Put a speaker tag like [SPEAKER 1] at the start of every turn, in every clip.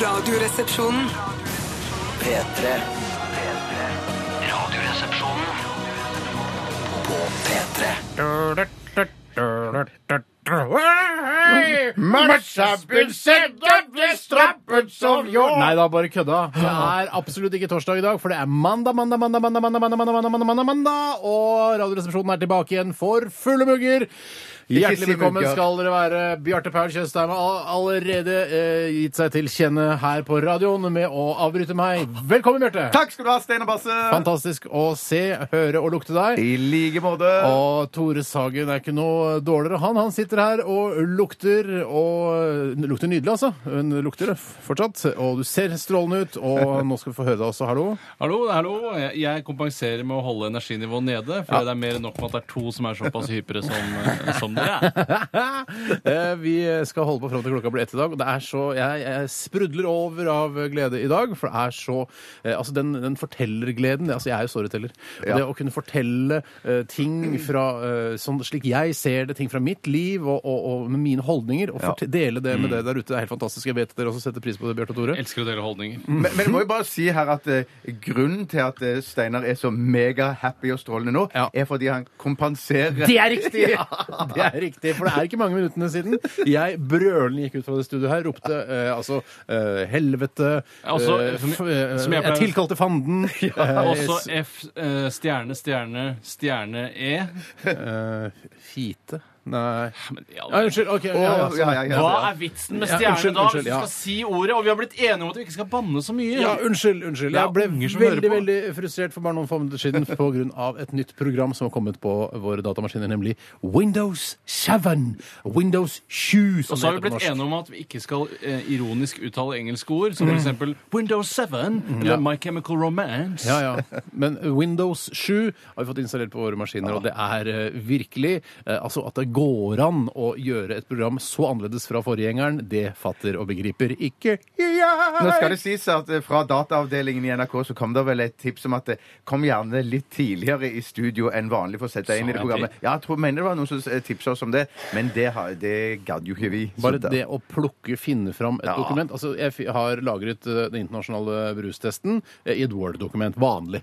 [SPEAKER 1] Radioresepsjonen.
[SPEAKER 2] P3. Radioresepsjonen på P3.
[SPEAKER 3] Much has been said that of your Nei da, bare kødda. Det er absolutt ikke torsdag i dag, for det er mandag, mandag, mandag, mandag, mandag, mandag, mandag, mandag, mandag, mandag, mandag, og Radioresepsjonen er tilbake igjen for fulle mugger. Hjertelig velkommen skal dere være. Bjarte Paul Tjøstheim har allerede eh, gitt seg til kjenne her på radioen med å avbryte meg. Velkommen, Bjarte.
[SPEAKER 4] Takk skal du ha, Steinar Basse.
[SPEAKER 3] Fantastisk å se, høre og lukte deg.
[SPEAKER 4] I like måte.
[SPEAKER 3] Og Tore Sagen er ikke noe dårligere. Han han sitter her og lukter, og lukter nydelig, altså. Hun lukter fortsatt. Og du ser strålende ut, og nå skal vi få høre deg også. Hallo.
[SPEAKER 5] Hallo, hallo. Jeg- Jeg kompenserer med å holde energinivået nede, for det er mer enn nok med at det er to som er såpass hypre som, eh, som.
[SPEAKER 3] Eh, Vi skal holde på fram til klokka blir ett i dag. Og det er så, jeg, jeg sprudler over av glede i dag, for det er så eh, Altså, den, den fortellergleden Altså, jeg er jo storyteller. Og
[SPEAKER 4] Ja.
[SPEAKER 3] det å kunne fortelle eh, ting fra sånn slik jeg ser det, ting fra mitt liv og, og, og med mine holdninger, og
[SPEAKER 4] Ja.
[SPEAKER 3] dele det med det der ute, det er helt fantastisk. Jeg vet dere også setter pris på det, Bjarte og Tore.
[SPEAKER 5] Elsker å dele holdninger.
[SPEAKER 4] Men, men jeg må jo bare si her at eh, grunnen til at eh, Steinar er så mega-happy og strålende nå,
[SPEAKER 3] Ja.
[SPEAKER 4] er fordi han kompenserer
[SPEAKER 3] Det er riktig! Det er riktig, For det er ikke mange minuttene siden jeg brølende gikk ut fra det studioet her, ropte eh, altså eh, helvete
[SPEAKER 5] Altså,
[SPEAKER 3] eh,
[SPEAKER 5] som-
[SPEAKER 3] f- eh,
[SPEAKER 5] som jeg pleier-
[SPEAKER 3] tilkalte fanden. eh,
[SPEAKER 5] Også F, eh, stjerne, stjerne, stjerne E.
[SPEAKER 3] eh, Fite? Nei
[SPEAKER 5] Men
[SPEAKER 3] ja, Unnskyld. ok. Ja, ja, sånn.
[SPEAKER 4] ja, ja, ja.
[SPEAKER 5] Hva er vitsen med
[SPEAKER 3] Ja,
[SPEAKER 5] stjerne
[SPEAKER 3] unnskyld,
[SPEAKER 5] da?
[SPEAKER 3] unnskyld,
[SPEAKER 5] Hvis du
[SPEAKER 3] ja.
[SPEAKER 5] skal si ordet, og vi har blitt enige om at vi ikke skal banne så mye.
[SPEAKER 3] Ja, unnskyld. unnskyld.
[SPEAKER 5] Det er
[SPEAKER 3] Jeg ble
[SPEAKER 5] unger som hører
[SPEAKER 3] veldig
[SPEAKER 5] på.
[SPEAKER 3] veldig frustrert for bare noen få minutter siden pga. et nytt program som har kommet på våre datamaskiner, nemlig Windows 7. Windows 7, som
[SPEAKER 5] Og så har vi blitt enige om at vi ikke skal eh, ironisk uttale engelske ord, som for eksempel Windows 7 eller My Chemical Romance.
[SPEAKER 3] Ja, ja. Men Windows 7 har vi fått installert på våre maskiner, og det er eh, virkelig eh, Altså at det går an å gjøre et program så annerledes fra forgjengeren, det fatter og begriper ikke jeg.
[SPEAKER 4] Nå skal det sies at eh, fra dataavdelingen i NRK så kom det vel et tips om at eh, kom gjerne litt tidligere i studio enn vanlig for å sette deg inn i det
[SPEAKER 5] Sa jeg
[SPEAKER 4] programmet. Ja, jeg tror, mener det var noen som eh, tipsa oss om det, men det, har- det gadd jo ikke vi. Så
[SPEAKER 3] Bare
[SPEAKER 4] da-
[SPEAKER 3] det å plukke, finne fram et
[SPEAKER 4] Ja.
[SPEAKER 3] dokument Altså, Jeg fi- har lagret eh, den internasjonale brustesten eh, i et Word-dokument. Vanlig.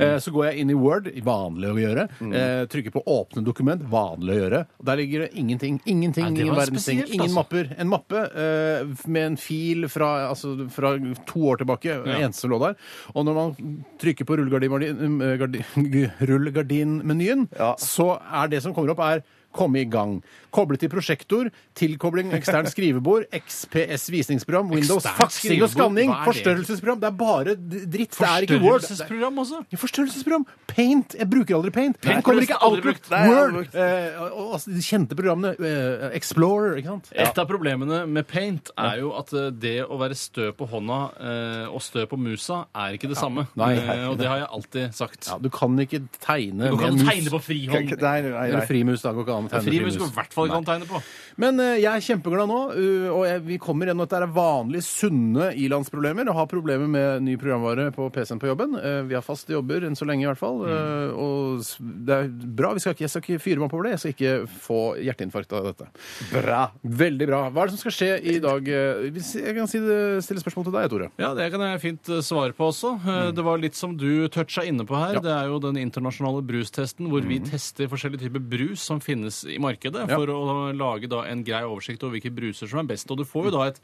[SPEAKER 3] Eh, Så går jeg inn i Word, vanlig å gjøre.
[SPEAKER 5] Mm.
[SPEAKER 3] eh, Trykker på åpne dokument, vanlig å gjøre. Der ligger det ingenting. Ingenting.
[SPEAKER 5] Det
[SPEAKER 3] ingen
[SPEAKER 5] var
[SPEAKER 3] verdens ting.
[SPEAKER 5] spesielt,
[SPEAKER 3] Ingen
[SPEAKER 5] altså.
[SPEAKER 3] mapper. En mappe eh, med en fil fra, altså, fra to år tilbake.
[SPEAKER 5] Ja.
[SPEAKER 3] Eneste som lå der. Og når man trykker på rullegardin- eh, gardi- rullegardinmenyen,
[SPEAKER 4] Ja.
[SPEAKER 3] så er det som kommer opp, er komme i gang. Koble til prosjektor, tilkobling eksternt skrivebord, XPS visningsprogram, Windows
[SPEAKER 5] Eksternt
[SPEAKER 3] faksing og
[SPEAKER 5] skrivebord?
[SPEAKER 3] skanning,
[SPEAKER 5] Hva er det?
[SPEAKER 3] forstørrelsesprogram. Det er bare d- dritt. Det er ikke Word.
[SPEAKER 5] Forstørrelsesprogram også.
[SPEAKER 3] Ja, Forstørrelsesprogram. Paint. Jeg bruker aldri Paint.
[SPEAKER 5] Paint
[SPEAKER 3] kommer ikke
[SPEAKER 5] aldri
[SPEAKER 3] Outlook.
[SPEAKER 5] brukt.
[SPEAKER 4] Nei, jeg har aldri
[SPEAKER 3] Word.
[SPEAKER 4] brukt.
[SPEAKER 3] Eh, og, og, altså, de kjente programmene. eh, Explorer, ikke sant?
[SPEAKER 5] Et av problemene med paint er jo at eh, det å være stø på hånda eh, og stø på musa er ikke det samme.
[SPEAKER 3] Nei.
[SPEAKER 5] Eh, og det har jeg alltid sagt.
[SPEAKER 3] Ja, du kan ikke tegne
[SPEAKER 5] Du kan
[SPEAKER 3] med mus.
[SPEAKER 5] tegne på frihånd.
[SPEAKER 4] Nei, nei, nei.
[SPEAKER 3] Eller frimus. Da går ikke an å tegne
[SPEAKER 5] Frimus går i
[SPEAKER 3] frimus.
[SPEAKER 5] hvert fall ikke an tegne på.
[SPEAKER 3] Men eh, jeg er kjempeglad nå, uh, og jeg, vi kommer gjennom at det er vanlige, sunne ilandsproblemer. Og har problemer med ny programvare på PC-en på jobben. Eh, vi har faste jobber enn så lenge, i hvert fall. eh, og s- det er bra. Vi skal ikke, jeg skal ikke fyre meg på det. Jeg skal ikke få hjerteinfarkt av dette.
[SPEAKER 4] Bra.
[SPEAKER 3] Veldig bra. Hva er det som skal skje i dag? eh, hvis Jeg kan si det, stille spørsmål til deg, Tore.
[SPEAKER 5] Ja, det kan jeg fint eh, svare på også. Eh, Det var litt som du toucha inne på her. Det er jo den internasjonale brustesten hvor vi tester forskjellige typer brus som finnes i markedet,
[SPEAKER 3] Ja.
[SPEAKER 5] For å lage da en grei oversikt over hvilke bruser som er best. Og du får jo da et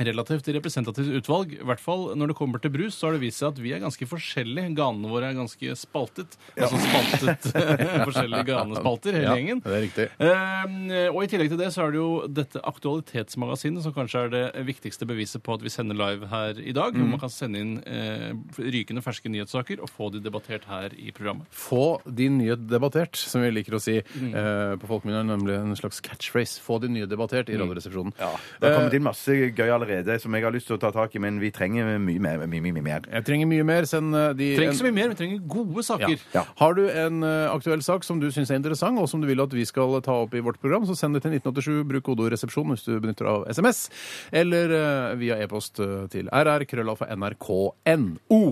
[SPEAKER 5] relativt representativt utvalg. I hvert fall når det kommer til brus, så har det vist seg at vi er ganske forskjellige. Ganene våre er ganske spaltet. Altså spaltet forskjellige ganespalter, hele
[SPEAKER 3] Ja,
[SPEAKER 5] gjengen.
[SPEAKER 3] det er riktig.
[SPEAKER 5] Eh, og i tillegg til det så er det jo dette Aktualitetsmagasinet som kanskje er det viktigste beviset på at vi sender live her i dag. Hvor man kan sende inn uh, rykende ferske nyhetssaker og få de debattert her i programmet.
[SPEAKER 3] Få din nyhet debattert, som vi liker å si eh, på folkemunne, nemlig en slags catchphrase. Få din nyhet debattert i Radioresepsjonen.
[SPEAKER 4] Ja, det har kommet inn masse gøy allerede som jeg har lyst til å ta tak i, men vi trenger mye mer. Mye, mye, mye mer.
[SPEAKER 3] Jeg trenger mye mer. Send eh, de
[SPEAKER 5] Vi trenger
[SPEAKER 3] en-
[SPEAKER 5] ikke så mye mer, vi trenger gode saker.
[SPEAKER 3] Ja. Har du en eh, aktuell sak som du syns er interessant, og som du vil at vi skal ta opp i vårt program, så send det til 1987. Bruk kodeord 'resepsjon' hvis du benytter av SMS, eller eh, via e-post eh, til rr nrk.no.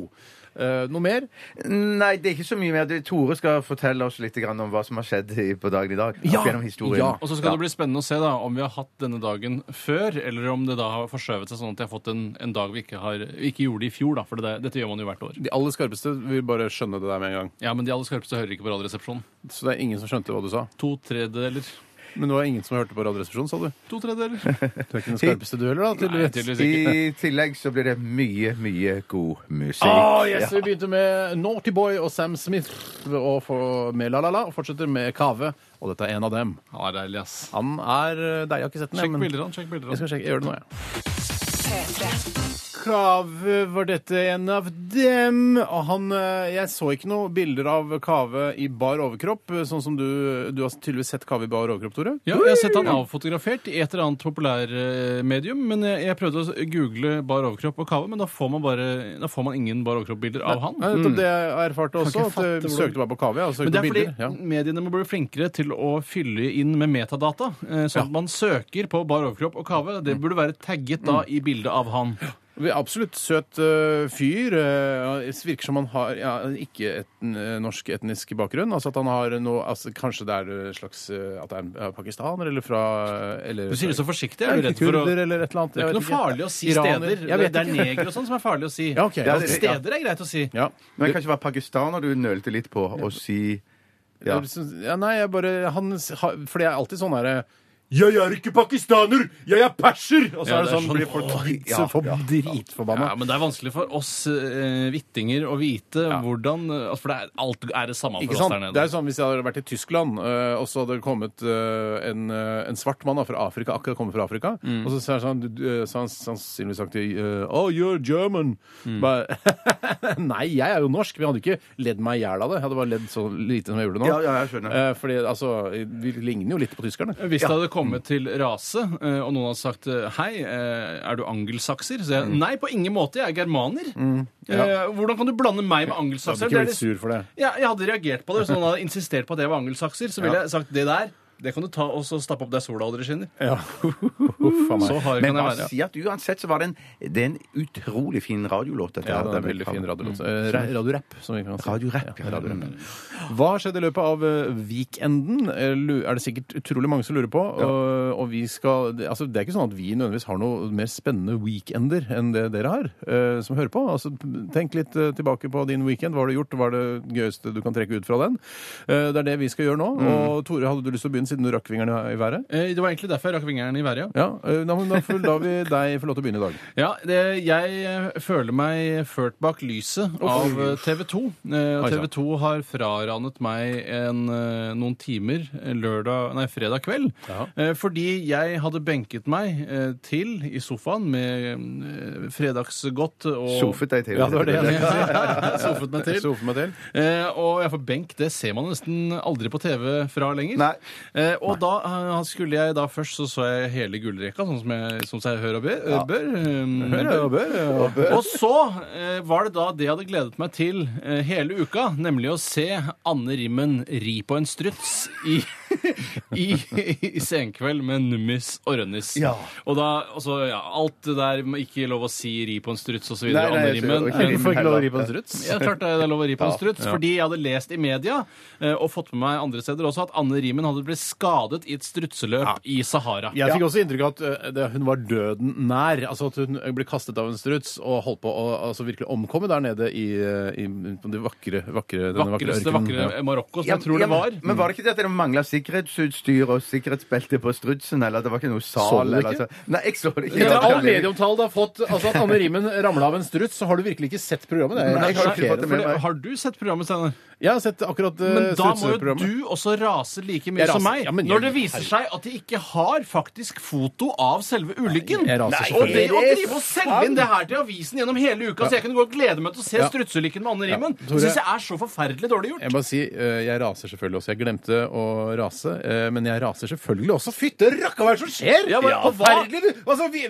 [SPEAKER 3] Eh, noe mer?
[SPEAKER 4] Nei, det er ikke så mye mer. Tore skal fortelle oss litt grann om hva som har skjedd i- på dagen i dag. opp
[SPEAKER 3] Ja.
[SPEAKER 4] gjennom historien.
[SPEAKER 3] Ja.
[SPEAKER 5] Og så skal det bli spennende å se da, om vi har hatt denne dagen før, eller om det da har forskjøvet seg sånn at de har fått en, en dag vi ikke, har, vi ikke gjorde i fjor. da, For det, dette gjør man jo hvert år.
[SPEAKER 3] De aller skarpeste vil bare skjønne det der med en gang.
[SPEAKER 5] Ja, Men de aller skarpeste hører ikke på Radioresepsjonen.
[SPEAKER 3] Så det er ingen som skjønte hva du sa.
[SPEAKER 5] To tredjedeler.
[SPEAKER 3] Men det var ingen som hørte på Radioresepsjonen, sa du.
[SPEAKER 5] To tredjedeler.
[SPEAKER 3] Du er ikke den skarpeste du heller, da?
[SPEAKER 5] Nei,
[SPEAKER 3] tydeligvis.
[SPEAKER 5] tydeligvis ikke.
[SPEAKER 4] I tillegg så blir det mye, mye god musikk.
[SPEAKER 3] Ah, yes, Vi begynte med Naughty Boy og Sam Smith og for, med La La La, og fortsetter med Kave. Og dette er en av dem.
[SPEAKER 5] Han er deilig, ass.
[SPEAKER 3] Han er deilig. deg, jeg har ikke sett den.
[SPEAKER 5] Sjekk
[SPEAKER 3] men
[SPEAKER 5] bilder han, sjekk bilder han.
[SPEAKER 3] Jeg skal sjekke, jeg gjør det nå, jeg.
[SPEAKER 1] P3.
[SPEAKER 3] Kave var dette en av dem. Og han, eh, jeg så ikke noen bilder av Kave i bar overkropp, eh, sånn som du Du har tydeligvis sett Kave i bar overkropp, Tore?
[SPEAKER 5] Ja, jeg har sett han avfotografert i et eller annet populærmedium, men jeg, jeg prøvde å google bar overkropp og kave, men da får man bare, da får man ingen bar overkropp-bilder av han.
[SPEAKER 3] Nei, nettopp det jeg erfarte også. At
[SPEAKER 5] du
[SPEAKER 3] søkte bare på Kave. Ja,
[SPEAKER 5] Men det er fordi.
[SPEAKER 3] Ja.
[SPEAKER 5] mediene må bli flinkere til å fylle inn med metadata. eh, Sånn at man søker på bar overkropp og kave. Det burde være tagget da i bildet av han.
[SPEAKER 3] Absolutt søt eh, fyr. det virker som han har ja, ikke etn, eh, norsk etnisk bakgrunn. Altså at han har noe altså, Kanskje det er slags At det er en pakistaner eller fra eller,
[SPEAKER 5] Du sier det så forsiktig. Er du redd for å
[SPEAKER 3] eller eller.
[SPEAKER 5] Det er ikke noe farlig å si
[SPEAKER 3] Iraner.
[SPEAKER 5] steder.
[SPEAKER 3] Jeg
[SPEAKER 5] det er neger og sånn som er farlig å si.
[SPEAKER 3] Ja, okay.
[SPEAKER 4] Ja,
[SPEAKER 5] Altså,
[SPEAKER 4] det-
[SPEAKER 5] Steder er greit å si.
[SPEAKER 3] Ja.
[SPEAKER 4] Men det kan ikke være pakistaner du nølte litt på å si ja.
[SPEAKER 3] Ja, nei, jeg bare han, ha- For det er alltid sånn herre jeg er ikke pakistaner! Jeg er perser! Og så
[SPEAKER 5] Ja,
[SPEAKER 3] er det
[SPEAKER 5] det er
[SPEAKER 3] sånn,
[SPEAKER 5] sånn,
[SPEAKER 3] blir folk
[SPEAKER 4] oi,
[SPEAKER 3] så
[SPEAKER 4] ja,
[SPEAKER 3] for
[SPEAKER 4] ja.
[SPEAKER 3] dritforbanna.
[SPEAKER 5] Ja, men det er vanskelig for oss eh, hvittinger å vite hvordan eh, For det er, alt er det samme
[SPEAKER 3] Ikke
[SPEAKER 5] for oss
[SPEAKER 3] sant?
[SPEAKER 5] der
[SPEAKER 3] Det er sånn Hvis jeg hadde vært i Tyskland, øh, og så hadde det kommet øh, en, øh, en svart mann da, fra Afrika, akkurat kommet fra Afrika,
[SPEAKER 5] Mm.
[SPEAKER 3] og så sa han, sånn, øh, så han sannsynligvis sagt øh, Oh, you're German.
[SPEAKER 5] Mm.
[SPEAKER 3] Bare, Nei, jeg er jo norsk. Vi hadde ikke ledd meg i hjel av det. Jeg hadde bare ledd så lite som jeg gjorde nå.
[SPEAKER 4] Ja, ja, jeg skjønner.
[SPEAKER 3] Eh, fordi altså, vi ligner jo litt på tyskerne.
[SPEAKER 5] Hvis det hadde kommet til rase, eh, og noen har sagt eh, hei, eh, er du angelsakser? Så jeg
[SPEAKER 3] Mm.
[SPEAKER 5] nei, på ingen måte, jeg er germaner. Eh, Hvordan kan du blande meg med
[SPEAKER 3] Jeg hadde ikke blitt sur for det.
[SPEAKER 5] Ja, jeg hadde reagert på det. Hvis noen hadde insistert på at jeg var angelsakser, så ville jeg sagt det der. Det kan du ta og så stappe opp der sola aldri skinner.
[SPEAKER 3] Ja. Uff a meg.
[SPEAKER 5] Så hard
[SPEAKER 4] Men
[SPEAKER 5] kan jeg
[SPEAKER 4] bare
[SPEAKER 5] være.
[SPEAKER 4] si at uansett så var det en, det er en utrolig fin radiolåt. Dette,
[SPEAKER 3] Ja,
[SPEAKER 4] her.
[SPEAKER 3] det er en
[SPEAKER 4] Den
[SPEAKER 3] veldig fin radiolåt. Eh, ra- Radiorapp, som vi kan si.
[SPEAKER 4] Radiorapp,
[SPEAKER 3] Ja, radiorapp. Hva har skjedd i løpet av eh, weekenden? Eh, lu- Er det sikkert utrolig mange som lurer på. Og, og vi skal, det- altså, det er ikke sånn at vi nødvendigvis har noe mer spennende weekender enn det dere har, eh, som hører på. Altså, tenk litt eh, tilbake på din weekend. Hva har du gjort? Hva er det gøyeste du kan trekke ut fra den? Eh, det er det vi skal gjøre nå. Og Tore, hadde du lyst til å begynne siden du rakk vingeren i været?
[SPEAKER 5] Eh, Det var egentlig derfor jeg rakk vingeren i været, ja.
[SPEAKER 3] Ja, eh, da, men da får da vi deg få lov til å begynne i dag.
[SPEAKER 5] Ja, det, jeg eh, føler meg ført bak lyset av eh, TV 2. Eh,
[SPEAKER 3] Oi,
[SPEAKER 5] TV 2 har fraranet meg en, eh, noen timer eh, lørdag, nei, fredag kveld.
[SPEAKER 3] Ja.
[SPEAKER 5] Eh, fordi jeg hadde benket meg eh, til i sofaen med eh, fredagsgodt og
[SPEAKER 4] Sofet deg til.
[SPEAKER 3] Ja, det var det jeg
[SPEAKER 5] Sofet meg til.
[SPEAKER 3] Sofet meg til.
[SPEAKER 5] Eh, og jeg får benk, det ser man nesten aldri på TV fra lenger.
[SPEAKER 4] Nei.
[SPEAKER 5] Eh, og da eh, skulle jeg da først så så jeg hele gullrekka, sånn som jeg, som jeg hører og bør. Ja. bør, um,
[SPEAKER 3] hører og bør, bør.
[SPEAKER 5] og så eh, var det da det jeg hadde gledet meg til eh, hele uka, nemlig å se Anne Rimmen ri på en struts i, i, i Senkveld med Nummis og Rønnis.
[SPEAKER 4] Ja.
[SPEAKER 5] Og da, altså, ja, alt det der med ikke lov å si ri på en struts osv. Eh,
[SPEAKER 4] Rimmen
[SPEAKER 3] Hvorfor ikke lov å ri på en struts?
[SPEAKER 5] ja, klart det er lov å ri på en struts.
[SPEAKER 3] ja.
[SPEAKER 5] Fordi jeg hadde lest i media eh, og fått med meg andre steder også at Anne Rimen hadde blitt skadet i et strutseløp i Sahara.
[SPEAKER 3] Jeg fikk også inntrykk av at uh, det, hun var døden nær. Altså at hun ble kastet av en struts og holdt på å altså, virkelig omkomme der nede i, i, i på det vakre, vakre, denne vakre
[SPEAKER 5] Vakreste, vakre Marokko, som
[SPEAKER 4] Ja,
[SPEAKER 5] jeg tror
[SPEAKER 4] ja,
[SPEAKER 5] det var.
[SPEAKER 4] Men, var det ikke det at det mangla sikkerhetsutstyr og sikkerhetsbelte på strutsen? Eller det var ikke noe sal?
[SPEAKER 3] Så du det
[SPEAKER 4] eller
[SPEAKER 3] ikke?
[SPEAKER 4] så- Nei, jeg så det ikke.
[SPEAKER 3] Etter all medieomtale du har fått, altså at Anne Rimmen ramla av en struts, så har du virkelig ikke sett programmet. Det er
[SPEAKER 4] Nei, jeg har ikke fått det med meg.
[SPEAKER 5] har du sett programmet, Steinar?
[SPEAKER 3] Jeg har sett akkurat uh,
[SPEAKER 5] Men da må jo
[SPEAKER 3] strutseprogrammet.
[SPEAKER 5] du også rase like mye
[SPEAKER 3] Jeg
[SPEAKER 5] som
[SPEAKER 3] raser-
[SPEAKER 5] meg.
[SPEAKER 3] ja, men
[SPEAKER 5] når det viser seg at de ikke har faktisk foto av selve ulykken.
[SPEAKER 3] jeg raser
[SPEAKER 5] og det å
[SPEAKER 4] Er det
[SPEAKER 5] drive og selge inn det her til avisen gjennom hele uka, så jeg kunne gå og glede meg til å se
[SPEAKER 3] Ja.
[SPEAKER 5] strutseulykken med Anne Rimmen,
[SPEAKER 3] Tore-
[SPEAKER 5] det syns jeg er så forferdelig dårlig gjort.
[SPEAKER 3] Jeg må si, uh, jeg raser selvfølgelig også. Jeg glemte å rase rase, eh, men jeg raser selvfølgelig også. Fytte rakka, hva er det som skjer?!
[SPEAKER 5] Ja, men på hva?
[SPEAKER 3] Forferdelig! du! Altså, vi,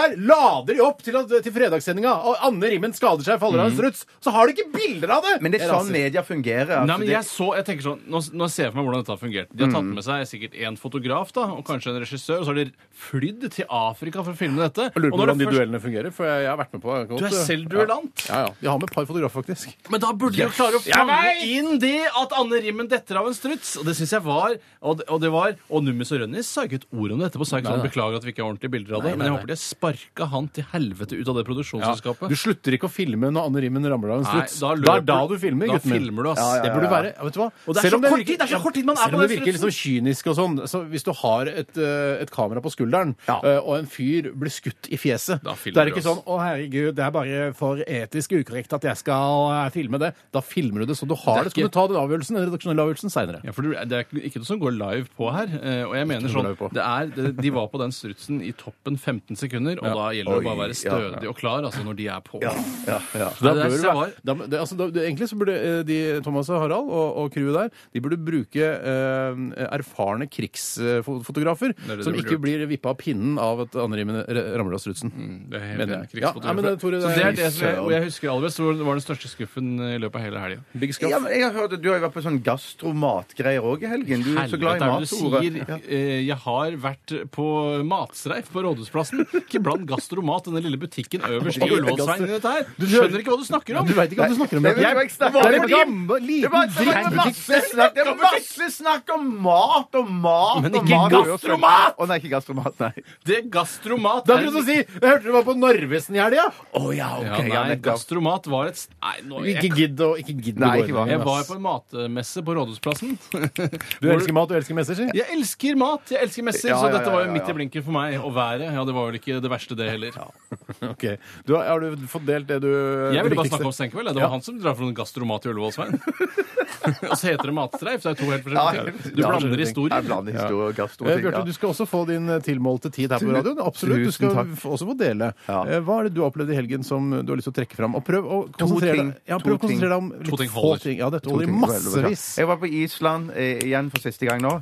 [SPEAKER 3] her lader de opp til, at, til fredagssendinga, og Anne Rimmen skader seg, faller av en struts. Så har de ikke bilder av det!
[SPEAKER 4] Men det er
[SPEAKER 3] Jeg
[SPEAKER 4] sånn
[SPEAKER 3] raser.
[SPEAKER 4] media fungerer. altså,
[SPEAKER 5] Nei, men
[SPEAKER 4] det-
[SPEAKER 5] jeg så, jeg tenker sånn, nå, nå ser jeg for meg hvordan dette har fungert. De har tatt med seg sikkert en fotograf da, og kanskje en regissør, og så har de flydd til Afrika for å filme dette.
[SPEAKER 3] Jeg lurer på
[SPEAKER 5] Og når
[SPEAKER 3] hvordan
[SPEAKER 5] det
[SPEAKER 3] de
[SPEAKER 5] først-
[SPEAKER 3] duellene fungerer, for jeg, jeg har vært med på det.
[SPEAKER 5] Du er selv duellant.
[SPEAKER 3] Ja, ja. De har med et par fotografer, faktisk.
[SPEAKER 5] Men da burde de jo klare å fange inn det at Anne Rimmen detter av en struts. Og det syns jeg var Og det, og det var Og Nummis og Rønnis sa ikke et ord om det etterpå. Sa ikke sånn. Beklager at vi ikke har ordentlige bilder av det. Men jeg håper de sparka han til helvete ut av det produksjonsselskapet.
[SPEAKER 3] Du slutter ikke å filme når Anne Rimmen ramler av en
[SPEAKER 5] Nei,
[SPEAKER 3] struts.
[SPEAKER 5] da
[SPEAKER 3] da er
[SPEAKER 5] løper-
[SPEAKER 3] da du filmer,
[SPEAKER 5] da
[SPEAKER 3] gutten min.
[SPEAKER 5] filmer du, ass.
[SPEAKER 3] Det burde være vet du hva?
[SPEAKER 5] Og det er så
[SPEAKER 3] det
[SPEAKER 5] kort tid- det er så kort tid man er
[SPEAKER 3] Selv
[SPEAKER 5] på
[SPEAKER 3] om det
[SPEAKER 5] den
[SPEAKER 3] virker sånn kynisk og sånn, så hvis du har et, eh, et kamera på skulderen,
[SPEAKER 4] Ja.
[SPEAKER 3] eh, og en fyr blir skutt i fjeset,
[SPEAKER 5] Da filmer
[SPEAKER 3] da er
[SPEAKER 5] du,
[SPEAKER 3] ikke
[SPEAKER 5] ass.
[SPEAKER 3] sånn 'Å, herregud, det er bare for etisk ukorrekt at jeg skal eh, filme det'. Da filmer du det, så du har
[SPEAKER 5] Det
[SPEAKER 3] det.
[SPEAKER 5] er
[SPEAKER 3] Så kan du ta den avgjørelsen, den redaksjonelle avgjørelsen seinere.
[SPEAKER 5] Ja, for du- Det er ikke noe som går live på her. eh, Og jeg mener sånn, det er, De var på den strutsen i toppen 15 sekunder, og da gjelder det å
[SPEAKER 4] bare
[SPEAKER 5] være stødig og klar altså når de er på.
[SPEAKER 4] Ja, ja, ja.
[SPEAKER 3] Så da
[SPEAKER 5] det
[SPEAKER 3] bør det være,
[SPEAKER 5] var.
[SPEAKER 3] da, det, altså, da, det, egentlig så burde eh, de, Thomas og Harald og, og crewet der de burde bruke eh, erfarne krigsfotografer
[SPEAKER 5] det det
[SPEAKER 3] som ikke
[SPEAKER 5] gjort.
[SPEAKER 3] blir vippa av pinnen av at Anne ramler av strutsen.
[SPEAKER 5] Det er helt
[SPEAKER 3] Mener
[SPEAKER 5] enig.
[SPEAKER 3] Ja, men det, er-
[SPEAKER 5] som jeg, og jeg husker aller best, det var den største skuffen i løpet av hele helga.
[SPEAKER 3] Big Scuff.
[SPEAKER 4] Ja, men jeg har hørt at Du har jo vært på sånn gastromatgreier òg i helgen. Du er så glad i mat,
[SPEAKER 5] du
[SPEAKER 4] Tore.
[SPEAKER 5] sier? Eh, Jeg har vært på matstreif på Rådhusplassen. Ikke bland Gastromat, denne lille butikken øverst i Ullevålsveien. Du skjønner ikke hva du snakker om!
[SPEAKER 3] Du veit ikke hva du snakker om.
[SPEAKER 4] Du
[SPEAKER 3] Det
[SPEAKER 4] om?
[SPEAKER 3] en gammel,
[SPEAKER 4] Det
[SPEAKER 3] liten
[SPEAKER 4] var,
[SPEAKER 3] drittbutikk.
[SPEAKER 4] det var masse snakk om mat og mat
[SPEAKER 5] Men ikke gastromat!
[SPEAKER 4] Å nei, ikke gastromat, nei.
[SPEAKER 5] Det er Gastromat
[SPEAKER 3] Da kan du si, Jeg hørte du var på Narvesen i helga!
[SPEAKER 4] Å ja,
[SPEAKER 5] ja,
[SPEAKER 4] OK. Ja,
[SPEAKER 5] Nei. Gastromat var et Nei, nå,
[SPEAKER 3] Ikke gidd å ikke gidd å gå inn
[SPEAKER 5] jeg var på en matmesse på Rådhusplassen.
[SPEAKER 3] Du elsker mat, du elsker messer, si.
[SPEAKER 5] Jeg elsker mat, jeg elsker messer,
[SPEAKER 4] Ja,
[SPEAKER 5] så
[SPEAKER 4] ja,
[SPEAKER 5] dette
[SPEAKER 4] ja,
[SPEAKER 5] var jo
[SPEAKER 4] ja.
[SPEAKER 5] midt i blinken for meg. Og været, ja, det var vel ikke det verste, det heller.
[SPEAKER 3] Ok. Du, har har du fått delt det du
[SPEAKER 5] Jeg ville bare snakke om Senkveld. Det var
[SPEAKER 3] Ja.
[SPEAKER 5] han som drar fra en gastromat i Ullevålsveien. og så heter det matstreif. Det er to helt forskjellige ting. Du
[SPEAKER 4] ja,
[SPEAKER 5] blander
[SPEAKER 4] Jeg
[SPEAKER 5] historier.
[SPEAKER 4] blander historie og gastro.
[SPEAKER 3] Eh, Bjarte, du skal også få din eh, tilmålte tid her på radioen. Absolutt. Du skal
[SPEAKER 4] takk.
[SPEAKER 3] f- også få dele.
[SPEAKER 4] Ja.
[SPEAKER 3] Eh, Hva er det du har opplevd i helgen som du har lyst til å trekke fram? Og prøv å konsentrere
[SPEAKER 4] ting.
[SPEAKER 3] deg, ja, prøv å
[SPEAKER 4] ting.
[SPEAKER 3] konsentrere deg om litt
[SPEAKER 5] ting
[SPEAKER 3] få
[SPEAKER 5] holder.
[SPEAKER 3] ting. Ja, dette holder i massevis.
[SPEAKER 4] Jeg var på Island eh, igjen for siste gang nå.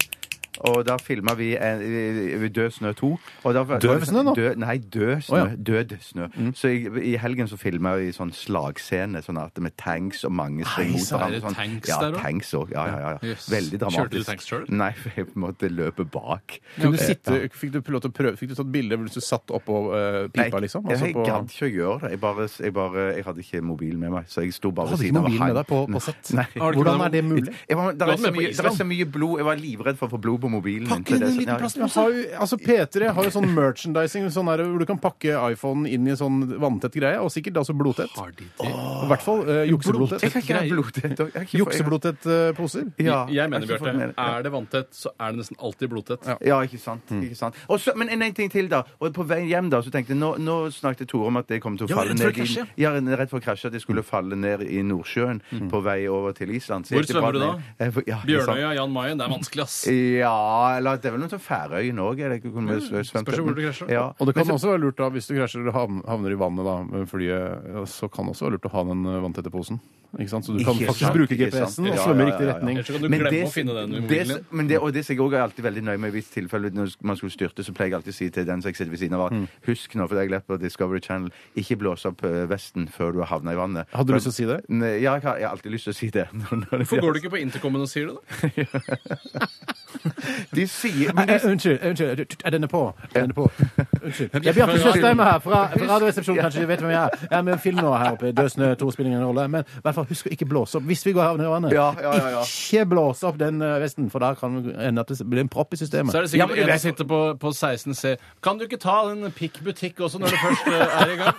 [SPEAKER 4] Og da filma vi en, eh, Død snø 2. Og da,
[SPEAKER 3] død snø nå?
[SPEAKER 4] Død, nei, død snø.
[SPEAKER 3] Oh, ja.
[SPEAKER 4] Død snø. Så i, i helgen så filma vi sånn slagscene, sånn at med tanks og mange springer mot
[SPEAKER 5] er
[SPEAKER 4] hverandre.
[SPEAKER 5] det
[SPEAKER 4] Sånn.
[SPEAKER 5] tanks
[SPEAKER 4] ja,
[SPEAKER 5] der også?
[SPEAKER 4] tanks også. Ja, ja, ja. ja.
[SPEAKER 5] Jøss.
[SPEAKER 4] Veldig dramatisk.
[SPEAKER 5] Kjørte du tanks selv?
[SPEAKER 4] Nei, for jeg måtte løpe bak.
[SPEAKER 3] Kunne okay. sitte, Fikk du lov til å prøve? Fikk du tatt bilde hvis du satt oppå uh, pipa, liksom?
[SPEAKER 4] jeg,
[SPEAKER 3] Altså
[SPEAKER 4] jeg
[SPEAKER 3] på-
[SPEAKER 4] gadd ikke å gjøre det. Jeg, bare, jeg, bare, jeg hadde ikke mobil med meg, så jeg sto bare
[SPEAKER 3] hadde
[SPEAKER 4] ved
[SPEAKER 3] ikke
[SPEAKER 4] siden av og
[SPEAKER 3] mobil med deg på, på sett?
[SPEAKER 4] Nei.
[SPEAKER 5] Ikke
[SPEAKER 3] Hvordan er det mulig?
[SPEAKER 4] Jeg var, der, er så mye blod. Jeg var livredd for å få blod på mobilen.
[SPEAKER 5] Pakk inn en liten plastpose.
[SPEAKER 3] Har altså P3 har jo sånn merchandising sånn her, hvor du kan pakke iPhonen inn i en sånn vanntett greie, og sikkert altså blodtett.
[SPEAKER 5] Har de det?
[SPEAKER 3] I hvert fall eh,
[SPEAKER 4] Jeg
[SPEAKER 3] jukseblodtett.
[SPEAKER 4] kan ikke ha blodtett. Jeg har ikke
[SPEAKER 3] eh, poser.
[SPEAKER 4] Ja,
[SPEAKER 5] Jeg mener,
[SPEAKER 4] har ikke fått med
[SPEAKER 5] Bjarte,
[SPEAKER 4] det.
[SPEAKER 5] er det vanntett, så er det nesten alltid blodtett.
[SPEAKER 3] Ja.
[SPEAKER 4] Ja, ikke sant. Ikke sant. Og så- men en, en ting til, da. Og på vei hjem da, så tenkte jeg Nå, nå snakket Tore om at det kom til å
[SPEAKER 5] Ja,
[SPEAKER 4] falle
[SPEAKER 5] for
[SPEAKER 4] ned
[SPEAKER 5] å krasje.
[SPEAKER 4] i Ja, redd for å krasje. At det skulle falle ned i Nordsjøen på vei over til Island. Så
[SPEAKER 5] Hvor
[SPEAKER 4] jeg gikk
[SPEAKER 5] svømmer du da?
[SPEAKER 4] Jeg Ja, ikke sant.
[SPEAKER 5] Bjørnøya, Jan Mayen, det er vanskelig, ass.
[SPEAKER 4] Ja, eller det er vel noe sånn Færøyene òg?
[SPEAKER 5] Spørs hvor du krasjer.
[SPEAKER 4] Ja.
[SPEAKER 3] Og det kan også være lurt da, hvis du krasjer og havner i vannet da, med flyet, så kan det også være lurt å ha den eh, vanntette posen. Ikke sant? Så du kan
[SPEAKER 4] Ikke
[SPEAKER 3] faktisk
[SPEAKER 4] sant,
[SPEAKER 3] bruke
[SPEAKER 4] ikke sant.
[SPEAKER 3] GPS-en og
[SPEAKER 4] Ja,
[SPEAKER 3] svømme i
[SPEAKER 4] ja,
[SPEAKER 3] riktig
[SPEAKER 4] ja, ja.
[SPEAKER 3] retning.
[SPEAKER 5] Ellers så kan du
[SPEAKER 4] Men
[SPEAKER 5] glemme
[SPEAKER 4] det-
[SPEAKER 5] å finne den
[SPEAKER 4] det,
[SPEAKER 5] mobilen
[SPEAKER 4] men det, og det som jeg også er alltid veldig nøye med i hvis tilfelle når man skulle styrte, så pleier jeg alltid å si til den som jeg sitter ved siden av, at husk nå, for det har jeg lært på Discovery Channel, ikke blås opp eh, vesten før du har havna i vannet.
[SPEAKER 3] Hadde du lyst til å si det?
[SPEAKER 4] Nei, Ja, jeg har, jeg har alltid lyst til å si det.
[SPEAKER 5] Hvorfor går du ikke på intercomen og sier det, da?
[SPEAKER 4] De sier men
[SPEAKER 3] Eh,
[SPEAKER 4] de,
[SPEAKER 3] Unnskyld, unnskyld, er denne på? Er denne på? Unnskyld. Jeg er Bjarte Tjøstheim her fra, fra Radioresepsjonen. Kanskje du vet hvem jeg er? Jeg er med i film nå her oppe. Død snø 2 spiller ingen rolle. Men i hvert fall husk å ikke blåse opp hvis vi går havner i vannet.
[SPEAKER 4] Ja, ja, ja, ja.
[SPEAKER 3] Ikke blåse opp den eh, vesten, for da kan det ende at det blir en propp i systemet.
[SPEAKER 5] Så er det sikkert en som sitter på, på 16C. Kan du ikke ta en pikkbutikk også når du først eh, er i gang?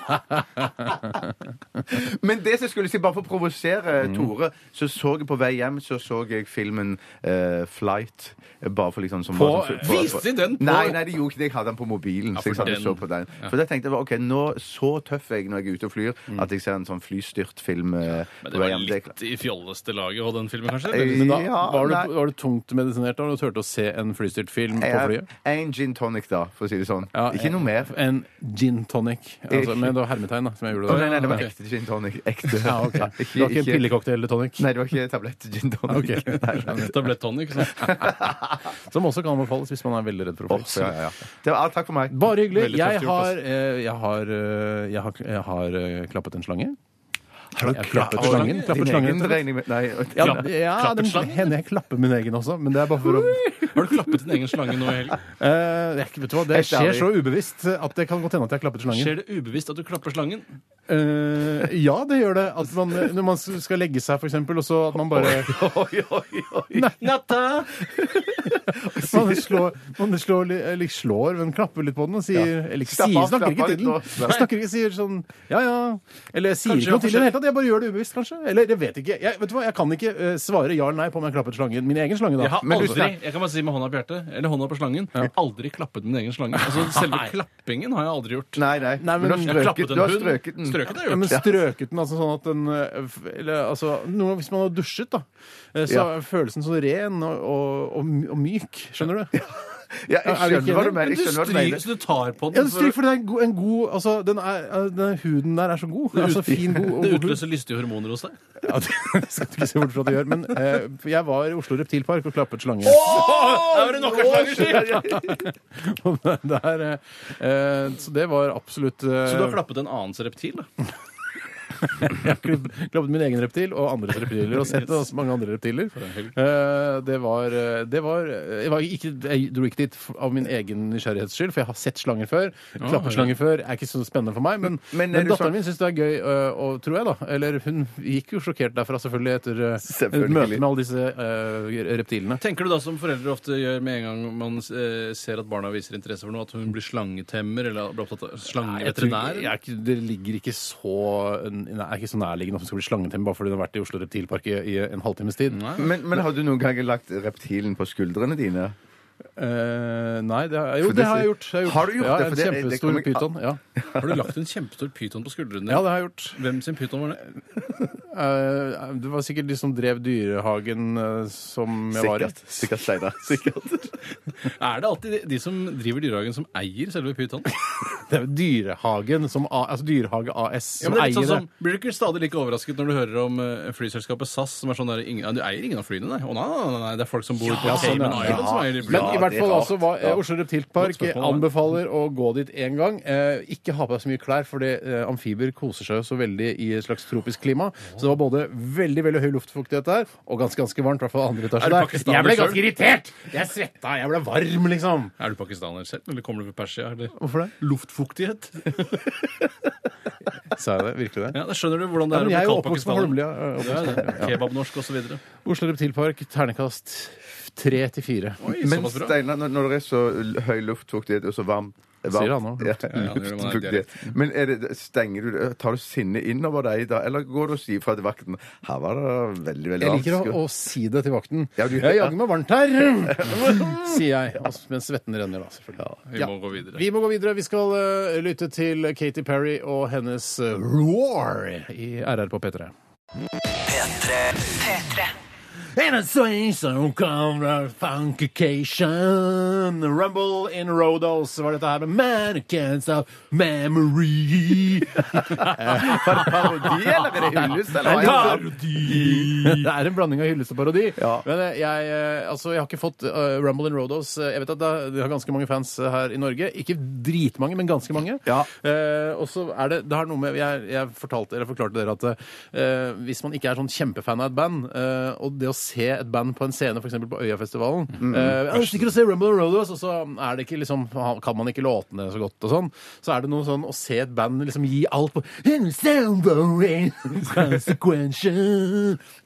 [SPEAKER 4] men det som jeg skulle si, bare for å provosere
[SPEAKER 3] Mm.
[SPEAKER 4] Tore, så så jeg på vei hjem så så jeg filmen eh, Flight. Bare for liksom som
[SPEAKER 3] På-
[SPEAKER 4] var sånn-
[SPEAKER 5] Viste de den på-
[SPEAKER 4] Nei, nei, de gjorde ikke det. Jeg hadde den på mobilen.
[SPEAKER 5] Ja,
[SPEAKER 4] så jeg
[SPEAKER 5] for
[SPEAKER 4] satt og
[SPEAKER 5] den-
[SPEAKER 4] så på den. For da tenkte jeg ok, nå så tøff er jeg når jeg er ute og flyr,
[SPEAKER 3] Mm.
[SPEAKER 4] at jeg ser en sånn flystyrtfilm. eh,
[SPEAKER 5] Men Det var litt i fjolleste laget og den filmen, kanskje?
[SPEAKER 4] Eh,
[SPEAKER 3] Men da,
[SPEAKER 4] Ja,
[SPEAKER 3] var, du, var du tungt medisinert da du turte å se en flystyrt film på flyet?
[SPEAKER 4] En gin tonic, da, for å si det sånn.
[SPEAKER 3] Ja,
[SPEAKER 4] Ikke noe mer.
[SPEAKER 3] En gin tonic. Altså, med var hermetegn, da, som jeg gjorde det.
[SPEAKER 4] nei, nei, det var ekte gin tonic. Ekte.
[SPEAKER 3] Ja, okay.
[SPEAKER 4] Ja,
[SPEAKER 3] Det var ikke pillecocktail eller tonic?
[SPEAKER 4] Nei, det var ikke tablett gin tonic.
[SPEAKER 3] Okay.
[SPEAKER 4] Nei, nei.
[SPEAKER 5] Tablett tonic. Så.
[SPEAKER 3] Som også kan anbefales hvis man er veldig redd for å få
[SPEAKER 4] ja, ja, ja. Det var alt. Takk for meg.
[SPEAKER 3] Bare hyggelig. Jeg
[SPEAKER 5] tøft gjort,
[SPEAKER 3] har, eh, jeg har, eh, jeg har, jeg har eh, klappet en slange.
[SPEAKER 4] Har
[SPEAKER 3] du klappet slangen. Klappet slangen.
[SPEAKER 4] Nei.
[SPEAKER 3] Ja, ja den hender jeg klapper min egen også, men det er bare for å
[SPEAKER 5] Har du klappet din egen slange nå i helgen?
[SPEAKER 3] Eh, det, vet du hva, det skjer så ubevisst at det kan godt hende at jeg har klappet slangen.
[SPEAKER 5] Skjer det ubevisst at du klapper slangen?
[SPEAKER 3] Eh, ja, det gjør det. At man, når man skal legge seg, for eksempel, og så at man bare
[SPEAKER 4] Oi, oi, oi.
[SPEAKER 5] Natta!
[SPEAKER 3] Man slår, man slår, eller slår, men klapper litt på den og sier Eller ikke sier, snakker ikke til den. Jeg snakker ikke, sier sånn ja ja. Eller jeg sier ikke noe til den i det hele tatt. Jeg bare gjør det ubevisst, kanskje. Eller jeg vet ikke. Jeg, vet du hva, jeg kan ikke eh, svare ja eller nei på om jeg klappet slangen. Min egen slange, da.
[SPEAKER 5] Jeg har
[SPEAKER 4] Men du-
[SPEAKER 5] aldri jeg kan bare si med hånda på hjertet, eller hånda på slangen, aldri klappet min egen slange. Altså, selve klappingen har jeg aldri gjort.
[SPEAKER 4] Nei, nei.
[SPEAKER 3] Nei, men-
[SPEAKER 4] du har
[SPEAKER 5] Jeg har
[SPEAKER 4] strøket,
[SPEAKER 5] klappet
[SPEAKER 4] du har
[SPEAKER 5] en hund.
[SPEAKER 4] strøket den.
[SPEAKER 5] Strøket har
[SPEAKER 3] Ja, men
[SPEAKER 5] gjort.
[SPEAKER 3] strøket den altså sånn at den eh, f- eller, altså, noen ganger Hvis man har dusjet, da, eh, så
[SPEAKER 4] Ja.
[SPEAKER 3] er følelsen så ren og, og, og, my- og myk. Skjønner du?
[SPEAKER 4] Ja, jeg
[SPEAKER 3] Er du ikke
[SPEAKER 4] hva du
[SPEAKER 3] enig?
[SPEAKER 4] mener.
[SPEAKER 5] Men
[SPEAKER 4] Jeg
[SPEAKER 5] du
[SPEAKER 4] skjønner hva du
[SPEAKER 5] stryker,
[SPEAKER 4] mener.
[SPEAKER 5] så du tar på
[SPEAKER 3] Ja,
[SPEAKER 5] den.
[SPEAKER 3] det stryker fordi det er en god, en god altså, den, er, den huden der er så god. Den er så fin, god, og
[SPEAKER 5] Det
[SPEAKER 3] god hud.
[SPEAKER 5] utløser lystige hormoner hos deg.
[SPEAKER 3] Ja, det skal du ikke se bort fra at det gjør. Men eh, jeg var i Oslo Reptilpark og klappet slange.
[SPEAKER 5] Der var det nok av slanger!
[SPEAKER 3] Og der, eh, eh, så det var absolutt eh,
[SPEAKER 5] Så du har klappet en annens reptil? da?
[SPEAKER 3] Jeg har klipp- min egen reptil og andres reptiler og sett yes. mange andre reptiler. Eh, det var, eh, det var, jeg, var ikke, jeg dro ikke dit av min egen nysgjerrighets skyld, for jeg har sett slanger før. Klapperslanger før er ikke så spennende for meg, men,
[SPEAKER 4] Men
[SPEAKER 3] men,
[SPEAKER 4] er
[SPEAKER 3] datteren
[SPEAKER 4] så...
[SPEAKER 3] min syns det er gøy, eh, og, tror jeg, da. Eller hun gikk jo sjokkert derfra, selvfølgelig, etter eh,
[SPEAKER 4] Selvfølgelig.
[SPEAKER 3] møtet med alle disse uh, reptilene.
[SPEAKER 5] Tenker du da som foreldre ofte gjør med en gang man uh, ser at barna viser interesse for noe, at hun blir slangetemmer eller blir opptatt av slangeveterinær?
[SPEAKER 3] er Det ligger ikke så, nei, er ikke så nærliggende at hun skal bli slangetemmer bare fordi hun har vært i Oslo Reptilpark i, i en halvtimes tid.
[SPEAKER 4] Men, men har du noen gang lagt reptilen på skuldrene dine?
[SPEAKER 3] Eh, nei, det har, jo, det har jeg gjort. Jeg
[SPEAKER 4] Har du gjort
[SPEAKER 3] ja,
[SPEAKER 4] det? For
[SPEAKER 3] En
[SPEAKER 4] det-
[SPEAKER 3] kjempestor
[SPEAKER 4] kommer-
[SPEAKER 3] pyton. Ja.
[SPEAKER 5] Har du lagt en kjempestor pyton på skuldrene
[SPEAKER 3] ja, det har jeg gjort.
[SPEAKER 5] Hvem sin pyton var det?
[SPEAKER 3] Eh, det var sikkert de som drev Dyrehagen eh, som jeg var i.
[SPEAKER 4] Sikkert. Sikkert, Steinar. Sikkert.
[SPEAKER 5] Er det alltid de, de som driver Dyrehagen, som eier selve pytonen?
[SPEAKER 3] Det er jo Dyrehagen, som A, altså Dyrehage AS,
[SPEAKER 5] Ja,
[SPEAKER 3] som
[SPEAKER 5] men det er litt
[SPEAKER 3] eier
[SPEAKER 5] sånn som, blir du ikke stadig like overrasket når du hører om eh, flyselskapet SAS, som er sånn der ingen, ja, Du eier ingen av flyene, nei? Å nei, nei, nei, nei, det er folk som bor på
[SPEAKER 3] Cayman sånn, ja.
[SPEAKER 5] Island som eier de
[SPEAKER 3] Men
[SPEAKER 5] flyene.
[SPEAKER 3] I hvert
[SPEAKER 4] er
[SPEAKER 3] fall
[SPEAKER 4] også
[SPEAKER 3] altså, hva, eh, Oslo Reptilpark
[SPEAKER 5] Godt spørsmål,
[SPEAKER 3] anbefaler å gå dit én gang. Eh, ikke ha på deg så mye klær, fordi eh, amfibier koser seg jo så veldig i et slags tropisk klima. Så det var både veldig veldig høy luftfuktighet der, og ganske ganske varmt. I hvert fall andre etasje
[SPEAKER 5] Er du
[SPEAKER 3] der.
[SPEAKER 5] pakistaner
[SPEAKER 3] Jeg ble
[SPEAKER 5] selv?
[SPEAKER 3] ganske irritert! Jeg svetta, jeg ble varm, liksom.
[SPEAKER 5] Er du pakistaner selv, eller kommer du fra Persia? Eller?
[SPEAKER 3] Hvorfor det?
[SPEAKER 5] Luftfuktighet?
[SPEAKER 3] Sa jeg det? Virkelig det?
[SPEAKER 5] Ja, da skjønner du hvordan det
[SPEAKER 3] Ja,
[SPEAKER 5] er
[SPEAKER 3] men jeg er
[SPEAKER 5] å
[SPEAKER 3] jo
[SPEAKER 5] bli kalt
[SPEAKER 3] oppvokst
[SPEAKER 5] pakistaner.
[SPEAKER 3] Holmlia. eh, oppvokst-
[SPEAKER 5] er det. Kebabnorsk og så videre.
[SPEAKER 3] Oslo Reptilpark, ternekast tre til fire.
[SPEAKER 4] Men. Steinar, når, når det er så l- høy luftfuktighet og så varm varmt-
[SPEAKER 3] Sier han nå.
[SPEAKER 4] Ja,
[SPEAKER 5] Ja, det gjør man
[SPEAKER 4] luftfuktighet. Men er det, stenger du det? Tar du sinnet innover deg da, eller går du og sier fra til vakten Her var det veldig, veldig
[SPEAKER 3] Jeg liker å, å si det til vakten.
[SPEAKER 4] Ja, du-
[SPEAKER 3] Jeg jager meg varmt her, sier jeg. Altså, mens svetten renner, da, selvfølgelig.
[SPEAKER 5] Vi må gå videre.
[SPEAKER 3] Vi må gå videre. Vi skal eh, lytte til Katy Perry og hennes eh, Roar i RR på P3.
[SPEAKER 2] P3
[SPEAKER 1] P3.
[SPEAKER 3] And a swing, so come the funkication Rumble in Rodos var dette her med Mannequins of Memory
[SPEAKER 4] Var det parodi, eller er det hyllest? Eller? Hva
[SPEAKER 3] parodi! Det er en blanding av hyllest og parodi.
[SPEAKER 4] Ja.
[SPEAKER 3] Men eh, jeg, eh, altså, jeg har ikke fått eh, Rumble in Rodos. Eh, Jeg vet at det er- de har ganske mange fans eh, her i Norge. Ikke dritmange, men ganske mange.
[SPEAKER 4] Ja.
[SPEAKER 3] Eh, og så er det Det har noe med Jeg, jeg fortalte, eller forklarte dere at eh, hvis man ikke er sånn kjempefan av et band, eh, og det å se et band på en scene, f.eks. på Øyafestivalen
[SPEAKER 4] Mm.
[SPEAKER 3] Uh, Jeg stikker og ser Rumble and Rollers, og så er det ikke liksom kan man ikke låtene så godt og sånn. Så er det noe sånn å se et band liksom gi alt på.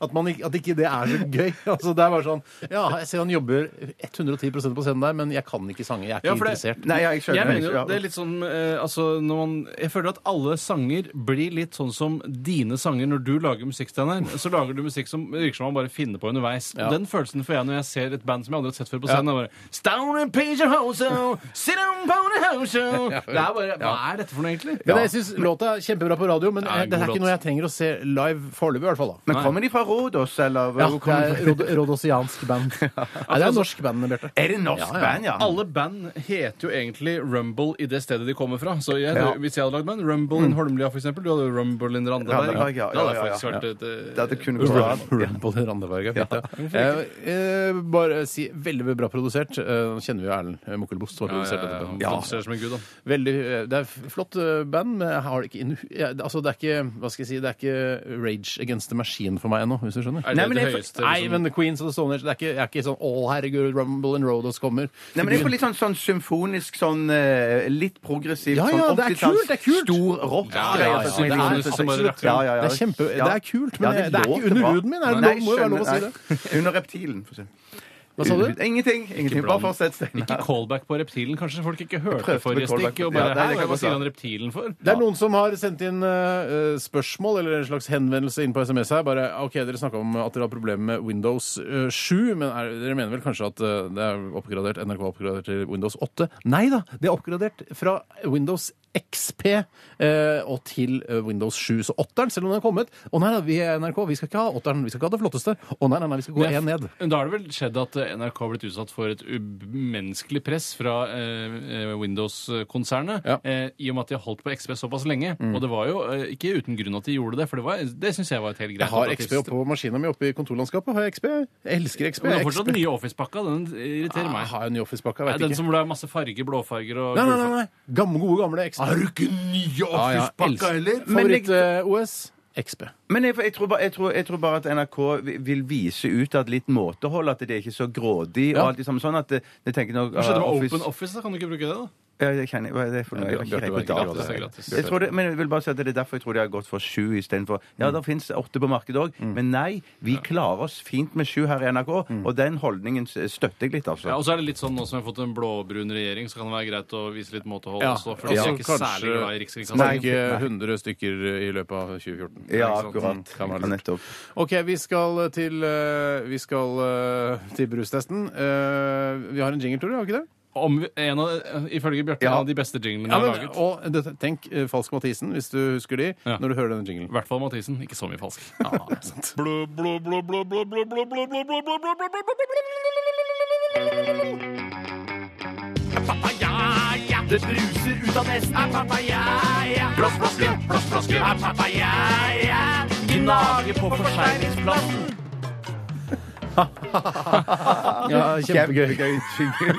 [SPEAKER 3] At, man ikke, at ikke det er så gøy. Altså, det er bare sånn Ja, jeg ser han jobber 110% på scenen der, men jeg kan ikke sange. Jeg er ikke
[SPEAKER 5] Ja, det-
[SPEAKER 3] interessert.
[SPEAKER 4] Nei, ja, jeg skjønner.
[SPEAKER 5] Jeg mener jo, det er litt sånn eh, altså, når man, Jeg føler at alle sanger blir litt sånn som dine sanger når du lager musikk, Steinar. Så lager du musikk som virker som man bare finner på på underveis. Og Den følelsen får jeg når jeg ser et band som jeg aldri har sett før på scenen. Det er bare, Stone and and hoso, sit on a hoso. Det er bare, Hva er dette for noe, egentlig?
[SPEAKER 3] Men jeg synes låta er kjempebra på radio, men
[SPEAKER 5] Ja,
[SPEAKER 3] det er ikke noe jeg trenger å se live foreløpig, i hvert fall. da.
[SPEAKER 4] Men kommer de fra Rådås, eller?
[SPEAKER 3] Ja, det er rod rodosiansk band. Nei, det er norsk band, Bjarte.
[SPEAKER 4] Er det norsk
[SPEAKER 3] Ja, ja.
[SPEAKER 4] band, ja?
[SPEAKER 5] Alle band heter jo egentlig Rumble i det stedet de kommer fra. Så jeg,
[SPEAKER 4] Ja.
[SPEAKER 5] Hvis jeg hadde lagd band, Rumble in Holmlia, for eksempel. Du hadde jo Rumble in Randaberg.
[SPEAKER 4] Ja.
[SPEAKER 5] Det hadde
[SPEAKER 4] Ja, ja,
[SPEAKER 5] faktisk
[SPEAKER 4] ja.
[SPEAKER 5] vært et eh,
[SPEAKER 4] Det hadde kunne gått.
[SPEAKER 3] Rumble in Randaberg. Fint. Eh, eh, bare si veldig bra produsert. Eh, Nå kjenner vi jo Erlend Mokkelbost, som har
[SPEAKER 5] ja,
[SPEAKER 3] produsert
[SPEAKER 5] ja,
[SPEAKER 3] dette
[SPEAKER 5] ja,
[SPEAKER 3] bandet.
[SPEAKER 5] ja. Produserer som en gud, da.
[SPEAKER 3] Veldig, eh, det er f- flott eh, band, men jeg har det ikke ja, altså det er ikke Hva skal jeg si? Det er ikke Rage Against the Machine for meg ennå, hvis du skjønner.
[SPEAKER 5] Er det
[SPEAKER 4] Nei, men
[SPEAKER 5] det
[SPEAKER 4] jeg-
[SPEAKER 5] høyeste?
[SPEAKER 3] Nei,
[SPEAKER 5] liksom?
[SPEAKER 3] men The Queens of the Stone Age det er ikke, Jeg er ikke sånn Å, herregud, Rumble and Rodos kommer.
[SPEAKER 4] Nei, men jeg får litt sånn, sånn symfonisk, sånn eh, litt progressivt
[SPEAKER 3] Ja, ja,
[SPEAKER 4] sånn
[SPEAKER 3] det er
[SPEAKER 4] 80-talls
[SPEAKER 3] kult, det er kult.
[SPEAKER 4] Stor rock.
[SPEAKER 5] Ja, ja, ja,
[SPEAKER 3] det er-
[SPEAKER 5] som
[SPEAKER 4] ja, ja, ja.
[SPEAKER 3] Det er kjempe, det er kult, men
[SPEAKER 4] Ja,
[SPEAKER 3] det, det er ikke under
[SPEAKER 4] bra.
[SPEAKER 3] huden min. Er det
[SPEAKER 4] Nei,
[SPEAKER 3] lov, må jo være lov å si det.
[SPEAKER 4] Under reptilen. for å si.
[SPEAKER 3] Hva sa du?
[SPEAKER 4] Ingenting. ingenting. Bare fortsett, Steinar.
[SPEAKER 5] Ikke callback på reptilen. Kanskje folk ikke hørte
[SPEAKER 4] prøvde
[SPEAKER 5] forrige
[SPEAKER 4] med callback.
[SPEAKER 5] stikk. Og
[SPEAKER 4] Ja,
[SPEAKER 5] bare,
[SPEAKER 4] det er
[SPEAKER 5] hva sier han reptilen for?
[SPEAKER 3] Det er noen som har sendt inn eh, spørsmål eller en slags henvendelse inn på SMS her. Bare, ok, Dere snakka om at dere har problemer med Windows eh, 7, men er, dere mener vel kanskje at eh, det er oppgradert, NRK er oppgradert til Windows 8? Nei da! Det er oppgradert fra Windows XP eh, og til eh, Windows 7. Så åtteren, selv om den er kommet Å nei, da, vi er NRK, vi skal ikke ha åtteren, vi skal ikke ha det flotteste. Å nei, nei, nei, vi skal gå én ned.
[SPEAKER 5] Da har det vel skjedd at eh, NRK har blitt utsatt for et umenneskelig press fra eh, Windows-konsernet,
[SPEAKER 3] Ja.
[SPEAKER 5] eh, i og med at de har holdt på XP såpass lenge. Og det var jo eh, ikke uten grunn at de gjorde det, for det, var- det syns jeg var et helt greit
[SPEAKER 3] Jeg har XP på maskina mi oppe i kontorlandskapet. Har jeg XP? Jeg elsker XP.
[SPEAKER 5] Men du har fortsatt den nye Office-pakka. Den irriterer
[SPEAKER 3] Ah,
[SPEAKER 5] meg.
[SPEAKER 3] har jeg en ny Office-pakke?
[SPEAKER 5] Nei,
[SPEAKER 3] Jeg
[SPEAKER 5] den
[SPEAKER 3] ikke.
[SPEAKER 5] som hvor det er masse farger, blåfarger og
[SPEAKER 3] Nei, nei, nei. nei. Gamle, gode, gamle XP.
[SPEAKER 4] Har du ikke nye
[SPEAKER 3] Ja, ja,
[SPEAKER 4] Office-pakker heller?
[SPEAKER 3] Favoritt-OS? XP.
[SPEAKER 4] men jeg, jeg, tror bare, jeg, tror, jeg tror bare at NRK vil vise ut at litt måtehold, at det er ikke så grådig og alt det samme sånn at det, det tenker nok
[SPEAKER 5] Hva skjedde med
[SPEAKER 4] uh, Office-
[SPEAKER 5] Open Office? da? Kan du ikke bruke det, da?
[SPEAKER 4] Ja, jeg kjenner, hva er det for noe? Jeg har ikke
[SPEAKER 3] Bjarte
[SPEAKER 4] på
[SPEAKER 3] ikke
[SPEAKER 5] gratis, det er gratis.
[SPEAKER 4] Jeg tror det, men jeg vil bare si at det er derfor jeg tror de har gått for sju istedenfor Ja, det fins åtte på markedet òg, men nei, vi klarer oss fint med sju her i NRK, og den holdningen støtter jeg litt, altså.
[SPEAKER 5] Ja, og så er det litt sånn nå som vi har fått en blåbrun regjering, så kan det være greit å vise litt måtehold
[SPEAKER 3] Ja,
[SPEAKER 5] også. For de er ikke særlig glad i Rikskringkastingen.
[SPEAKER 3] Ikke 100 stykker i løpet av 2014.
[SPEAKER 4] Ja, akkurat.
[SPEAKER 3] Mm, Kan være
[SPEAKER 4] nettopp.
[SPEAKER 3] OK, vi skal til, eh, vi skal eh, til brustesten. Eh, vi har en jingle, tror du, har vi ikke det?
[SPEAKER 5] Om en av, ifølge Bjarte,
[SPEAKER 4] Ja.
[SPEAKER 5] en av de beste jinglene
[SPEAKER 3] Ja,
[SPEAKER 5] jeg har
[SPEAKER 3] men,
[SPEAKER 5] laget.
[SPEAKER 3] og dette, tenk eh, Falsk Mathisen, hvis du husker de,
[SPEAKER 5] Ja.
[SPEAKER 3] når du hører denne jinglen.
[SPEAKER 5] I hvert fall Mathisen. Ikke så mye falsk. Blå, blå, blå, blå, blå, blå, blå, blå, blå, blå, blå, blå, blå, blå,
[SPEAKER 2] Det bruser ut av nesen. Papaya. Blåsflaske, blåsflaske. Papaya. Gnager på forseglingsplassen.
[SPEAKER 3] Ja, kjempegøy.
[SPEAKER 4] Kjempegøy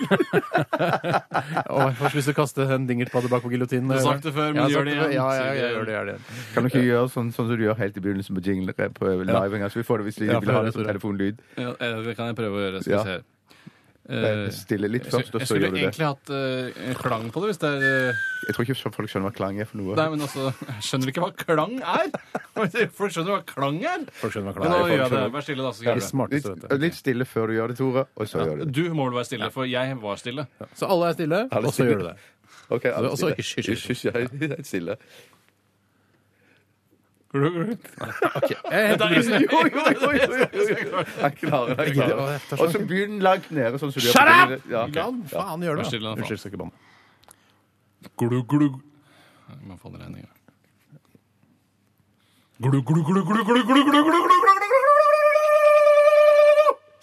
[SPEAKER 4] jeg
[SPEAKER 3] får så lyst til å kaste en dingertpadde bak på giljotinen.
[SPEAKER 5] Du har sagt det før, men gjør det igjen.
[SPEAKER 3] Ja, ja,
[SPEAKER 5] igjen.
[SPEAKER 3] gjør det, gjør det.
[SPEAKER 4] Kan du ikke gjøre sånn, sånn som du gjør helt i begynnelsen på jingle på live en gang? Så vi får det hvis vi
[SPEAKER 3] Ja,
[SPEAKER 4] vil ha det som telefonlyd.
[SPEAKER 5] Ja, eh, det kan jeg prøve å gjøre. Skal vi se. Eh,
[SPEAKER 4] Stille litt først, og
[SPEAKER 5] jeg
[SPEAKER 4] så
[SPEAKER 5] skulle
[SPEAKER 4] gjør du det.
[SPEAKER 5] egentlig hatt eh, klang på det, hvis det er eh,
[SPEAKER 4] Jeg tror ikke folk skjønner hva klang er for noe.
[SPEAKER 5] Nei, men altså, jeg skjønner ikke hva klang er! Folk skjønner hva klang er!
[SPEAKER 3] Folk skjønner hva
[SPEAKER 5] Men nå
[SPEAKER 3] klar er.
[SPEAKER 5] gjør jeg det. Vær stille, da. så gjør jeg det.
[SPEAKER 3] smarteste,
[SPEAKER 4] Litt,
[SPEAKER 3] vet du.
[SPEAKER 4] litt stille før du gjør det, Tore, og så gjør du det.
[SPEAKER 5] Du må vel være stille, for jeg var stille.
[SPEAKER 3] Så alle er stille,
[SPEAKER 4] Alle
[SPEAKER 3] og så
[SPEAKER 4] stille.
[SPEAKER 3] gjør du det.
[SPEAKER 4] Ok, alle
[SPEAKER 3] Og så
[SPEAKER 4] stille.
[SPEAKER 3] hysj, hysj, hysj.
[SPEAKER 4] Hysj, hysj, helt stille.
[SPEAKER 3] Jeg henter brusen.
[SPEAKER 4] Jo, jo, jo, jo, jo, jo. Jeg klarer det. jeg klarer det.
[SPEAKER 3] så
[SPEAKER 4] Og så begynn langt nede, sånn som du gjør.
[SPEAKER 3] Shut up!
[SPEAKER 4] Ja, ok.
[SPEAKER 3] Lan, faen, gjør det.
[SPEAKER 5] Vær stille, da, faen.
[SPEAKER 3] Unnskyld, skal ikke banne.
[SPEAKER 5] Glug, glug. Jeg må få en regning. Glug, glug, glug, glug, glug, glug, glug, glug, glug, glug,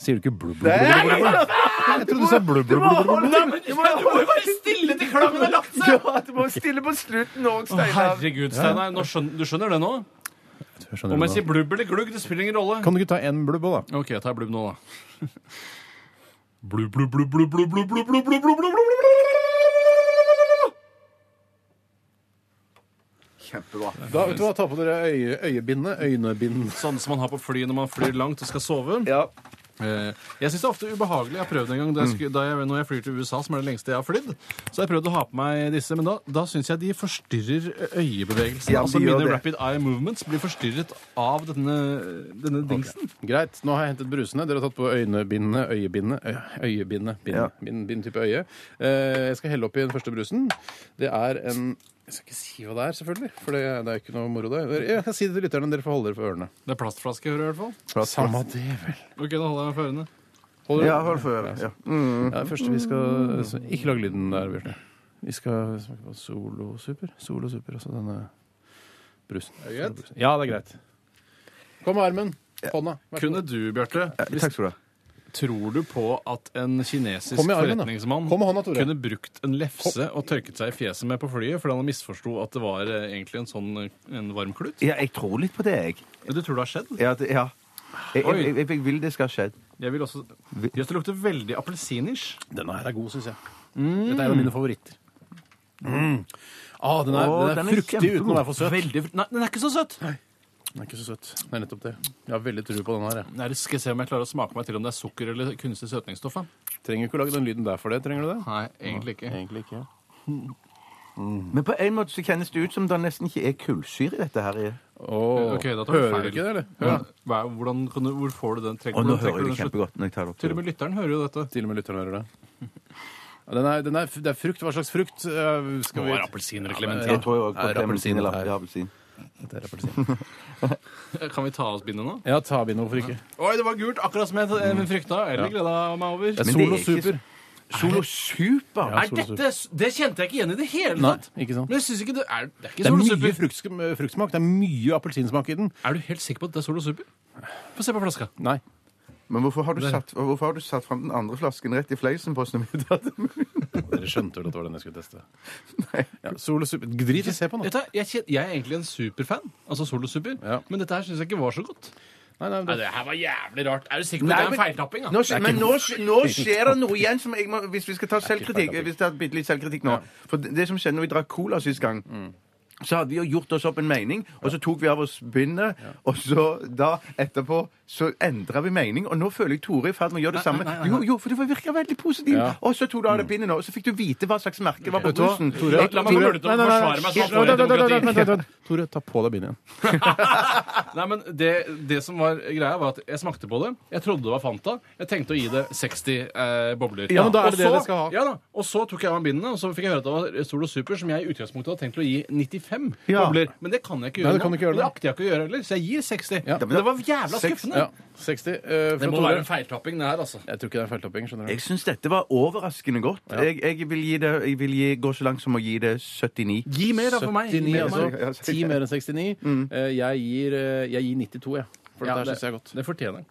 [SPEAKER 3] Sier du ikke blubb, blubb, blubb, blubb? Jeg trodde du sa blubb, blubb, blubb, blubb.
[SPEAKER 5] Du må jo være stille til klangen har lagt seg!
[SPEAKER 4] Ja, du må stille på slutten òg,
[SPEAKER 5] Å,
[SPEAKER 4] Steinar.
[SPEAKER 5] Herregud, Steinar. nå Du skjønner det nå? Om jeg sier blubb eller glugg, det spiller ingen rolle.
[SPEAKER 3] Kan du ikke ta en blubb òg, da?
[SPEAKER 5] OK, jeg tar blubb nå, da. Blubb, blubb, blubb, blubb, blubb, blubb, blubb, blubb, blubb, blubb, blubb, blubb.
[SPEAKER 4] Kjempebra.
[SPEAKER 3] Da, vet du hva, Ta på dere øye, øyebindet. Øynebind.
[SPEAKER 5] Sånn som man har på fly når man flyr langt og skal sove.
[SPEAKER 4] Ja.
[SPEAKER 5] Eh, Jeg syns det er ofte ubehagelig. Jeg har prøvd en gang da jeg skulle, da jeg, Når jeg flyr til USA, som er det lengste jeg har flydd, så har jeg prøvd å ha på meg disse, men da, da syns jeg de forstyrrer øyebevegelsene.
[SPEAKER 4] Ja, de
[SPEAKER 5] altså
[SPEAKER 4] gjør
[SPEAKER 5] Mine
[SPEAKER 4] det.
[SPEAKER 5] rapid eye movements blir forstyrret av denne, denne dingsen.
[SPEAKER 3] Greit, nå har jeg hentet brusene. Dere har tatt på øynebindene, øyebindene, øy- øyebindet, bind,
[SPEAKER 4] Ja.
[SPEAKER 3] bind, bind type øye. Eh, jeg skal helle oppi den første brusen. Det er en Jeg skal ikke si hva det er, selvfølgelig. For det, det er ikke noe moro, det. Jeg kan si det til lytterne. Dere får holde dere for ørene.
[SPEAKER 5] Det er plastflaske, hører jeg i hvert fall.
[SPEAKER 3] Samme det, vel.
[SPEAKER 5] Ok, da holder jeg meg for ørene.
[SPEAKER 3] Holder?
[SPEAKER 4] Ja, hold for ørene. Ja. Mm.
[SPEAKER 3] Ja, det første vi skal så, Ikke lag lyden der, Bjørte. Vi skal smake på Solo Super. Solo Super, altså denne brusen.
[SPEAKER 5] Er det greit?
[SPEAKER 3] Ja, det er greit. Kom med armen. Hånda.
[SPEAKER 5] Kunne
[SPEAKER 3] skal
[SPEAKER 5] du, Bjarte,
[SPEAKER 4] Eh,
[SPEAKER 5] tror du på at en kinesisk
[SPEAKER 3] Kom i armen, da.
[SPEAKER 5] forretningsmann
[SPEAKER 3] Kom med hånda, Tore.
[SPEAKER 5] kunne brukt en lefse og tørket seg i fjeset med på flyet fordi han misforsto at det var eh, egentlig en sånn eh, en varm klut?
[SPEAKER 4] Ja, jeg tror litt på det, jeg.
[SPEAKER 5] Du tror det har skjedd?
[SPEAKER 4] Ja, det, ja. Jeg,
[SPEAKER 5] Oi.
[SPEAKER 4] jeg, jeg, jeg vil det skal ha skjedd.
[SPEAKER 5] Jeg vil også Jøss, det lukter veldig appelsiners.
[SPEAKER 3] Denne her er god, syns jeg. Dette er en av mine favoritter. Mm. Ah, den er,
[SPEAKER 4] Å,
[SPEAKER 3] den er
[SPEAKER 4] den er
[SPEAKER 3] fruktig
[SPEAKER 4] kjempegod.
[SPEAKER 3] uten å være for søt.
[SPEAKER 5] Veldig, fr- nei, den er ikke så søt!
[SPEAKER 3] Den er ikke så søt. Det er nettopp det. Jeg har veldig tro på den her. Jeg.
[SPEAKER 5] Nei, det skal jeg se om jeg klarer å smake meg til om det er sukker eller kunstig søtningsstoff. da.
[SPEAKER 3] Trenger ikke å lage den lyden der for det. Trenger du det?
[SPEAKER 5] Nei, egentlig ikke.
[SPEAKER 3] Egentlig ikke.
[SPEAKER 4] Men på en måte så kjennes det ut som det nesten ikke er kullsyre i dette her.
[SPEAKER 3] Åh,
[SPEAKER 5] Ok, da tar
[SPEAKER 3] hører
[SPEAKER 5] feil.
[SPEAKER 3] du ikke det, eller?
[SPEAKER 5] Ja. Hva, hvordan kan du, hvor får du den? Trekker,
[SPEAKER 4] Og nå
[SPEAKER 5] hvordan trekker
[SPEAKER 4] hører
[SPEAKER 5] du
[SPEAKER 4] jeg
[SPEAKER 5] den
[SPEAKER 4] det
[SPEAKER 5] slutt-
[SPEAKER 4] kjempegodt når jeg tar det opp.
[SPEAKER 5] Til og med lytteren hører jo dette.
[SPEAKER 3] Til og med lytteren hører det. Ja, den er, den er, det er frukt. Hva slags frukt? eh, Skal vi...
[SPEAKER 5] Nå er det appelsin eller
[SPEAKER 3] Ja.
[SPEAKER 4] Jeg tror jo også på
[SPEAKER 3] appelsin
[SPEAKER 4] eller appelsin.
[SPEAKER 3] Dette er appelsin.
[SPEAKER 5] Kan vi ta av oss bindet nå?
[SPEAKER 3] Ja, ta bindet, hvorfor ikke?
[SPEAKER 5] Oi, det var gult, akkurat som jeg eh, frykta. Eller gleda meg over.
[SPEAKER 3] Det er
[SPEAKER 4] Men det
[SPEAKER 3] Solo
[SPEAKER 4] er ikke
[SPEAKER 3] Super.
[SPEAKER 4] Solo Super?
[SPEAKER 3] Ja,
[SPEAKER 5] Er
[SPEAKER 3] Solo
[SPEAKER 5] dette, det kjente jeg ikke igjen i det hele
[SPEAKER 3] Nei,
[SPEAKER 5] tatt.
[SPEAKER 3] ikke sant?
[SPEAKER 5] Men jeg synes ikke det er Det er ikke
[SPEAKER 3] Det er
[SPEAKER 5] Solo
[SPEAKER 3] mye
[SPEAKER 5] Super.
[SPEAKER 3] fruktsk- fruktsmak. Det er mye appelsinsmak i den.
[SPEAKER 5] Er du helt sikker på at det er Solo Super? Få se på flaska.
[SPEAKER 3] Nei.
[SPEAKER 4] Men hvorfor har, du satt, hvorfor har du satt fram den andre flasken rett i fleisen på oss når vi tar den?
[SPEAKER 3] Dere skjønte vel at det var den jeg skulle teste? Ja, og Super. Drit i se på nå.
[SPEAKER 5] Vet du Jeg, kjen- jeg er egentlig en superfan, altså Solo Super,
[SPEAKER 3] Ja.
[SPEAKER 5] men dette her syns jeg ikke var så godt.
[SPEAKER 3] Nei, nei,
[SPEAKER 5] Nei,
[SPEAKER 3] det,
[SPEAKER 5] det her var jævlig rart. Er du sikker på at det er en feiltapping? da?
[SPEAKER 4] Nå, skje- men nå, skje- nå skjer det noe igjen som jeg må, Hvis vi skal ta selvkritikk
[SPEAKER 3] feil,
[SPEAKER 4] Hvis vi tar bitte litt selvkritikk nå For det, det som skjedde når vi drakk cola sist gang så hadde vi jo gjort oss opp en mening, og så tok vi av oss bindet, og så da etterpå så endra vi mening, og nå føler jeg Tore er i ferd med å gjøre det samme. Jo, jo, for du virka veldig positiv, og så tok du av deg bindet nå, og så fikk du vite hva slags merke var på bussen.
[SPEAKER 3] Tore,
[SPEAKER 5] La meg få mulighet til å forsvare meg.
[SPEAKER 3] Tore, ta på deg bindet igjen.
[SPEAKER 5] Nei, men det, det som var greia, var at jeg smakte på det. Jeg trodde det var Fanta. Jeg tenkte å gi det 60 eh, bobler.
[SPEAKER 3] Ja, men da er det det det skal ha.
[SPEAKER 5] Ja da, Og så tok jeg av meg bindene, og så fikk jeg høre at det var Solo Super, som jeg i utgangspunktet hadde tenkt å gi 95
[SPEAKER 4] Ja.
[SPEAKER 5] bobler. Men det kan jeg ikke
[SPEAKER 3] Nei,
[SPEAKER 5] gjøre
[SPEAKER 3] det kan du ikke gjøre
[SPEAKER 5] Og det
[SPEAKER 3] nå.
[SPEAKER 5] akter jeg ikke å gjøre heller, så jeg gir 60.
[SPEAKER 3] Ja.
[SPEAKER 5] Men det var jævla skuffende.
[SPEAKER 3] Ja, 60 eh,
[SPEAKER 5] Det må
[SPEAKER 3] Tore.
[SPEAKER 5] være en feiltapping, det her, altså.
[SPEAKER 3] Jeg tror ikke det er en feiltopping. skjønner du.
[SPEAKER 4] Jeg syns dette var overraskende godt. Jeg, jeg vil, gi det, jeg vil gi, gå så langt som å gi det 79.
[SPEAKER 5] Gi mer, da, for meg.
[SPEAKER 3] 79,
[SPEAKER 5] Mer,
[SPEAKER 3] altså.
[SPEAKER 4] Ja,
[SPEAKER 3] 10 mer enn 69. Eh, Jeg gir, eh, jeg gir 92, jeg. For
[SPEAKER 5] Ja,
[SPEAKER 3] dette her
[SPEAKER 5] det-
[SPEAKER 3] syns jeg er godt.
[SPEAKER 5] Det fortjener den.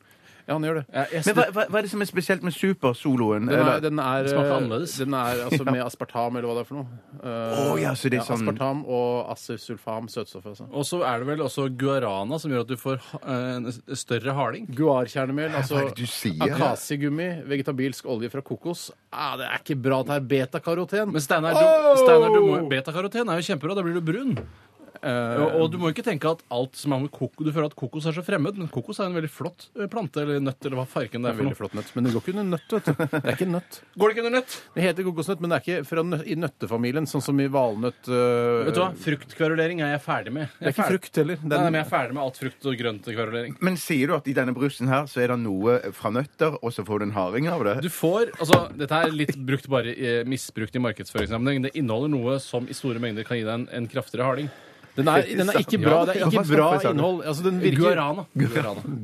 [SPEAKER 3] Ja, han gjør det.
[SPEAKER 5] Jeg, jeg,
[SPEAKER 4] Men hva, hva, hva er det som er spesielt med supersoloen?
[SPEAKER 3] Den er,
[SPEAKER 4] Eller-
[SPEAKER 3] den er,
[SPEAKER 5] Smaker
[SPEAKER 3] eh,
[SPEAKER 5] annerledes.
[SPEAKER 3] Den er altså med aspartam, eller hva det er for noe. Eh,
[SPEAKER 4] Å, ja, så det er sånn-
[SPEAKER 3] Aspartam og acesulfam, søtstoff. Altså.
[SPEAKER 5] og så er det vel også guarana som gjør at du får eh, en større harding.
[SPEAKER 3] Guarkjernemel, altså
[SPEAKER 4] Hva er det du sier?
[SPEAKER 3] akasiegummi, vegetabilsk olje fra kokos. Ah, det er ikke bra det er betakaroten.
[SPEAKER 5] Men Steinar, du,
[SPEAKER 3] Oh!
[SPEAKER 5] Steinar, du må, betakaroten er jo kjempebra. Da blir du brun.
[SPEAKER 3] Eh,
[SPEAKER 5] Og, og du må ikke tenke at alt som er med koko, Du føler at kokos er så fremmed, men kokos er en veldig flott eh, plante eller nøtt eller hva farken det
[SPEAKER 3] det
[SPEAKER 5] er for
[SPEAKER 3] veldig
[SPEAKER 5] noe.
[SPEAKER 3] flott nøtt. Men det går ikke under nøtt, vet du. Det er ikke nøtt.
[SPEAKER 5] Går det ikke under nøtt?
[SPEAKER 3] Det heter kokosnøtt, men det er ikke fra nø i nøttefamilien, sånn som i valnøtt. øh,
[SPEAKER 5] Vet du hva? Fruktkverulering er jeg ferdig med.
[SPEAKER 3] Det er ikke frukt heller. Den,
[SPEAKER 5] nei, men jeg er ferdig med alt frukt og grønt-kverulering.
[SPEAKER 4] Men sier du at i denne brusen her så er det noe fra nøtter, og så får du en harding av det?
[SPEAKER 5] Du får, altså, Dette er litt brukt bare, misbrukt i markedsføringssammenheng. Det inneholder noe som i store mengder kan gi deg en, en kraftigere harding.
[SPEAKER 3] Den, er, den er ikke bra. Det er ikke bra innhold. Altså, den virker
[SPEAKER 5] Guarana.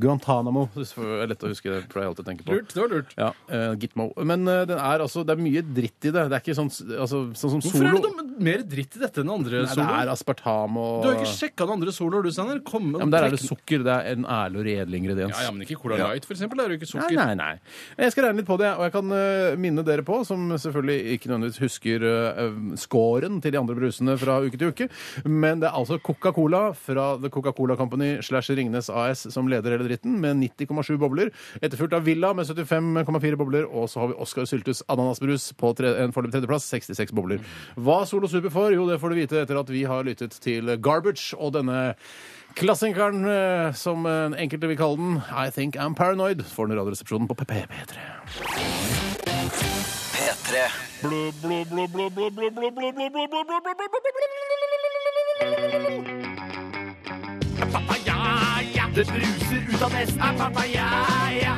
[SPEAKER 3] Guantánamo. Det er lett å huske det, pleier jeg alltid å tenke på.
[SPEAKER 5] Lurt. Det var lurt.
[SPEAKER 3] Ja, eh, Gitmo. Men eh, den er altså, det er mye dritt i det. Det er ikke sånn, altså, sånn som
[SPEAKER 5] Hvorfor
[SPEAKER 3] Solo.
[SPEAKER 5] er det noe mer dritt i dette enn andre
[SPEAKER 3] Nei, det
[SPEAKER 5] soloer?
[SPEAKER 3] er aspartam og
[SPEAKER 5] Du har ikke sjekka den andre soloer, du, Steinar? Kom
[SPEAKER 3] ja, men Der er det sukker. Det er en ærlig og redelig ingrediens.
[SPEAKER 5] Ja, ja, men ikke Cola Light, for eksempel. Det er jo ikke
[SPEAKER 3] Nei,
[SPEAKER 5] sukker.
[SPEAKER 3] nei, nei. Jeg skal regne litt på det, og jeg kan eh, minne dere på, som selvfølgelig ikke nødvendigvis husker uh, scoren til de andre brusene fra uke til uke, men det er altså Coca-Cola fra The Coca-Cola Company slash Ringnes AS som leder hele dritten, med 90,7 bobler. Etterfulgt av Villa med 75,4 bobler, og så har vi Oscar Syltus ananasbrus på tre, en foreløpig tredjeplass, 66 bobler. Hva Solo Super får? Jo, det får du vite etter at vi har lyttet til Garbage og denne Klassikeren, eh, som eh, enkelte vil kalle den, I Think I'm Paranoid, får den i Radioresepsjonen på PP3.
[SPEAKER 1] P3
[SPEAKER 2] Papaya, ja. Det bruser ut av nesen. Er papaya. Er ja.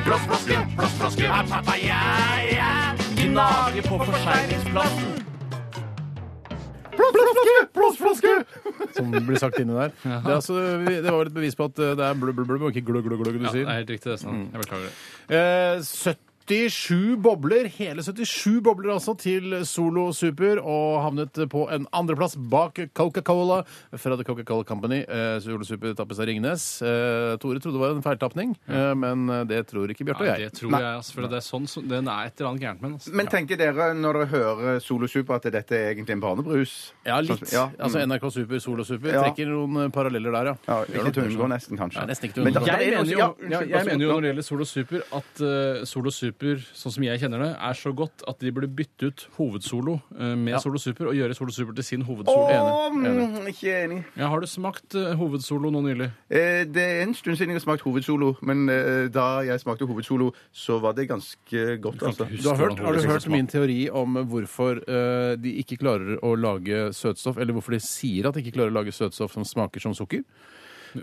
[SPEAKER 2] På forseglingsplassen.
[SPEAKER 3] Som blir sagt inni der. Det, er altså, det var vel et bevis på at eh, det er blubb, blubb, blubb, og ikke glugg, glugg, glugg du
[SPEAKER 5] Ja, det
[SPEAKER 3] sier.
[SPEAKER 5] er helt riktig, det. Sånn. Jeg beklager det.
[SPEAKER 3] Eh, 77 bobler, hele 77 bobler altså, til Solo Super, og havnet på en andreplass bak Coca-Cola fra The Coca-Cola Company. Eh, Solo Super tappes av Ringnes. Eh, Tore trodde det var en feiltapning, eh, men det tror ikke Bjarte og jeg.
[SPEAKER 5] det tror jeg, altså, for det er sånn, som- den er et eller annet gærent med den. Altså.
[SPEAKER 4] Men tenker dere når dere hører Solo Super at dette er egentlig en barnebrus?
[SPEAKER 3] Ja, litt.
[SPEAKER 4] Ja, mm. Altså.
[SPEAKER 3] NRK Super, Solo Super
[SPEAKER 4] Ja.
[SPEAKER 3] trekker noen eh, paralleller der, ja.
[SPEAKER 4] Ja, ikke til å unngå, nesten, kanskje.
[SPEAKER 3] Ja, nesten ikke til å
[SPEAKER 4] Men
[SPEAKER 3] unngå.
[SPEAKER 4] da-
[SPEAKER 5] Jeg
[SPEAKER 4] det er
[SPEAKER 5] mener, jo,
[SPEAKER 4] også- ja, unnskyld,
[SPEAKER 5] jeg mener jo når det gjelder Solo Super, at uh, Solo Super, sånn som jeg kjenner det, er så godt at de burde bytte ut hovedsolo eh, med Solo Super og gjøre Solo Super til sin hovedsolo.
[SPEAKER 4] Å, mm, ikke enig.
[SPEAKER 5] Ja, har du smakt eh, hovedsolo nå nylig?
[SPEAKER 4] Eh, Det er en stund siden jeg har smakt hovedsolo, men eh, da jeg smakte hovedsolo, så var det ganske godt. altså.
[SPEAKER 3] Du har, hørt, har du hørt
[SPEAKER 5] min
[SPEAKER 3] min teori om hvorfor eh, de ikke klarer å lage søtstoff, eller hvorfor de sier at de ikke klarer å lage søtstoff som smaker som sukker?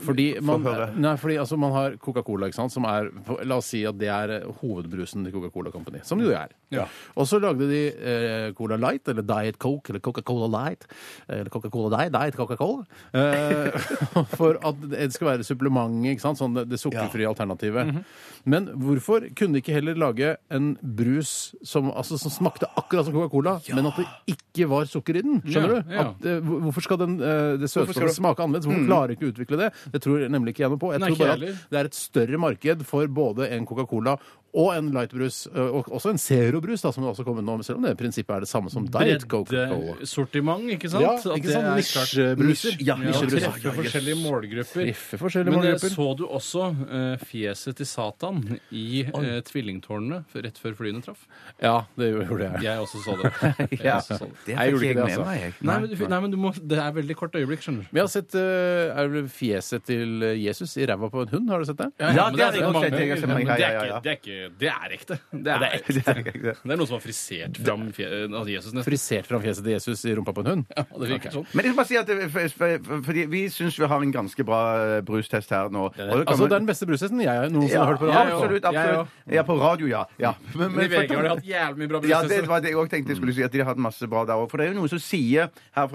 [SPEAKER 3] Fordi man, nei, fordi altså man har Coca-Cola, ikke sant, som er La oss si at det er eh, hovedbrusen til Coca-Cola Company. Som det jo er.
[SPEAKER 5] Ja.
[SPEAKER 3] Og så lagde de eh, Cola Light, eller Diet Coke, eller Coca-Cola Light, eller Coca-Cola Diet, Diet Coca-Cola, eh, for at det skal være supplementet, ikke sant, sånn det, det sukkerfrie alternativet.
[SPEAKER 5] Mhm.
[SPEAKER 3] Men hvorfor kunne de ikke heller lage en brus som, altså, som smakte akkurat som Coca-Cola, men at det ikke var sukker i den? Skjønner
[SPEAKER 5] Ja,
[SPEAKER 3] du?
[SPEAKER 5] ja.
[SPEAKER 3] At, eh, hvorfor skal den, eh, det
[SPEAKER 4] skal
[SPEAKER 3] smake annerledes? Hvorfor klarer de ikke å utvikle det? Det tror nemlig ikke jeg noe på. Jeg tror bare at det er et større marked for både en Coca-Cola og en lightbrus, og også en Zero-brus, da, som også kommet nå, selv om det prinsippet er det samme som Diet Coca-Cola.
[SPEAKER 5] Breddesortiment, ikke sant?
[SPEAKER 3] Ja, ikke
[SPEAKER 5] det
[SPEAKER 3] sant?
[SPEAKER 5] er
[SPEAKER 3] Nisjebruser.
[SPEAKER 5] klart- Ja,
[SPEAKER 3] nisjebruser.
[SPEAKER 5] treffer forskjellige målgrupper.
[SPEAKER 3] Treffer forskjellige
[SPEAKER 5] Men
[SPEAKER 3] målgrupper.
[SPEAKER 5] så du også uh, fjeset til Satan i uh, tvillingtårnene rett før flyene traff?
[SPEAKER 3] Ja, det gjorde jeg.
[SPEAKER 5] Jeg også så det. Jeg
[SPEAKER 4] Ja.
[SPEAKER 5] også så det.
[SPEAKER 4] Det
[SPEAKER 3] Jeg gjorde ikke det,
[SPEAKER 4] med
[SPEAKER 3] altså.
[SPEAKER 4] meg.
[SPEAKER 5] Nei, men, du, nei, men du må, det er veldig kort øyeblikk, skjønner du.
[SPEAKER 3] Vi har sett uh, er det fjeset til Jesus i ræva på en hund. Har du sett det?
[SPEAKER 4] Ja, det
[SPEAKER 5] er
[SPEAKER 4] har sett
[SPEAKER 5] det er
[SPEAKER 4] ja, ja,
[SPEAKER 5] ikke- Det er ikke Det er ekte. Det er ekte.
[SPEAKER 4] Det er ekte. det.
[SPEAKER 5] Det er noen som har frisert fram fje, av Jesus nesten.
[SPEAKER 3] Frisert fram fjeset til Jesus i rumpa på en hund?
[SPEAKER 5] Ja, det virker sånn.
[SPEAKER 4] Men jeg skal bare si at det, for, for, fordi vi syns vi har en ganske bra eh, brustest her nå. Og det kan
[SPEAKER 3] Altså,
[SPEAKER 4] man-
[SPEAKER 3] det er den beste brustesten jeg noen
[SPEAKER 4] ja,
[SPEAKER 3] har hørt på
[SPEAKER 4] ja,
[SPEAKER 3] radio.
[SPEAKER 4] absolutt.
[SPEAKER 5] Jeg
[SPEAKER 4] absolutt. Ja, på radio, ja. ja. Men,
[SPEAKER 5] Men i VG har de hatt jævlig mye bra
[SPEAKER 4] Ja, det
[SPEAKER 5] brystester.
[SPEAKER 4] var det jeg også tenkte jeg skulle si, at de har hatt masse bra der òg. For det er jo noen som sier, her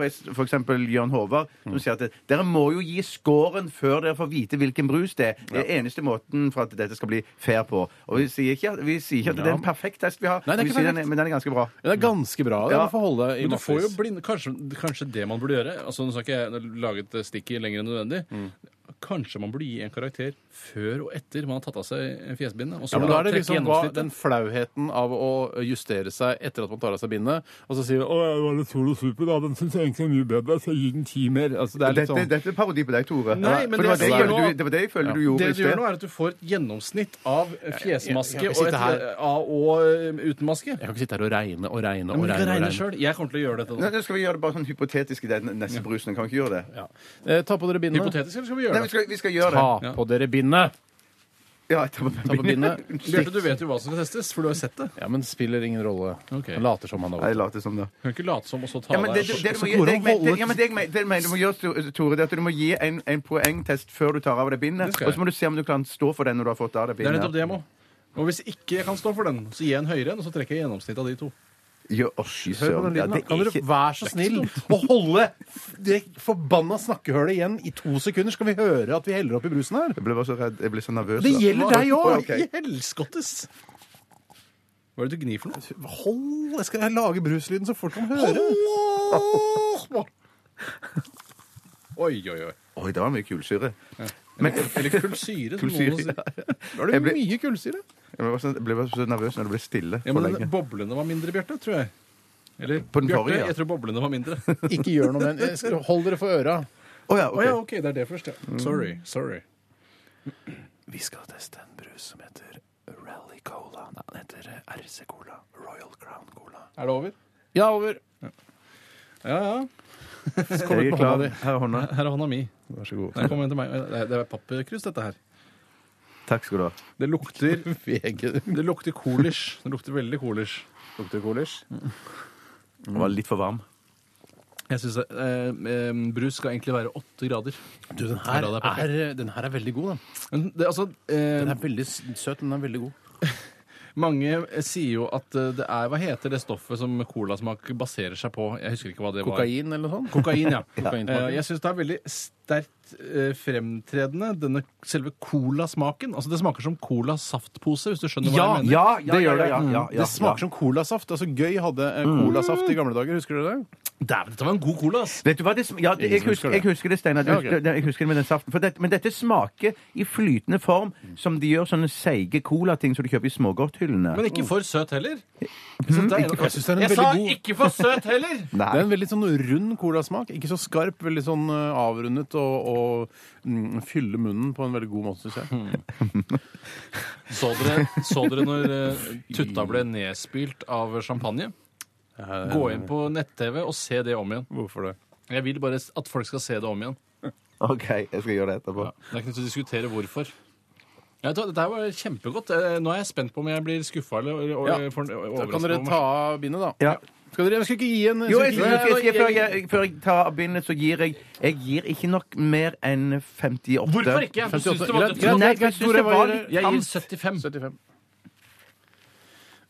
[SPEAKER 4] eksempel Jørn Håvard, som sier at dere må jo gi scoren før dere får vite hvilken brus det er. Det er eneste måten for at dette skal bli fair på. Og vi sier ikke, vi sier ikke at det er en perfekt test vi har,
[SPEAKER 3] Nei, det er
[SPEAKER 4] vi
[SPEAKER 3] ikke
[SPEAKER 4] sier den
[SPEAKER 3] perfekt.
[SPEAKER 4] er, men den er ganske bra.
[SPEAKER 3] Det er ganske bra. Den
[SPEAKER 4] Ja.
[SPEAKER 3] må få holde i
[SPEAKER 5] Men du får jo
[SPEAKER 3] massevis.
[SPEAKER 5] blind, kanskje, kanskje det man burde gjøre altså Nå skal ikke jeg lage et stikk lenger enn nødvendig. Kanskje man burde gi en karakter før og etter man har tatt av seg fjesbindet. Og så
[SPEAKER 3] Ja, men da er det
[SPEAKER 5] trekke
[SPEAKER 3] liksom hva,
[SPEAKER 5] gjennomsnittet.
[SPEAKER 3] den flauheten av å justere seg etter at man tar av seg bindet, og så sier vi 'Å, jeg var litt Solo Super, da. Den syns jeg egentlig er mye bedre, så jeg gir den ti mer'. Altså, det er litt
[SPEAKER 4] Dette,
[SPEAKER 3] sånn
[SPEAKER 4] dette er parodi på deg, Tore.
[SPEAKER 5] Nei, men
[SPEAKER 4] for det, var
[SPEAKER 5] det
[SPEAKER 4] det, jeg
[SPEAKER 5] nå-
[SPEAKER 4] du, det var det jeg føler du gjorde
[SPEAKER 5] Det
[SPEAKER 4] i
[SPEAKER 5] du gjør
[SPEAKER 4] sted.
[SPEAKER 5] nå, er at du får et gjennomsnitt av fjesmaske
[SPEAKER 3] Jeg- jeg- jeg
[SPEAKER 5] og
[SPEAKER 3] sitter
[SPEAKER 5] et
[SPEAKER 3] her-
[SPEAKER 5] av og eh, uten maske.
[SPEAKER 3] Jeg kan ikke sitte her og regne og regne og
[SPEAKER 5] Men du
[SPEAKER 3] regne.
[SPEAKER 5] kan
[SPEAKER 3] og
[SPEAKER 5] regne
[SPEAKER 3] regne.
[SPEAKER 5] selv. Jeg kommer til å gjøre dette
[SPEAKER 4] Nei,
[SPEAKER 5] nå.
[SPEAKER 4] nå skal vi gjøre det bare sånn hypotetisk i den neste brusen. Kan vi ikke gjøre det?
[SPEAKER 3] Ja. Eh, ta på dere bindet.
[SPEAKER 5] Hypotetisk, eller skal vi
[SPEAKER 4] gjøre
[SPEAKER 5] gjøre
[SPEAKER 4] vi skal, vi skal gjøre det.
[SPEAKER 3] Ta på dere bindet!
[SPEAKER 4] Ja, ta på,
[SPEAKER 3] Ta på bindet.
[SPEAKER 5] Bjarte, du vet jo hva som skal testes, for du har sett det.
[SPEAKER 3] Ja, men det spiller ingen rolle.
[SPEAKER 5] Ok.
[SPEAKER 3] Han later som han har
[SPEAKER 4] Nei, jeg later som det.
[SPEAKER 5] Du kan ikke late som og så ta
[SPEAKER 4] Ja, men det,
[SPEAKER 5] deg
[SPEAKER 4] det, det, du må det, jeg det, ja, men det, jeg men- det jeg mener du må gjøre, Tore, det er at du må gi en, en poengtest før du tar av deg bindet. Og så må du se om du kan stå for den når du har fått av deg
[SPEAKER 5] Det er
[SPEAKER 4] bindet.
[SPEAKER 5] nettopp det jeg må. Og hvis ikke jeg kan stå for den, så gir jeg en høyere en, og så trekker jeg gjennomsnittet av de to.
[SPEAKER 4] Ja, å, fy
[SPEAKER 3] Hør på
[SPEAKER 4] søren.
[SPEAKER 3] den
[SPEAKER 4] Ja,
[SPEAKER 3] lyden.
[SPEAKER 4] det
[SPEAKER 3] da. Kan
[SPEAKER 4] er
[SPEAKER 3] dere
[SPEAKER 4] ikke
[SPEAKER 3] være så snill å holde det forbanna snakkehølet igjen i to sekunder? Skal vi høre at vi heller oppi brusen her?
[SPEAKER 4] Jeg ble bare så redd. Jeg ble så nervøs.
[SPEAKER 3] Det
[SPEAKER 4] da.
[SPEAKER 3] gjelder deg
[SPEAKER 4] Å,
[SPEAKER 3] òg!
[SPEAKER 4] ok.
[SPEAKER 5] I helskottes! Hva er det du gnir for noe?
[SPEAKER 3] Hold Jeg skal lage bruslyden så folk kan høre.
[SPEAKER 5] Oi, oi, oi.
[SPEAKER 4] Oi, det var mye kullsyre.
[SPEAKER 5] Men, eller kullsyre, som
[SPEAKER 4] Kullsyre,
[SPEAKER 5] noen sier.
[SPEAKER 3] Da er det
[SPEAKER 4] Jeg ble-
[SPEAKER 3] mye kullsyre.
[SPEAKER 4] Jeg ble bare så, ble bare så nervøs når det ble stille
[SPEAKER 5] Ja,
[SPEAKER 4] for
[SPEAKER 5] men
[SPEAKER 4] lenge.
[SPEAKER 5] boblene var mindre, Bjarte, tror jeg. Eller
[SPEAKER 4] På den
[SPEAKER 5] Bjarte,
[SPEAKER 4] forrige, ja.
[SPEAKER 5] jeg tror boblene var mindre.
[SPEAKER 3] Ikke gjør noe med den. Hold dere for øra.
[SPEAKER 4] Å ja,
[SPEAKER 5] ja,
[SPEAKER 4] ok.
[SPEAKER 5] OK, det er det først, ja. Sorry. sorry.
[SPEAKER 3] Vi skal teste en brus som heter Rally Cola. Nei, den heter RC Cola. Royal Crown Cola.
[SPEAKER 5] Er det over?
[SPEAKER 3] Ja, over.
[SPEAKER 5] Ja, ja.
[SPEAKER 3] Kom ut med hånda di.
[SPEAKER 4] Her er hånda.
[SPEAKER 5] Her er hånda mi.
[SPEAKER 3] Vær så god.
[SPEAKER 5] Nei, kom til meg. Det er, det er pappkrus, dette her.
[SPEAKER 4] Takk skal du ha.
[SPEAKER 5] Det lukter Det lukter coolers. Det lukter veldig coolers.
[SPEAKER 3] Lukter coolers.
[SPEAKER 4] Den var litt for varm.
[SPEAKER 5] Jeg syns eh, eh, brus skal egentlig være åtte grader.
[SPEAKER 3] Du, den her,
[SPEAKER 5] Ja, det er
[SPEAKER 3] er, den her er veldig god, den.
[SPEAKER 5] Men det, altså, eh,
[SPEAKER 3] Den er veldig s- søt, den er veldig god.
[SPEAKER 5] Mange eh, sier jo at eh, det er Hva heter det stoffet som colasmak baserer seg på? Jeg husker ikke hva det var.
[SPEAKER 3] Kokain eller noe sånt?
[SPEAKER 5] Kokain, ja.
[SPEAKER 3] Kokainsmaken.
[SPEAKER 5] Eh, Jeg syns det er veldig sterkt eh, fremtredende, denne selve colasmaken. Altså Det smaker som colasaftpose, hvis du skjønner hva jeg mener.
[SPEAKER 4] Ja, ja,
[SPEAKER 3] Det gjør det.
[SPEAKER 4] ja, ja, ja,
[SPEAKER 3] det smaker som colasaft. Altså Gøy hadde eh, colasaft i gamle dager. Husker du det?
[SPEAKER 5] Dæven, dette var en god cola, ass!
[SPEAKER 4] Vet du hva det sm- Ja, det, jeg, husker,
[SPEAKER 3] husker det.
[SPEAKER 4] jeg husker det, Steinar.
[SPEAKER 3] Ja, okay.
[SPEAKER 4] husker- Jeg husker det med den saften. For det, men dette smaker i flytende form, som de gjør sånne seige colating som du kjøper i smågodthyllene.
[SPEAKER 5] Men ikke for søt heller. Jeg synes det er en-
[SPEAKER 3] Jeg synes det er en
[SPEAKER 5] Jeg sa
[SPEAKER 3] god-
[SPEAKER 5] ikke for søt heller!
[SPEAKER 3] Det er en veldig sånn rund colasmak. Ikke så skarp, veldig sånn eh, og, og mm, fylle munnen på en veldig god måte, syns jeg.
[SPEAKER 5] Så dere, så dere når eh, Tutta ble nedspylt av champagne? Gå inn på nett-TV og se det om igjen.
[SPEAKER 3] Hvorfor det?
[SPEAKER 5] Jeg vil bare at folk skal se det om igjen.
[SPEAKER 4] OK, jeg skal gjøre det etterpå.
[SPEAKER 5] Det er ikke nødt til å diskutere hvorfor. Ja, vet du hva, Dette her var kjempegodt. Eh, Nå er jeg spent på om jeg blir skuffa eller eller-
[SPEAKER 3] Ja.
[SPEAKER 5] for-
[SPEAKER 3] Da
[SPEAKER 5] overrasket.
[SPEAKER 3] kan dere
[SPEAKER 5] over
[SPEAKER 3] ta av bindet, da.
[SPEAKER 4] Ja.
[SPEAKER 3] Skal dere, jeg skal ikke gi en
[SPEAKER 4] Jo, jeg, jeg,
[SPEAKER 3] jeg,
[SPEAKER 4] jeg, jeg, før, jeg, før jeg tar begynner, så gir jeg Jeg gir ikke nok mer enn 58.
[SPEAKER 5] Hvorfor ikke? Du syns det var
[SPEAKER 4] Nei, jeg det?
[SPEAKER 5] Jeg gir 75.
[SPEAKER 3] 75.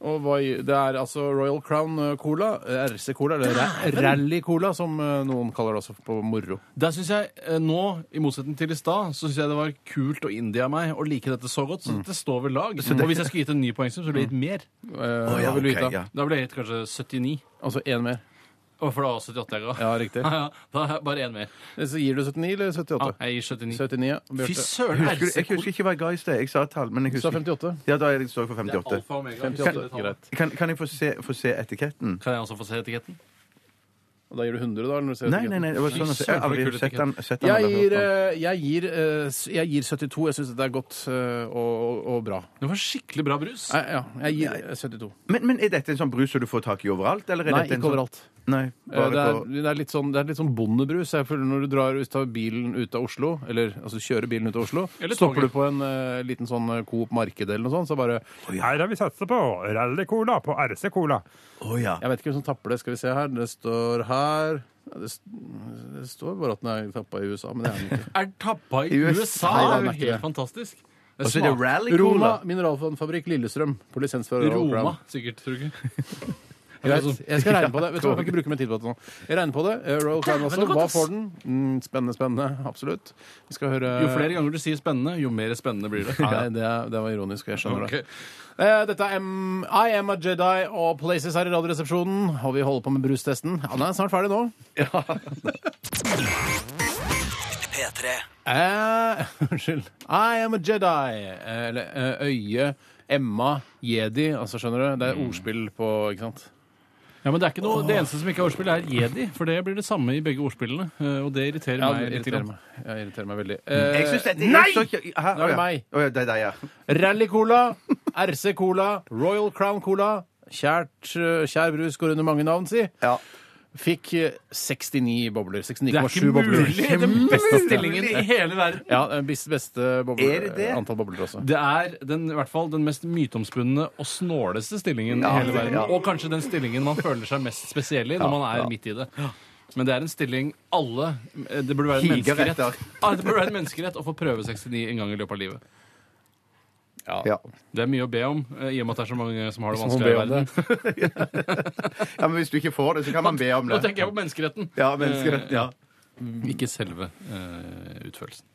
[SPEAKER 3] Og hva, det er altså Royal Crown eh, Cola, eh, RC Cola, eller Ra- Rally Cola, som eh, noen kaller det også på moro.
[SPEAKER 5] Der synes jeg eh, nå, i motsetning til i stad, så syns jeg det var kult og indie av meg å like dette så godt. Så dette står ved lag. Og hvis jeg skulle gitt en ny poengsum, så ville jeg gitt mer.
[SPEAKER 3] Eh,
[SPEAKER 4] ja,
[SPEAKER 3] hva vil du
[SPEAKER 4] ok,
[SPEAKER 3] vite?
[SPEAKER 4] ja.
[SPEAKER 5] Da ville jeg gitt kanskje 79.
[SPEAKER 3] Altså én mer.
[SPEAKER 5] Å, for det var 78 jeg ga.
[SPEAKER 3] Ja, riktig.
[SPEAKER 5] Ja, ja. Da er bare én mer.
[SPEAKER 3] Så gir du 79 eller
[SPEAKER 5] Ja,
[SPEAKER 3] 78?
[SPEAKER 5] jeg gir 79.
[SPEAKER 3] 79, ja.
[SPEAKER 5] Fy søren,
[SPEAKER 4] Husker, jeg husker ikke hva jeg ga i sted. Jeg sa et tall, men jeg
[SPEAKER 3] Du sa 58?
[SPEAKER 4] Ja, da er står jeg for 58.
[SPEAKER 5] Det er alfa og omega.
[SPEAKER 3] 58,
[SPEAKER 5] Kan
[SPEAKER 3] greit.
[SPEAKER 4] Kan, kan jeg få se, få se etiketten?
[SPEAKER 5] jeg også få se etiketten?
[SPEAKER 3] Og da gir du 100, da? Når du ser
[SPEAKER 4] Nei, nei, nei. Det var sånn jeg, jeg aldri sett den. Sett den
[SPEAKER 3] Jeg gir, eh, jeg, gir, eh, jeg gir 72. Jeg syns det er godt eh, og, og, og bra.
[SPEAKER 5] Det var skikkelig bra brus.
[SPEAKER 3] Nei, ja, jeg gir eh, 72.
[SPEAKER 4] Men, men er dette en sånn brus som du får tak i overalt? Eller er
[SPEAKER 3] Nei,
[SPEAKER 4] dette en
[SPEAKER 3] ikke
[SPEAKER 4] sånn-
[SPEAKER 3] overalt.
[SPEAKER 4] Nei, bare
[SPEAKER 3] Det er,
[SPEAKER 4] på
[SPEAKER 3] det er litt sånn, det er litt sånn bondebrus. Jeg føler Når du drar ut av bilen ut av Oslo, eller altså kjører bilen ut av Oslo,
[SPEAKER 5] Eller
[SPEAKER 3] stopper
[SPEAKER 5] toget.
[SPEAKER 3] du på en eh, liten sånn eh, Coop marked eller noe sånt, så bare
[SPEAKER 6] Her har vi satsa på rally-cola på RC-cola.
[SPEAKER 4] Å ja.
[SPEAKER 3] Jeg vet ikke hvem som tapper det. Skal vi se her. Det står her ja, det, st- det står bare at den er tappa i USA, men det er den ikke.
[SPEAKER 5] Er tappa i
[SPEAKER 4] I USA?
[SPEAKER 5] USA?
[SPEAKER 3] Nei,
[SPEAKER 5] Det er jo helt
[SPEAKER 3] det.
[SPEAKER 5] fantastisk. Det
[SPEAKER 4] Og så er det
[SPEAKER 5] smaker
[SPEAKER 4] rally-cola.
[SPEAKER 3] Roma mineralvannfabrikk Lillestrøm på lisens fra
[SPEAKER 5] Roma, sikkert, tror du ikke?
[SPEAKER 3] Greit, jeg skal regne på det. Vet du, hva, Jeg kan ikke bruke mer tid på det nå. Jeg regner på det. Eh, Royal Crown også. Hva får den? Mm, spennende, spennende. Absolutt. Vi skal høre
[SPEAKER 5] Jo flere ganger du sier spennende, jo mer spennende blir det.
[SPEAKER 3] Nei, det, er- det var ironisk. Jeg skjønner
[SPEAKER 5] Ok.
[SPEAKER 3] det. Eh, Dette er M I Am a Jedi og Places her i Radioresepsjonen. Og vi holder på med brustesten. Han er snart ferdig nå.
[SPEAKER 1] P3.
[SPEAKER 3] Eh, Unnskyld. I am a Jedi. Eh, Eller eh, øye, Emma, jedi. Altså, skjønner du? Det er ordspill på Ikke sant?
[SPEAKER 5] Ja, men Det er ikke noe, det eneste som ikke er ordspill, er jedi. For det blir det samme i begge ordspillene. eh, Og det irriterer
[SPEAKER 3] Ja,
[SPEAKER 5] meg
[SPEAKER 3] det
[SPEAKER 5] litt.
[SPEAKER 3] irriterer
[SPEAKER 5] grann.
[SPEAKER 3] meg. Jeg irriterer meg veldig.
[SPEAKER 4] Jeg
[SPEAKER 3] Eh,
[SPEAKER 4] synes dette
[SPEAKER 3] Nei!
[SPEAKER 4] Hæ?
[SPEAKER 3] Nå er det meg.
[SPEAKER 4] Å, ja, det er deg, ja.
[SPEAKER 3] Rally Cola, RC Cola, Royal Crown Cola. Kjært, eh, kjær brus går under mange navn, si.
[SPEAKER 4] ja.
[SPEAKER 3] Fikk eh, 69 bobler.
[SPEAKER 5] Det er
[SPEAKER 3] 69,7
[SPEAKER 5] ikke
[SPEAKER 3] det
[SPEAKER 5] mulig! Den beste stillingen i hele verden.
[SPEAKER 3] Ja, den beste, bobler,
[SPEAKER 4] Er det det?
[SPEAKER 3] antall bobler også.
[SPEAKER 5] Det er den, i hvert fall den mest myteomspunne og snåleste stillingen
[SPEAKER 4] Ja,
[SPEAKER 5] i hele verden.
[SPEAKER 4] ja.
[SPEAKER 5] Og kanskje den stillingen man føler seg mest spesiell i når man er midt i det. Men det er en stilling alle Det burde være en
[SPEAKER 4] Higer
[SPEAKER 5] menneskerett
[SPEAKER 4] etter.
[SPEAKER 5] Ah, Det burde være en menneskerett å få prøve 69 en gang i løpet av livet.
[SPEAKER 4] Ja.
[SPEAKER 5] Det er mye å be om, eh, i og med at det er så mange som har det vanskelig i verden.
[SPEAKER 4] ja, Men hvis du ikke får det, så kan man be om det.
[SPEAKER 5] Nå tenker jeg på menneskeretten,
[SPEAKER 4] Ja, menneskeretten, ja.
[SPEAKER 5] ikke selve uh, utførelsen.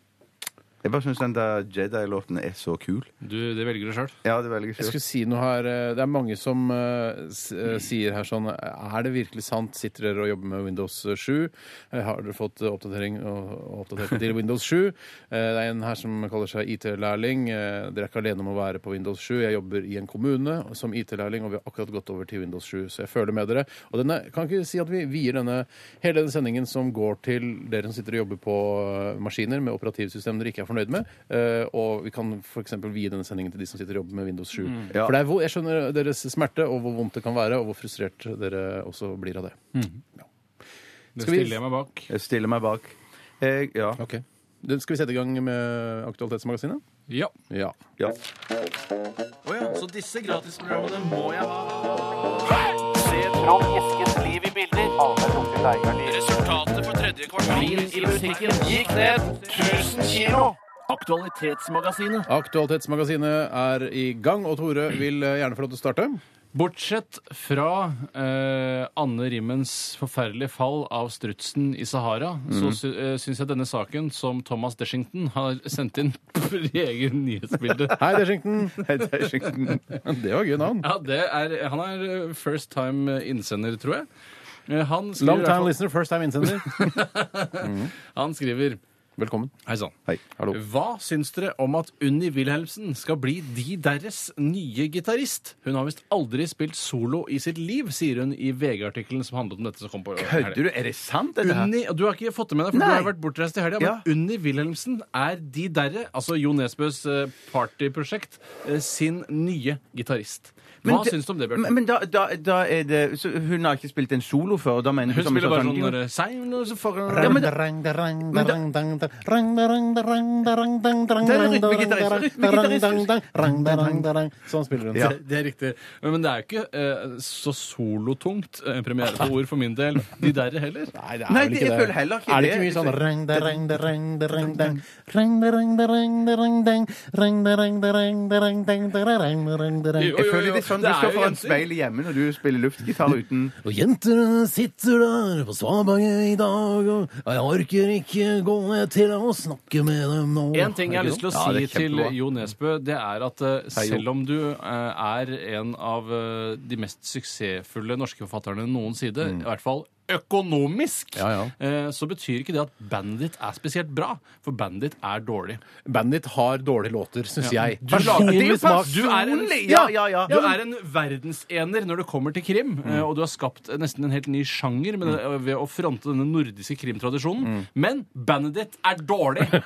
[SPEAKER 4] Jeg bare syns den der Jedi-låten er så kul.
[SPEAKER 5] Du, det velger du sjøl.
[SPEAKER 4] Ja, det velger
[SPEAKER 3] Jeg
[SPEAKER 4] jeg
[SPEAKER 3] skulle si noe her. eh, Det er mange som eh, s- eh, sier her sånn Er det virkelig sant? Sitter dere og jobber med Windows 7? Eh, Har dere fått eh, oppdatering og og oppdatert til Windows 7? Eh, Det er en her som kaller seg IT-lærling. Eh, Dere er ikke alene om å være på Windows 7. Jeg jobber i en kommune som IT-lærling, og vi har akkurat gått over til Windows 7, så jeg føler med dere. Og denne, kan ikke si at vi vier denne, hele denne sendingen som går til dere som sitter og jobber på eh, maskiner med operativsystem dere ikke er fornøyd med, eh, og vi kan f.eks. vie denne sendingen til de som sitter og jobber med Windows 7.
[SPEAKER 4] Ja.
[SPEAKER 3] For det er, hvor- jeg skjønner deres smerte og hvor vondt det kan være, og hvor frustrert dere også blir av det.
[SPEAKER 5] Det
[SPEAKER 3] Skal vi-
[SPEAKER 5] stiller jeg meg bak.
[SPEAKER 4] Jeg stiller meg bak. Jeg, ja.
[SPEAKER 3] Ok. Det- Skal vi sette i gang med Aktualitetsmagasinet?
[SPEAKER 5] Ja.
[SPEAKER 3] Ja.
[SPEAKER 4] ja.
[SPEAKER 5] Så disse gratisprogrammene må jeg ha.
[SPEAKER 2] Trond Eskens liv i bilder.
[SPEAKER 5] Resultatet for tredje kvartal
[SPEAKER 2] Min i butikken gikk ned 1000 kilo. Aktualitetsmagasinet.
[SPEAKER 3] Aktualitetsmagasinet er i gang, og Tore vil eh, gjerne få lov til å starte.
[SPEAKER 5] Bortsett fra eh, Anne Rimmens forferdelige fall av strutsen i Sahara, så sy eh, syns jeg denne saken, som Thomas Deshington har sendt inn preger nyhetsbildet.
[SPEAKER 3] Hei, Deshington!
[SPEAKER 4] Hei, Deshington.
[SPEAKER 3] Det var gøy navn.
[SPEAKER 5] Ja, det er, Han er eh, first time innsender, tror jeg. Eh, Han skriver,
[SPEAKER 3] Long
[SPEAKER 5] i
[SPEAKER 3] time
[SPEAKER 5] fall-
[SPEAKER 3] listener, first time innsender.
[SPEAKER 5] han skriver
[SPEAKER 3] Velkommen.
[SPEAKER 5] Hei sann.
[SPEAKER 3] Hallo.
[SPEAKER 5] Hva syns dere om at Unni Wilhelmsen skal bli De Deres nye gitarist? Hun har visst aldri spilt solo i sitt liv, sier hun i VG-artikkelen som handlet om dette. som kom på
[SPEAKER 4] Kødder du? Er det sant, dette her?
[SPEAKER 5] Unni, Du har ikke fått det med deg, for
[SPEAKER 4] Nei.
[SPEAKER 5] du har vært bortreist i helga.
[SPEAKER 4] Ja.
[SPEAKER 5] Men Unni Wilhelmsen er De Derre, altså Jo Nesbøs eh, partyprosjekt, eh, sin nye gitarist.
[SPEAKER 4] Men Hva
[SPEAKER 5] syns du om det, Bjørn?
[SPEAKER 4] Men da, da, da er det så Hun har ikke spilt en solo før? og Da mener
[SPEAKER 5] Hun
[SPEAKER 4] som
[SPEAKER 5] spiller bare
[SPEAKER 4] sånn
[SPEAKER 5] når det er hun
[SPEAKER 4] Ja, Det en rytmegitarist.
[SPEAKER 3] Sånn spiller hun.
[SPEAKER 5] Det er riktig. Men, men det er jo ikke eh, så solotungt eh, premiere på ord for min del. De derre heller.
[SPEAKER 3] Nei, det er vel ikke
[SPEAKER 4] jeg føler heller ikke
[SPEAKER 3] Er det ikke mye sånn
[SPEAKER 4] Jeg føler
[SPEAKER 5] jo.
[SPEAKER 4] det sånn du står foran speilet hjemme når du spiller luftgitar uten
[SPEAKER 3] Og jentene sitter der på svaberget i dag, og jeg orker ikke gå ned til å snakke med dem nå.
[SPEAKER 5] En ting jeg har lyst til å si
[SPEAKER 4] ja,
[SPEAKER 5] til. Jo Nesbø, det er at uh,
[SPEAKER 4] Hei,
[SPEAKER 5] selv om du uh, er en av uh, de mest suksessfulle norske forfatterne noensinne, i hvert fall økonomisk,
[SPEAKER 3] Ja, ja.
[SPEAKER 5] eh, så betyr ikke det at bandet ditt er spesielt bra. For bandet ditt er dårlig.
[SPEAKER 3] Bandet ditt har dårlige låter, syns jeg. Smak.
[SPEAKER 5] Du er en-!
[SPEAKER 4] Ja, ja.
[SPEAKER 5] Du er en verdensener når det kommer til krim, mm. og du har skapt nesten en helt ny sjanger med det, ved å fronte denne nordiske krimtradisjonen. Men bandet ditt er dårlig!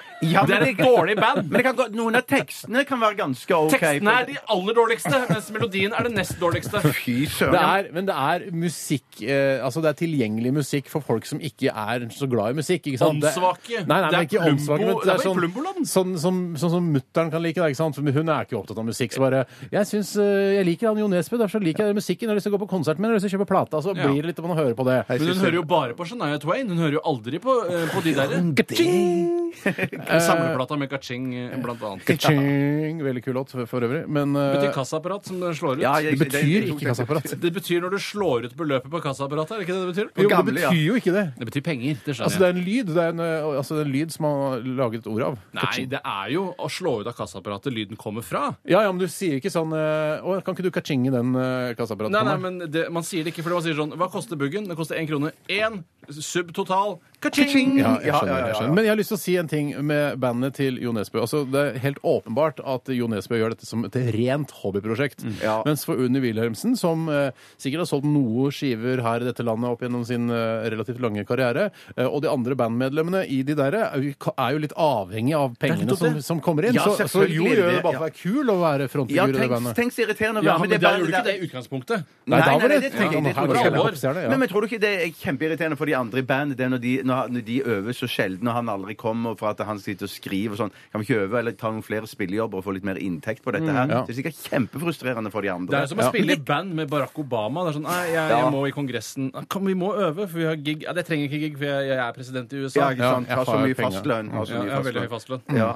[SPEAKER 5] Det er et dårlig band!
[SPEAKER 4] Men gå, noen av tekstene kan være ganske OK.
[SPEAKER 5] Tekstene er de aller dårligste, mens melodien er det nest dårligste.
[SPEAKER 4] Fy søren.
[SPEAKER 3] men det er musikk eh, Altså det er tilgjengelig musikk for folk som ikke er så glad i musikk. ikke sant? Det-
[SPEAKER 5] Åndssvake.
[SPEAKER 3] Nei, nei,
[SPEAKER 5] Det
[SPEAKER 3] men
[SPEAKER 5] er
[SPEAKER 3] ikke
[SPEAKER 5] Plumbo-
[SPEAKER 3] åndssvake. Men
[SPEAKER 5] det
[SPEAKER 3] det
[SPEAKER 5] er
[SPEAKER 3] sånn,
[SPEAKER 5] Plumboland.
[SPEAKER 3] sånn som sånn, som mutter'n kan like. da, ikke sant? For Hun er ikke opptatt av musikk. så bare, Jeg syns eh, jeg liker han Jo Nesbø, derfor så liker jeg musikken. Jeg har lyst til å gå på konsert med ham, jeg å kjøpe plata. Så blir det litt om å høre på det.
[SPEAKER 5] Men hun hører jo bare på Shania Twain. Hun hører jo aldri på, eh, på de der. Samleplata med Kaching, eh, blant annet.
[SPEAKER 3] Ka-ching! Veldig kul låt for, for øvrig. Men
[SPEAKER 5] Det betyr kassaapparat som den slår ut.
[SPEAKER 4] Ja, jeg-
[SPEAKER 3] det betyr
[SPEAKER 4] det-
[SPEAKER 3] ikke kassaapparat.
[SPEAKER 5] Det betyr når du slår ut beløpet på kassaapparatet, er det ikke det det betyr?
[SPEAKER 3] Jo,
[SPEAKER 4] gamle,
[SPEAKER 3] det
[SPEAKER 4] ja.
[SPEAKER 3] betyr jo ikke det.
[SPEAKER 5] Det betyr penger, det
[SPEAKER 3] Altså,
[SPEAKER 5] skjønner
[SPEAKER 3] det
[SPEAKER 5] jeg.
[SPEAKER 3] er en lyd det er en, eh, altså, det er en lyd som man har laget et ord av.
[SPEAKER 5] Nei, det er jo å slå ut av kassaapparatet lyden kommer fra.
[SPEAKER 3] Ja, ja, men du sier ikke sånn eh, Å, kan ikke du ka-chinge den uh, kassaapparatet
[SPEAKER 5] Nei, nei, men det, man sier det ikke, for man sier sånn Hva koster buggen? Det koster én krone. Én sub total. Ka-ching!
[SPEAKER 3] Ja, jeg
[SPEAKER 4] Ja,
[SPEAKER 3] skjønner,
[SPEAKER 4] ja, ja,
[SPEAKER 3] jeg
[SPEAKER 4] ja.
[SPEAKER 3] skjønner. Men jeg har lyst til å si en ting med bandet til Jo Nesbø. Altså, det er helt åpenbart at Jo Nesbø gjør dette som et rent hobbyprosjekt.
[SPEAKER 4] Ja.
[SPEAKER 3] Mens for Unni Wilhelmsen, som eh, sikkert har solgt noe skiver her i dette landet opp gjennom sin eh, relativt lange karriere, eh, og de andre bandmedlemmene i de der er, jo- er jo litt avhengig av pengene som, som kommer inn.
[SPEAKER 4] Ja,
[SPEAKER 3] så, så Jo
[SPEAKER 4] er
[SPEAKER 3] gjør
[SPEAKER 4] det,
[SPEAKER 3] det bare for å være kul å være
[SPEAKER 4] Ja,
[SPEAKER 3] frontfigur i det
[SPEAKER 4] tenk,
[SPEAKER 3] bandet.
[SPEAKER 4] tenk så irriterende å være
[SPEAKER 5] men
[SPEAKER 4] med
[SPEAKER 5] da
[SPEAKER 4] bandet
[SPEAKER 5] gjorde du ikke det i utgangspunktet.
[SPEAKER 3] Nei, nei, nei, nei
[SPEAKER 4] det, det
[SPEAKER 3] det
[SPEAKER 4] jeg
[SPEAKER 3] det
[SPEAKER 4] var.
[SPEAKER 3] popstjerne, ja.
[SPEAKER 4] Men, men tror du ikke det er kjempeirriterende for de andre i bandet det er når de, når, når de øver så sjelden, og han aldri kommer for at han sitter og skriver og sånn? Kan vi ikke øve eller ta noen flere spillejobber og få litt mer inntekt på dette her?
[SPEAKER 3] ja.
[SPEAKER 4] Det er sikkert kjempefrustrerende for de andre.
[SPEAKER 5] Det er som å
[SPEAKER 3] Ja.
[SPEAKER 5] spille i band med Barack Obama. Det er sånn, nei, jeg,
[SPEAKER 4] Ja.
[SPEAKER 5] jeg må i Kongressen. «Ah, Kom, vi må øve, for vi har gig. Ja, det trenger ikke gig, for jeg, jeg er president i USA.
[SPEAKER 4] Ja, ikke sant?
[SPEAKER 3] Ja, jeg
[SPEAKER 4] Har så mye fastlønn. Har så
[SPEAKER 5] Ja,
[SPEAKER 4] mye
[SPEAKER 5] jeg har veldig høy
[SPEAKER 4] fastlønn. Ja.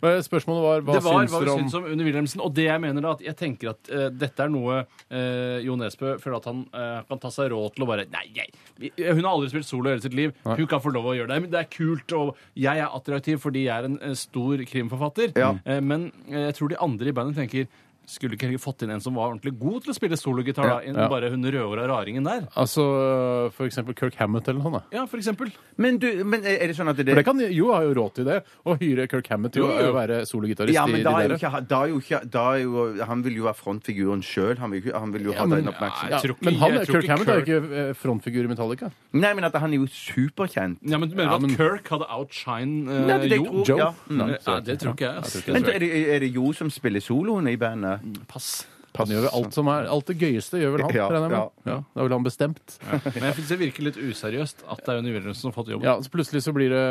[SPEAKER 3] Spørsmålet var hva
[SPEAKER 5] det var
[SPEAKER 3] syns
[SPEAKER 5] hva vi
[SPEAKER 3] om
[SPEAKER 5] syns om Unni Wilhelmsen. Og det jeg mener da, at jeg tenker at uh, dette er noe uh, Jo Nesbø føler at han uh, kan ta seg råd til å bare Nei, jeg, hun har aldri spilt solo hele sitt liv. Hun kan få lov å gjøre det. Men det er kult, og jeg er attraktiv fordi jeg er en eh, stor krimforfatter.
[SPEAKER 4] Ja.
[SPEAKER 5] Eh, men eh, jeg tror de andre i bandet tenker skulle ikke Helge fått inn en som var ordentlig god til å spille sologitar? da,
[SPEAKER 3] Ja.
[SPEAKER 5] Bare hun rødhåra raringen der?
[SPEAKER 3] Altså for eksempel Kirk Hammett eller noe sånt.
[SPEAKER 5] Ja, for eksempel.
[SPEAKER 4] Men, du, men er det sånn at det,
[SPEAKER 3] For det kan, Jo har jo råd til det, å hyre Kirk Hammett til
[SPEAKER 5] Jo, jo.
[SPEAKER 3] å være sologitarist
[SPEAKER 4] ja,
[SPEAKER 3] i
[SPEAKER 4] men
[SPEAKER 3] de
[SPEAKER 4] da er jo ikke, da er jo ikke da er jo, Han vil jo være frontfiguren sjøl. Han, han vil jo ha
[SPEAKER 3] men-
[SPEAKER 4] den oppmerksomheten.
[SPEAKER 3] Ja, men han, Kirk
[SPEAKER 5] ikke
[SPEAKER 3] Hammett er jo ikke eh, frontfigur i Metallica.
[SPEAKER 4] Nei, men at han er jo superkjent.
[SPEAKER 5] Ja, men Du mener
[SPEAKER 3] Ja,
[SPEAKER 5] at Kirk hadde outshine uh,
[SPEAKER 4] Nei, det
[SPEAKER 5] Jo?
[SPEAKER 4] tror-
[SPEAKER 3] Joe?
[SPEAKER 4] Ja. Mm.
[SPEAKER 3] Nei,
[SPEAKER 5] Ja, det tror ikke jeg.
[SPEAKER 4] Men er det, er det Jo som spiller soloen i bandet?
[SPEAKER 5] Pass.
[SPEAKER 3] Han gjør vel alt som er Alt det gøyeste gjør vel han,
[SPEAKER 4] Ja,
[SPEAKER 3] regner jeg med.
[SPEAKER 4] ja.
[SPEAKER 3] Da er vel han bestemt.
[SPEAKER 5] Men jeg synes det virker litt useriøst at det er Jonny Wilhelmsen som har fått jobben.
[SPEAKER 3] Ja, så plutselig så blir det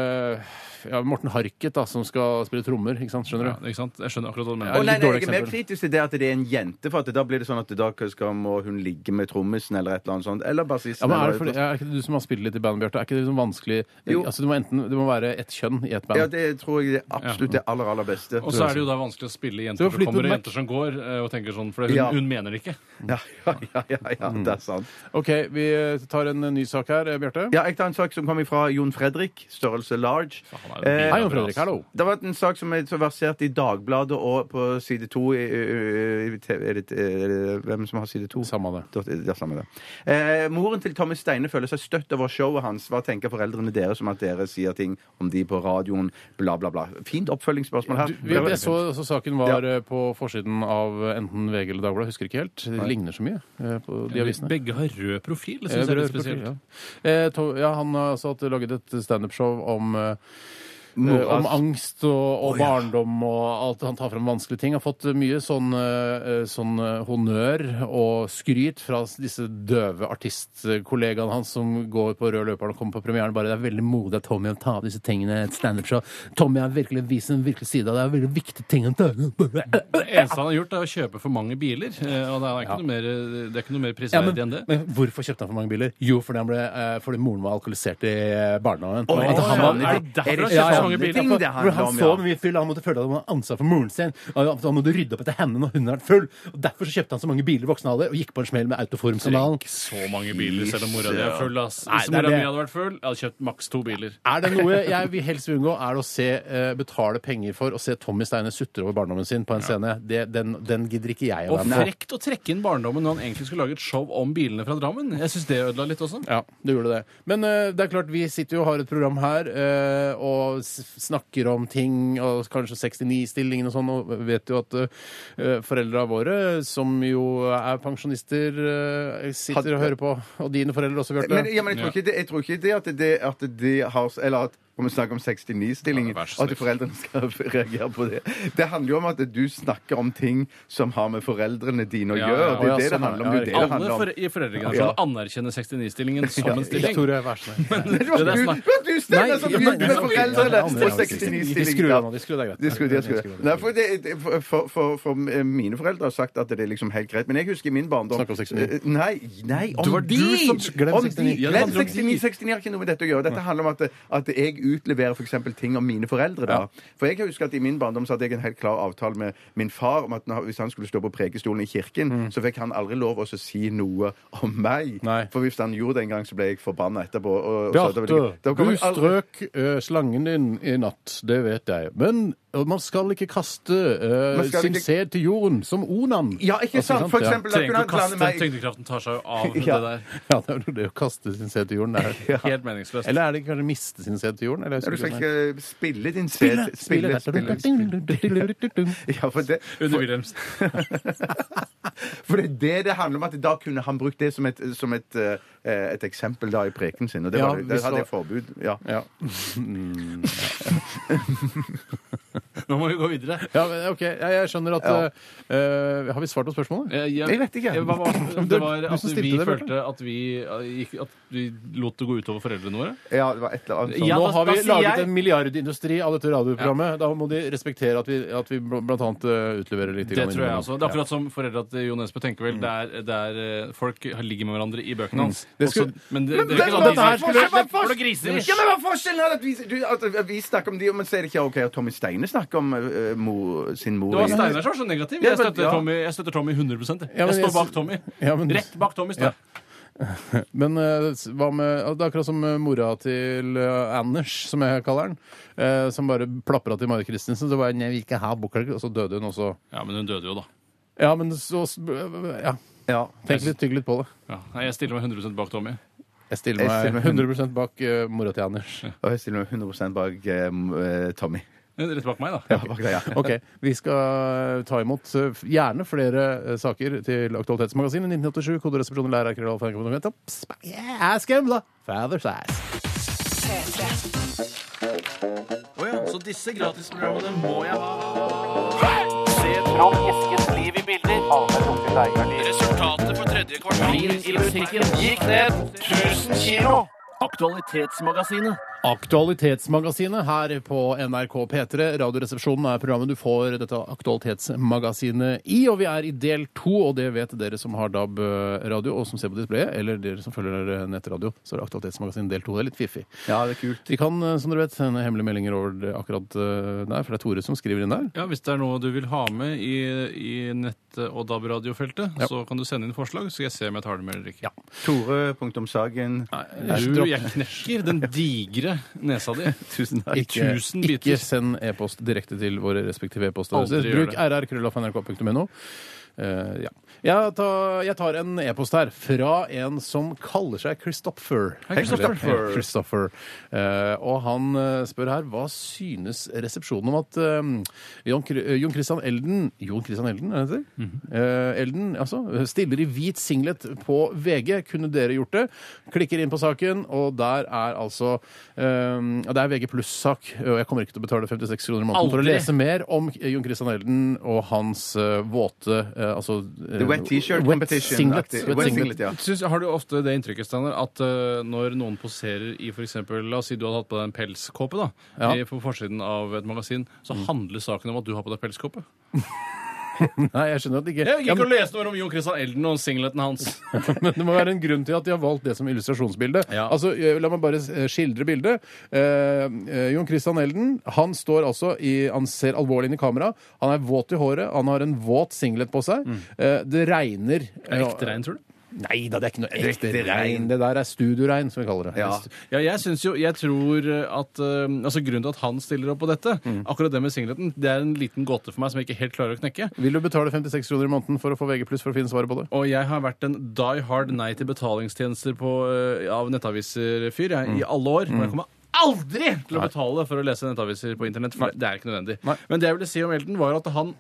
[SPEAKER 3] ja, Morten Harket da, som skal spille trommer, ikke sant? Skjønner
[SPEAKER 5] Ja,
[SPEAKER 3] du?
[SPEAKER 5] ikke sant? Jeg skjønner akkurat hva du
[SPEAKER 3] Ja,
[SPEAKER 4] Å, nei, nei,
[SPEAKER 3] dårlig
[SPEAKER 4] jeg er mer
[SPEAKER 3] eksempel.
[SPEAKER 4] kritisk til det at det er en jente, for at da blir det sånn at da skal, må hun ligge med trommisen eller et eller annet sånt. Eller bassisten.
[SPEAKER 3] Ja, men er, det
[SPEAKER 4] eller-
[SPEAKER 3] fordi, er ikke det du som har spilt litt i bandet, Bjarte? Er ikke det liksom vanskelig
[SPEAKER 4] Jo.
[SPEAKER 3] Altså, du må enten Det må være ett kjønn i et band.
[SPEAKER 4] Ja, det tror jeg er absolutt det aller, aller beste.
[SPEAKER 5] Og så er det jo da vanskelig å spille jenter som kommer og
[SPEAKER 3] Mac.
[SPEAKER 5] jenter som går, eh, og tenker sånn, for hun,
[SPEAKER 4] Ja.
[SPEAKER 5] hun mener det ikke.
[SPEAKER 4] Ja, ja, ja, ja, ja det er sant.
[SPEAKER 3] OK, vi tar en ny sak her, eh, Bjarte.
[SPEAKER 4] Ja, jeg tar en sak som kommer fra Jon Fredrik, størrelse large.
[SPEAKER 5] han er jo
[SPEAKER 4] Eh,
[SPEAKER 3] Hei, Jon Fredrik. Hallo.
[SPEAKER 4] Det var en sak som er så versert i Dagbladet og på side to i, i, i, TV er det, er det, Hvem som har side to?
[SPEAKER 3] Samme det.
[SPEAKER 4] Ja, samme det. Eh, moren til Tommy Steine føler seg støtt over showet hans. Hva tenker foreldrene deres om at dere sier ting om de på radioen? Bla, bla, bla. Fint oppfølgingsspørsmål her.
[SPEAKER 3] Du, vi, jeg så, så saken var eh, på forsiden av enten VG eller Dagbladet, husker ikke helt. De ligner så mye eh, på de avisene.
[SPEAKER 5] Begge har rød profil, det syns jeg er litt
[SPEAKER 3] spesielt. profil. Ja. Eh, to, ja, han har altså laget et standup-show om eh, om angst og, og barndom og alt. Han tar frem vanskelige ting. Har fått mye sånn, eh, sånn eh, honnør og skryt fra disse døve artistkollegaene hans som går på rød løper og kommer på premieren. Bare det er veldig modig av Tommy å ta av disse tingene. Et standup-show. Tommy har virkelig vist en virkelig side av det. Er veldig viktige ting å ta
[SPEAKER 5] eneste han har gjort, er å kjøpe for mange biler. eh, Og det er ikke, noe, mer, det er ikke noe mer
[SPEAKER 3] Ja,
[SPEAKER 5] prisverdig
[SPEAKER 3] men,
[SPEAKER 5] enn det.
[SPEAKER 3] men hvorfor kjøpte han for mange biler? Jo, fordi, han ble, eh, fordi moren var alkoholisert i eh, barndommen. Oh, han
[SPEAKER 4] ja,
[SPEAKER 5] er det derfor
[SPEAKER 4] er det
[SPEAKER 5] mange biler?
[SPEAKER 4] ting det handler
[SPEAKER 3] han
[SPEAKER 4] om,
[SPEAKER 3] så mye fyll, han måtte føle at han hadde ansvar for moren sin. Han måtte rydde opp etter henne når hun har vært full. Og Derfor så kjøpte han så mange biler i voksen alder og gikk på en smell med Autoform-skandalen.
[SPEAKER 5] Ikke så mange biler, selv om mora di er full. Ass.
[SPEAKER 3] Nei,
[SPEAKER 5] Hvis
[SPEAKER 3] det er
[SPEAKER 5] mora
[SPEAKER 3] det.
[SPEAKER 5] mi hadde vært full, jeg hadde kjøpt maks to biler.
[SPEAKER 3] Er det noe jeg vil helst vil unngå, er det å se, eh, betale penger for å se Tommy Steine sutre over barndommen sin på en scene. Det, den, den gidder ikke jeg å
[SPEAKER 5] Og
[SPEAKER 3] være med på.
[SPEAKER 5] frekt å trekke inn barndommen når han egentlig skulle lage et show om bilene fra Drammen. Jeg syns det ødela litt også.
[SPEAKER 3] Ja, det gjorde det. Men eh, det er klart, vi sitter jo og har et program her eh, og snakker om ting, og kanskje 69-stillingen og sånn, og vet jo at uh, foreldra våre, som jo er pensjonister, uh, sitter og hører på. Og dine foreldre også, Bjarte.
[SPEAKER 4] Men, ja, men jeg tror ikke det, jeg tror ikke det at det, at det har Eller at om vi snakker om 69-stillingen,
[SPEAKER 5] Ja,
[SPEAKER 4] at foreldrene skal reagere på det. Det handler jo om at du snakker om ting som har med foreldrene dine å
[SPEAKER 5] Ja,
[SPEAKER 4] gjøre.
[SPEAKER 5] ja.
[SPEAKER 4] Det er det det
[SPEAKER 3] sånn er
[SPEAKER 4] handler om.
[SPEAKER 3] det.
[SPEAKER 4] Det
[SPEAKER 5] Alle for, i foreldregenerasjonen
[SPEAKER 4] Ja.
[SPEAKER 5] anerkjenner 69-stillingen som en stilling.
[SPEAKER 3] Tore, vær så snill.
[SPEAKER 4] Det var du, du Steinar, som begynte med foreldrene
[SPEAKER 3] nei, nei, De skrur av nå, de skrur.
[SPEAKER 4] Nei, for, det, det- for, for, for, for mine foreldre har sagt at det er liksom helt greit. Men jeg husker i min barndom
[SPEAKER 3] Snakk om 69.
[SPEAKER 4] Eh, Nei, nei, om de!
[SPEAKER 5] du som-
[SPEAKER 3] glem 69.
[SPEAKER 4] de.
[SPEAKER 5] Ja, det
[SPEAKER 4] Glem
[SPEAKER 5] handler om de.
[SPEAKER 4] 69, 69 har ikke noe med dette å gjøre. Dette handler om at jeg utleverer f.eks. ting om mine foreldre. da. For jeg husker at i min barndom så hadde jeg en helt klar avtale med min far om at hvis han skulle stå på prekestolen i kirken, så fikk han aldri lov å si noe om meg.
[SPEAKER 3] Nei.
[SPEAKER 4] For hvis han gjorde det en gang, så ble jeg forbanna etterpå. Og, og
[SPEAKER 3] Bjarte, du strøk eh, slangen din i natt, det vet jeg. Men eh, man skal ikke kaste uh,
[SPEAKER 4] Man skal
[SPEAKER 3] sin
[SPEAKER 4] ikke-
[SPEAKER 3] sæd til jorden, som Onan.
[SPEAKER 4] Ja, ikke
[SPEAKER 3] Altså,
[SPEAKER 4] sant? For
[SPEAKER 3] Ja.
[SPEAKER 4] eksempel, da
[SPEAKER 5] Trenger
[SPEAKER 4] kunne
[SPEAKER 5] ikke å
[SPEAKER 4] han blande
[SPEAKER 5] kaste.
[SPEAKER 4] meg
[SPEAKER 5] Tyngdekraften tar seg jo av
[SPEAKER 4] Ja.
[SPEAKER 5] det der.
[SPEAKER 3] Ja, det er jo det å kaste sin sæd til jorden. Det er.
[SPEAKER 5] Helt meningsløst.
[SPEAKER 3] Eller er det kanskje miste sin sæd til jorden? Eller,
[SPEAKER 4] Ja, Du skal ikke spille din
[SPEAKER 3] Spille,
[SPEAKER 4] sæd. Spille, spille, spille. Ja, for det,
[SPEAKER 5] Under Wilhelmsen.
[SPEAKER 4] for det er det det handler om. at Da kunne han brukt det som et, som et, eh, et eksempel da i preken sin. Og det,
[SPEAKER 3] Ja,
[SPEAKER 4] var, det,
[SPEAKER 3] hvis
[SPEAKER 4] det hadde jeg forbud. Ja.
[SPEAKER 3] Ja.
[SPEAKER 5] Nå må vi gå videre.
[SPEAKER 3] ja, men OK. Jeg, jeg skjønner at
[SPEAKER 4] Ja.
[SPEAKER 3] eh, Har vi svart på spørsmålet?
[SPEAKER 5] Eh, Jeg,
[SPEAKER 4] Jeg vet ikke.
[SPEAKER 5] Eh, Hva var, det var
[SPEAKER 3] du
[SPEAKER 5] at
[SPEAKER 3] som stilte
[SPEAKER 5] vi
[SPEAKER 3] det, Bjarte.
[SPEAKER 5] følte at vi, eh, gikk, at vi lot det gå utover foreldrene våre.
[SPEAKER 4] ja, det var et eller annet sånt.
[SPEAKER 5] Ja,
[SPEAKER 3] Nå
[SPEAKER 5] da-
[SPEAKER 3] har vi
[SPEAKER 5] sier
[SPEAKER 3] laget
[SPEAKER 5] jeg-
[SPEAKER 3] en milliardindustri av dette radioprogrammet. Da må de respektere at vi, at vi bl- blant annet eh, utleverer litt.
[SPEAKER 5] Det
[SPEAKER 3] grann
[SPEAKER 5] tror jeg
[SPEAKER 3] innimellom.
[SPEAKER 5] også. Det er akkurat som foreldra til Jo Nesbø tenker vel. Det er, det er eh, Folk ligger med hverandre i bøkene hans.
[SPEAKER 3] Det skulle-
[SPEAKER 5] Også- men det, det,
[SPEAKER 4] Men
[SPEAKER 5] er ikke sånn
[SPEAKER 4] hva-
[SPEAKER 5] at de
[SPEAKER 4] hva-
[SPEAKER 5] sier,
[SPEAKER 4] hva- hva-
[SPEAKER 5] noe griser!
[SPEAKER 4] Ja, men hva er forskjellen her? At vi, du, at vi snakker om de, men så er det ikke OK at Tommy Steine snakker om uh, mo, sin mor
[SPEAKER 5] Det var Steinar som var så negativ. Jeg støtter
[SPEAKER 4] ja.
[SPEAKER 5] Tommy, jeg støtter Tommy 100 jeg. Jeg står bak Tommy.
[SPEAKER 3] Ja, men-
[SPEAKER 5] Rett bak Tommy står jeg.
[SPEAKER 3] Men eh, hva med Det er akkurat som mora til eh, Anders, som jeg kaller eh, som bare plapra til Mari Kristensen. Så bare 'Jeg vil ikke ha bukkelen', og så døde hun også.
[SPEAKER 5] Ja, men hun døde jo, da.
[SPEAKER 3] Ja, men så Ja,
[SPEAKER 4] Ja.
[SPEAKER 3] tenk litt, tygg litt på det.
[SPEAKER 5] Ja. Nei, Jeg stiller meg 100% bak Tommy.
[SPEAKER 3] Jeg stiller meg 100% bak uh, mora til Anders.
[SPEAKER 4] Og jeg stiller meg 100% bak uh, Tommy.
[SPEAKER 5] Rett bak meg, da.
[SPEAKER 4] Ja, bak deg, ja.
[SPEAKER 3] Ok, Vi skal ta imot eh, gjerne flere eh, saker til Aktualitetsmagasinet 1987. Koderesepsjonen lærer. Yeah, skumla! Father's eyes.
[SPEAKER 5] Så disse gratisprogrammene må jeg ha.
[SPEAKER 2] Se fram Eskens liv i bilder. Resultatet for tredje kvartal i musikken gikk ned 1000 kilo. Aktualitetsmagasinet.
[SPEAKER 3] Aktualitetsmagasinet her på NRK P3. Radioresepsjonen er programmet du får dette aktualitetsmagasinet i. Og vi er i del to, og det vet dere som har DAB-radio og som ser på displayet, eller dere som følger nettradio. Så er det Aktualitetsmagasinet del to. Det er litt fiffig.
[SPEAKER 4] Ja, det er kult.
[SPEAKER 3] Vi kan, eh, som dere vet, sende hemmelige meldinger over det akkurat eh, der, for det er Tore som skriver inn der.
[SPEAKER 5] Ja, Hvis det er noe du vil ha med i, i nett- og DAB-radiofeltet,
[SPEAKER 3] Ja.
[SPEAKER 5] så kan du sende inn forslag, så skal jeg se om jeg tar det med eller ikke.
[SPEAKER 4] Tore.sagen.
[SPEAKER 5] Du, jeg knekker den digre nesa di.
[SPEAKER 4] Tusen takk.
[SPEAKER 5] I
[SPEAKER 3] Ikke,
[SPEAKER 5] tusen
[SPEAKER 3] ikke send e-post direkte til våre respektive e-postadresser.
[SPEAKER 5] Gjør
[SPEAKER 3] Bruk rr.krøllalfa.nrk.no. Eh, ja. Jeg, tar, jeg tar en e-post her fra en som kaller seg Christopher.
[SPEAKER 5] Hei, Christopher.
[SPEAKER 3] Eller, Christopher. Eh, og han eh, spør her hva synes resepsjonen om at eh, Jon, Jon Christian Elden Jon Christian Elden, er det det?
[SPEAKER 5] Mhm.
[SPEAKER 3] Eh, Elden, altså, stiller i hvit singlet på VG. Kunne dere gjort det? Klikker inn på saken, og der er altså eh, Det er VG pluss-sak, og jeg kommer ikke til å betale 56 kroner i måneden for å
[SPEAKER 5] Aldri.
[SPEAKER 3] lese mer om Jon Christian Elden og hans eh, våte eh, altså, eh,
[SPEAKER 4] wet t-shirt
[SPEAKER 3] wet
[SPEAKER 4] competition.
[SPEAKER 3] Singlet. Wet
[SPEAKER 4] Wet
[SPEAKER 3] singlet.
[SPEAKER 4] singlet, ja.
[SPEAKER 5] Syns, har du ofte det inntrykket Steinar, at eh, når noen poserer i f.eks. La oss si du hadde hatt på deg en pelskåpe da,
[SPEAKER 3] Ja.
[SPEAKER 5] i- på forsiden av et magasin, så handler saken om at du har på deg pelskåpe?
[SPEAKER 3] Nei, jeg skjønner at det ikke
[SPEAKER 5] Jeg
[SPEAKER 3] gikk
[SPEAKER 5] ikke å lese noe om Jon Christian Elden og singleten hans.
[SPEAKER 3] Men det må være en grunn til at de har valgt det som illustrasjonsbilde.
[SPEAKER 5] Ja.
[SPEAKER 3] Altså, eh, La meg bare eh, skildre bildet. Eh, eh, Jon Christian Elden han står altså i, han ser alvorlig inn i kamera. Han er våt i håret, han har en våt singlet på seg. Eh, det regner.
[SPEAKER 5] Er det ekte regn, tror du?
[SPEAKER 3] Nei da, det er ikke noe ekte
[SPEAKER 4] regn.
[SPEAKER 3] regn. Det der er studioregn, som vi kaller det.
[SPEAKER 4] Ja.
[SPEAKER 5] Ja, jeg synes jo, jeg tror at eh, altså Grunnen til at han stiller opp på dette, akkurat det med singleten, det er en liten gåte for meg som jeg ikke helt klarer å knekke.
[SPEAKER 3] Vil du betale 56 kroner i måneden for å få VG for å finne svaret på det?
[SPEAKER 5] Og jeg har vært en die hard nei til betalingstjenester på, eh, av nettaviser-fyr jeg, i alle år. Men jeg kommer aldri til å betale for å lese nettaviser på internett, for det er ikke nødvendig.
[SPEAKER 3] Nei.
[SPEAKER 5] Men det jeg ville si om Elden, var at han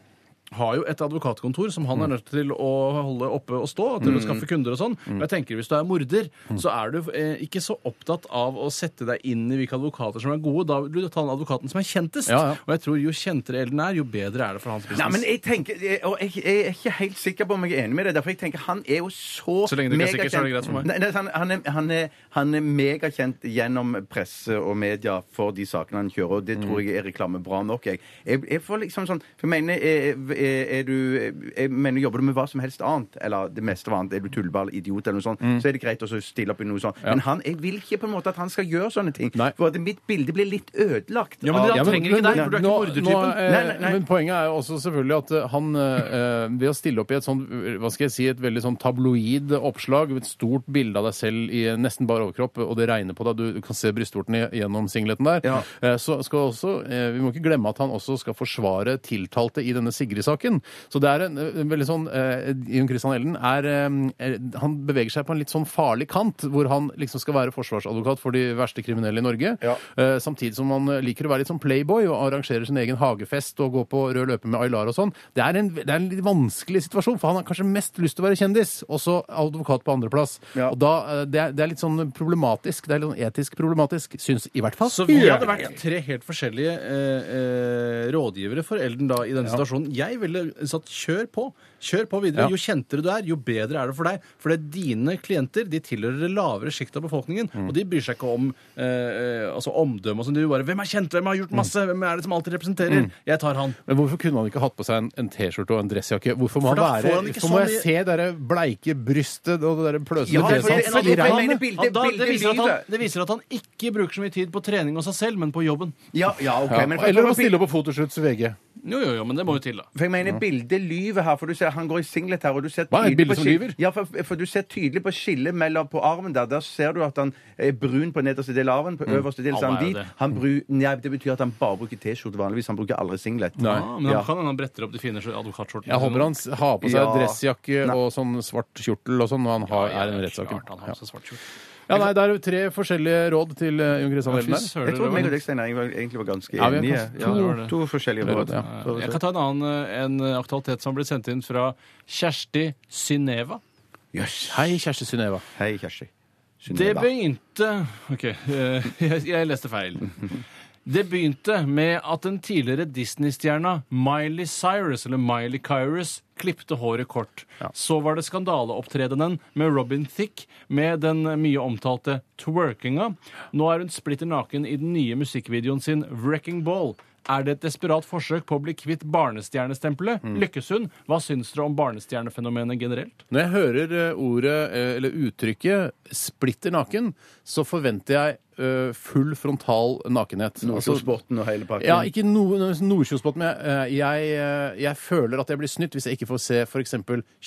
[SPEAKER 5] har jo et advokatkontor som han er nødt til å holde oppe og stå, til å skaffe kunder og sånn. Og jeg tenker Hvis du er morder, så er du eh, ikke så opptatt av å sette deg inn i hvilke advokater som er gode. Da vil du ta den advokaten som er kjentest.
[SPEAKER 3] Ja, ja.
[SPEAKER 5] Og jeg tror jo kjentere Elden er, jo bedre er det for hans business.
[SPEAKER 4] Nei, men jeg tenker, og jeg, jeg er ikke helt sikker på om jeg er enig med deg. Derfor jeg tenker Han er jo så
[SPEAKER 5] Så lenge du ikke er sikker, så er det greit for meg.
[SPEAKER 4] Nei, nei, han, han, er, han, er, han er megakjent gjennom presse og media for de sakene han kjører, og det tror jeg er reklame bra nok. Jeg, jeg, jeg får liksom sånn For jeg mener, er, du jeg mener, Jobber du med hva som helst annet, eller det meste av annet, er du tullball, idiot eller noe sånt, så er det greit å stille opp i noe sånt. Men han, jeg vil ikke på en måte at han skal gjøre sånne ting.
[SPEAKER 3] Nei.
[SPEAKER 4] For at mitt bilde blir litt ødelagt.
[SPEAKER 5] Ja, men han trenger ikke deg, for du er ikke mordertypen.
[SPEAKER 3] nå, eh,
[SPEAKER 4] Nei, nei, nei.
[SPEAKER 3] Men poenget er jo også selvfølgelig at eh, han eh, ved å stille opp i et sånn, hva skal jeg si, et veldig sånn tabloid oppslag, et stort bilde av deg selv i nesten bare overkropp, og det regner på deg, du kan se brystvorten gjennom singleten der,
[SPEAKER 4] Ja.
[SPEAKER 3] eh, så skal også, eh, vi må ikke glemme at han også skal forsvare tiltalte i denne Sigrid-saken. Så det er en, en veldig sånn, eh, Jon Christian Elden er, eh, han beveger seg på en litt sånn farlig kant, hvor han liksom skal være forsvarsadvokat for de verste kriminelle i Norge,
[SPEAKER 4] Ja.
[SPEAKER 3] Eh, samtidig som han liker å være litt sånn playboy og arrangerer sin egen hagefest og gå på rød løper med Aylar og sånn. Det er, en, det er en litt vanskelig situasjon, for han har kanskje mest lyst til å være kjendis, og så advokat på andreplass.
[SPEAKER 4] Ja.
[SPEAKER 3] Og da, eh, det, er, det er litt sånn problematisk, det er litt sånn etisk problematisk, syns i hvert fall.
[SPEAKER 5] Så vi hadde vært tre helt forskjellige eh, eh, rådgivere for Elden da i denne situasjonen. Jeg ville sagt kjør på. Kjør på videre.
[SPEAKER 3] Ja.
[SPEAKER 5] Jo kjentere du er, jo bedre er det for deg. For det er dine klienter de tilhører det lavere sjiktet av befolkningen.
[SPEAKER 3] Mm.
[SPEAKER 5] Og de bryr seg ikke om eh, altså omdømme og sånn. De vil bare 'Hvem er kjent? Hvem har gjort masse? Hvem er det som alltid representerer?'
[SPEAKER 3] Mm.
[SPEAKER 5] Jeg tar han.
[SPEAKER 3] Men hvorfor kunne han ikke hatt på seg en, en T-skjorte og en dressjakke? Hvorfor må
[SPEAKER 5] For
[SPEAKER 3] han være
[SPEAKER 5] får han ikke
[SPEAKER 3] Hvorfor må jeg
[SPEAKER 5] mye-
[SPEAKER 3] se det der bleike brystet og det der pløsete
[SPEAKER 4] Ja,
[SPEAKER 3] fjeset
[SPEAKER 4] det-
[SPEAKER 5] viser at han,
[SPEAKER 4] lyver.
[SPEAKER 5] det viser at han ikke bruker så mye tid på trening og seg selv, men på jobben.
[SPEAKER 4] Ja, ja, okay,
[SPEAKER 3] Ja.
[SPEAKER 4] men for-
[SPEAKER 3] Eller å stille opp på fotoshoots VG.
[SPEAKER 5] Jo, jo, jo, men det må jo til, da.
[SPEAKER 4] For jeg mener, bildet lyver her, for du ser, han går i singlet her, og du ser
[SPEAKER 3] Hva er et bilde
[SPEAKER 4] på
[SPEAKER 3] som lyver?
[SPEAKER 4] Ja, for, for du ser tydelig på skillet mellom på armen der. Der ser du at han er brun på nederste del av armen, på øverste del så er
[SPEAKER 5] Alle
[SPEAKER 4] han
[SPEAKER 5] er jo
[SPEAKER 4] hvit.
[SPEAKER 5] det.
[SPEAKER 4] Han bru, nei, det betyr at han bare bruker T-skjorte vanligvis. Han bruker aldri singlet.
[SPEAKER 3] Nei.
[SPEAKER 5] Ja, men
[SPEAKER 4] Ja.
[SPEAKER 5] kan hende han bretter opp de fine advokatskjortene.
[SPEAKER 3] Jeg håper han s- har på seg
[SPEAKER 4] Ja.
[SPEAKER 3] dressjakke og sånn svart kjortel og sånn når han har,
[SPEAKER 5] Ja,
[SPEAKER 3] er i en
[SPEAKER 5] ja, klart han har på seg svart skjorte.
[SPEAKER 3] Ja, nei, Det er jo tre forskjellige råd til eh, Jon Christian
[SPEAKER 5] Ja,
[SPEAKER 3] Elden her.
[SPEAKER 4] Jeg tror meg og deg, Steinar, var- egentlig var ganske
[SPEAKER 3] Ja, vi er
[SPEAKER 4] enige.
[SPEAKER 3] kanskje
[SPEAKER 4] Ja,
[SPEAKER 3] to-
[SPEAKER 4] to forskjellige råd.
[SPEAKER 3] Ja.
[SPEAKER 4] Så-
[SPEAKER 5] Jeg kan ta en annen eh, en aktualitet som ble sendt inn fra Kjersti Synneva.
[SPEAKER 4] Jøss.
[SPEAKER 3] Hei, Kjersti Synnøva.
[SPEAKER 4] Hei, Kjersti.
[SPEAKER 5] Det
[SPEAKER 4] Synnøve.
[SPEAKER 5] begynte OK, eh, jeg, jeg leste feil. Det begynte med at den tidligere Disney-stjerna Miley Cyrus, eller Miley Cyrus, klipte håret kort. Så var det skandaleopptredenen med Robin Thicke med den mye omtalte twerkinga. Nå er hun splitter naken i den nye musikkvideoen sin Wrecking Ball. Er det et desperat forsøk på å bli kvitt barnestjernestempelet? Lykkes hun? Hva syns dere om barnestjernefenomenet generelt?
[SPEAKER 3] Når jeg hører eh, ordet, eh, eller uttrykket, splitter naken, så forventer jeg eh, full frontal nakenhet. Altså,
[SPEAKER 4] Nordkjosbotn og hele pakken.
[SPEAKER 3] ja, ikke no, Nordkjosbotn, men uh, jeg, uh, jeg føler at jeg blir snytt hvis jeg ikke får se f.eks.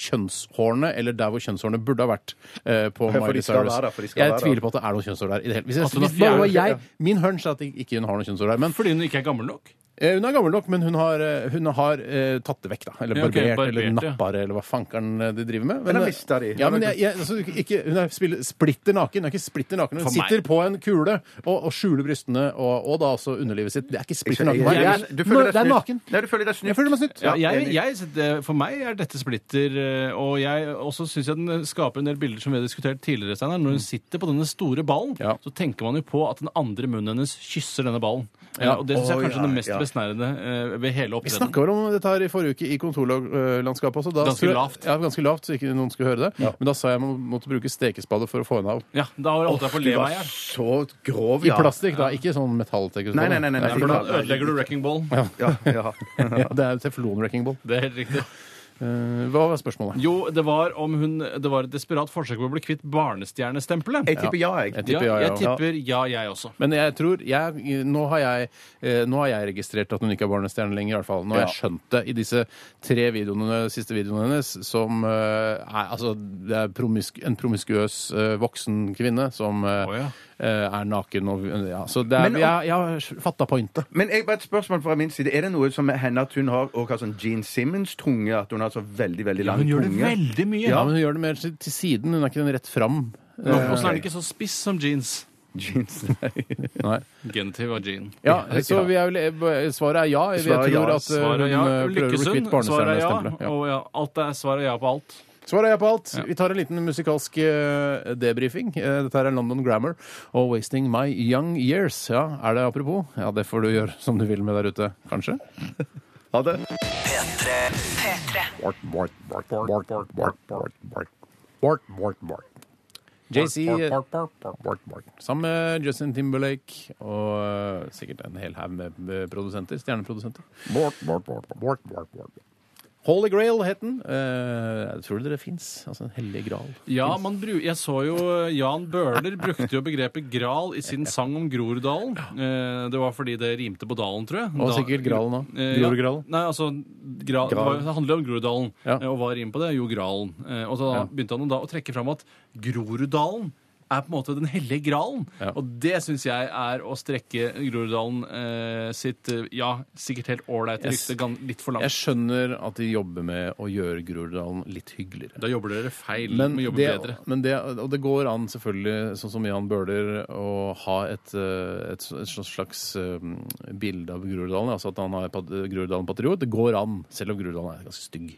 [SPEAKER 3] kjønnshårene, eller der hvor kjønnshårene burde ha vært på
[SPEAKER 4] Ja, for de
[SPEAKER 3] Miley
[SPEAKER 4] skal
[SPEAKER 3] Cyrus.
[SPEAKER 4] være der, for de skal
[SPEAKER 3] Jeg
[SPEAKER 4] være
[SPEAKER 3] tviler på at det er noen kjønnshår der. i det hele. Hvis, jeg,
[SPEAKER 5] At hun
[SPEAKER 3] hvis bare jeg, Min hunch er at ikke hun har noen kjønnshår der. Men
[SPEAKER 5] Fordi hun ikke er gammel nok?
[SPEAKER 3] Eh, hun er gammel nok, men hun har, eh, hun har eh, tatt det vekk, da. Eller
[SPEAKER 5] Ja, ok,
[SPEAKER 3] barbert,
[SPEAKER 5] barbert,
[SPEAKER 3] eller
[SPEAKER 5] ja.
[SPEAKER 3] nappa det, eller hva fankeren eh, de driver med.
[SPEAKER 4] Eller
[SPEAKER 3] eh,
[SPEAKER 4] mistet de.
[SPEAKER 3] Ja, men jeg, jeg, altså, ikke, hun er spiller, splitter naken. Hun er ikke splitter naken. Hun
[SPEAKER 5] For meg.
[SPEAKER 3] sitter på en kule og, og skjuler brystene, og, og da også underlivet sitt. Det er ikke splitter naken.
[SPEAKER 4] jeg-
[SPEAKER 3] jeg-
[SPEAKER 4] du føler deg
[SPEAKER 3] det er
[SPEAKER 4] snytt.
[SPEAKER 3] naken.
[SPEAKER 4] Nei, du føler deg
[SPEAKER 3] Jeg føler meg snytt.
[SPEAKER 5] Ja, jeg,
[SPEAKER 4] enig.
[SPEAKER 5] jeg, det- for meg er dette splitter, eh, og jeg også syns jeg den skaper en del bilder som vi har diskutert tidligere. Steinar. Når hun sitter på denne store ballen,
[SPEAKER 3] Ja.
[SPEAKER 5] så tenker man jo på at den andre munnen hennes kysser denne ballen.
[SPEAKER 3] Ja.
[SPEAKER 5] Eh, Og det syns jeg er kanskje
[SPEAKER 4] ja,
[SPEAKER 5] det mest
[SPEAKER 4] ja.
[SPEAKER 5] Besnærende eh, ved hele
[SPEAKER 3] Vi
[SPEAKER 5] opptredenen.
[SPEAKER 3] snakka vel om dette her i forrige uke i kontorlandskapet også. Da
[SPEAKER 5] Ganske
[SPEAKER 3] skulle-
[SPEAKER 5] lavt.
[SPEAKER 3] Ja, ganske lavt, så ikke noen skulle høre det. Men da sa jeg man måtte bruke stekespade for å få henne av.
[SPEAKER 5] Ja, da har jeg
[SPEAKER 4] Du
[SPEAKER 5] le
[SPEAKER 4] var
[SPEAKER 5] meg i hjel.
[SPEAKER 4] så grov,
[SPEAKER 3] I
[SPEAKER 4] ja.
[SPEAKER 3] plastikk, da. Ikke sånn metalltekespade.
[SPEAKER 4] Nei, nei, nei, nei, nei,
[SPEAKER 5] For da ødelegger du wrecking ball.
[SPEAKER 4] Ja, ja.
[SPEAKER 3] Ja, det er jo teflon wrecking ball.
[SPEAKER 5] Det er helt riktig.
[SPEAKER 3] Eh, hva var spørsmålet?
[SPEAKER 5] Jo, det var om hun Det var et desperat forsøk på å bli kvitt barnestjernestempelet.
[SPEAKER 4] Jeg tipper ja, jeg.
[SPEAKER 3] Jeg tipper ja,
[SPEAKER 5] jeg
[SPEAKER 3] jeg
[SPEAKER 5] tipper ja, jeg også.
[SPEAKER 3] Men jeg tror jeg, nå, har jeg, eh, nå har jeg registrert at hun ikke er barnestjerne lenger. i hvert fall. Nå har jeg skjønt det i disse tre videoene, siste videoene hennes. Som eh, er, altså, det er promisk, en promiskuøs voksen kvinne som
[SPEAKER 5] oh, ja.
[SPEAKER 3] er naken. Og, ja, så det er,
[SPEAKER 4] Men
[SPEAKER 3] jeg, jeg har fatta pointet.
[SPEAKER 4] Men jeg, bare et spørsmål fra min side. Er det noe som hender at hun har, og har sånn Gene Simmons-tunge? At hun har så veldig veldig lang
[SPEAKER 5] Hun gjør det veldig mye.
[SPEAKER 3] Ja, men hun gjør det mer til, siden. Hun er ikke den rett fram.
[SPEAKER 5] Nå, Og så er den ikke så spiss som jeans.
[SPEAKER 4] Jeans.
[SPEAKER 3] Nei.
[SPEAKER 5] Genitiv og jean.
[SPEAKER 3] Ja, så vi er vel, svaret er ja. Jeg
[SPEAKER 4] Svaret er ja.
[SPEAKER 3] tror at eh,
[SPEAKER 5] Svaret ja.
[SPEAKER 3] eh, prøver å bli kvitt
[SPEAKER 5] Svaret er ja.
[SPEAKER 3] barnestjernestempelet. Ja.
[SPEAKER 5] Og ja, alt er svaret er ja på alt.
[SPEAKER 3] Svaret er ja på alt. Vi tar en liten musikalsk eh, debrifing. Eh, Dette er London Grammar og 'Wasting My Young Years'. Ja, Er det apropos? Ja, det får du gjøre som du vil med der ute, kanskje.
[SPEAKER 4] Ha det.
[SPEAKER 1] P3.
[SPEAKER 3] JC sammen med Justin Timberlake og eh, sikkert en hel haug med med produsenter, stjerneprodusenter. Holy Grail het den. Eh, tror det fins. Altså en hellig gral.
[SPEAKER 5] Ja, man bru jeg så jo Jan Bøhler brukte jo begrepet gral i sin sang om Groruddalen. Eh, det var fordi det rimte på dalen, tror jeg.
[SPEAKER 3] Og sikkert Gralen òg.
[SPEAKER 5] Eh, ja. Nei, altså gra Det, var, det handler om Groruddalen.
[SPEAKER 3] Ja.
[SPEAKER 5] eh, Og hva rimer på det? Jo, Gralen. Eh, og så
[SPEAKER 3] Ja.
[SPEAKER 5] begynte han da å trekke fram at Groruddalen er på en måte den hellige gralen.
[SPEAKER 3] Ja.
[SPEAKER 5] Og det syns jeg er å strekke Groruddalen eh, sitt eh, ja, sikkert helt ålreite
[SPEAKER 3] Yes.
[SPEAKER 5] rykte litt for langt.
[SPEAKER 3] Jeg skjønner at de jobber med å gjøre Groruddalen litt hyggeligere.
[SPEAKER 5] Da jobber dere feil.
[SPEAKER 3] Men
[SPEAKER 5] jobbe
[SPEAKER 3] det,
[SPEAKER 5] bedre.
[SPEAKER 3] men det, og det går an, selvfølgelig, sånn som Jan Bøhler, å ha et, eh, et, et slags eh, bilde av Groruddalen. Altså at han har pat- Groruddalen-patriot. Det går an, selv om Groruddalen er ganske stygg.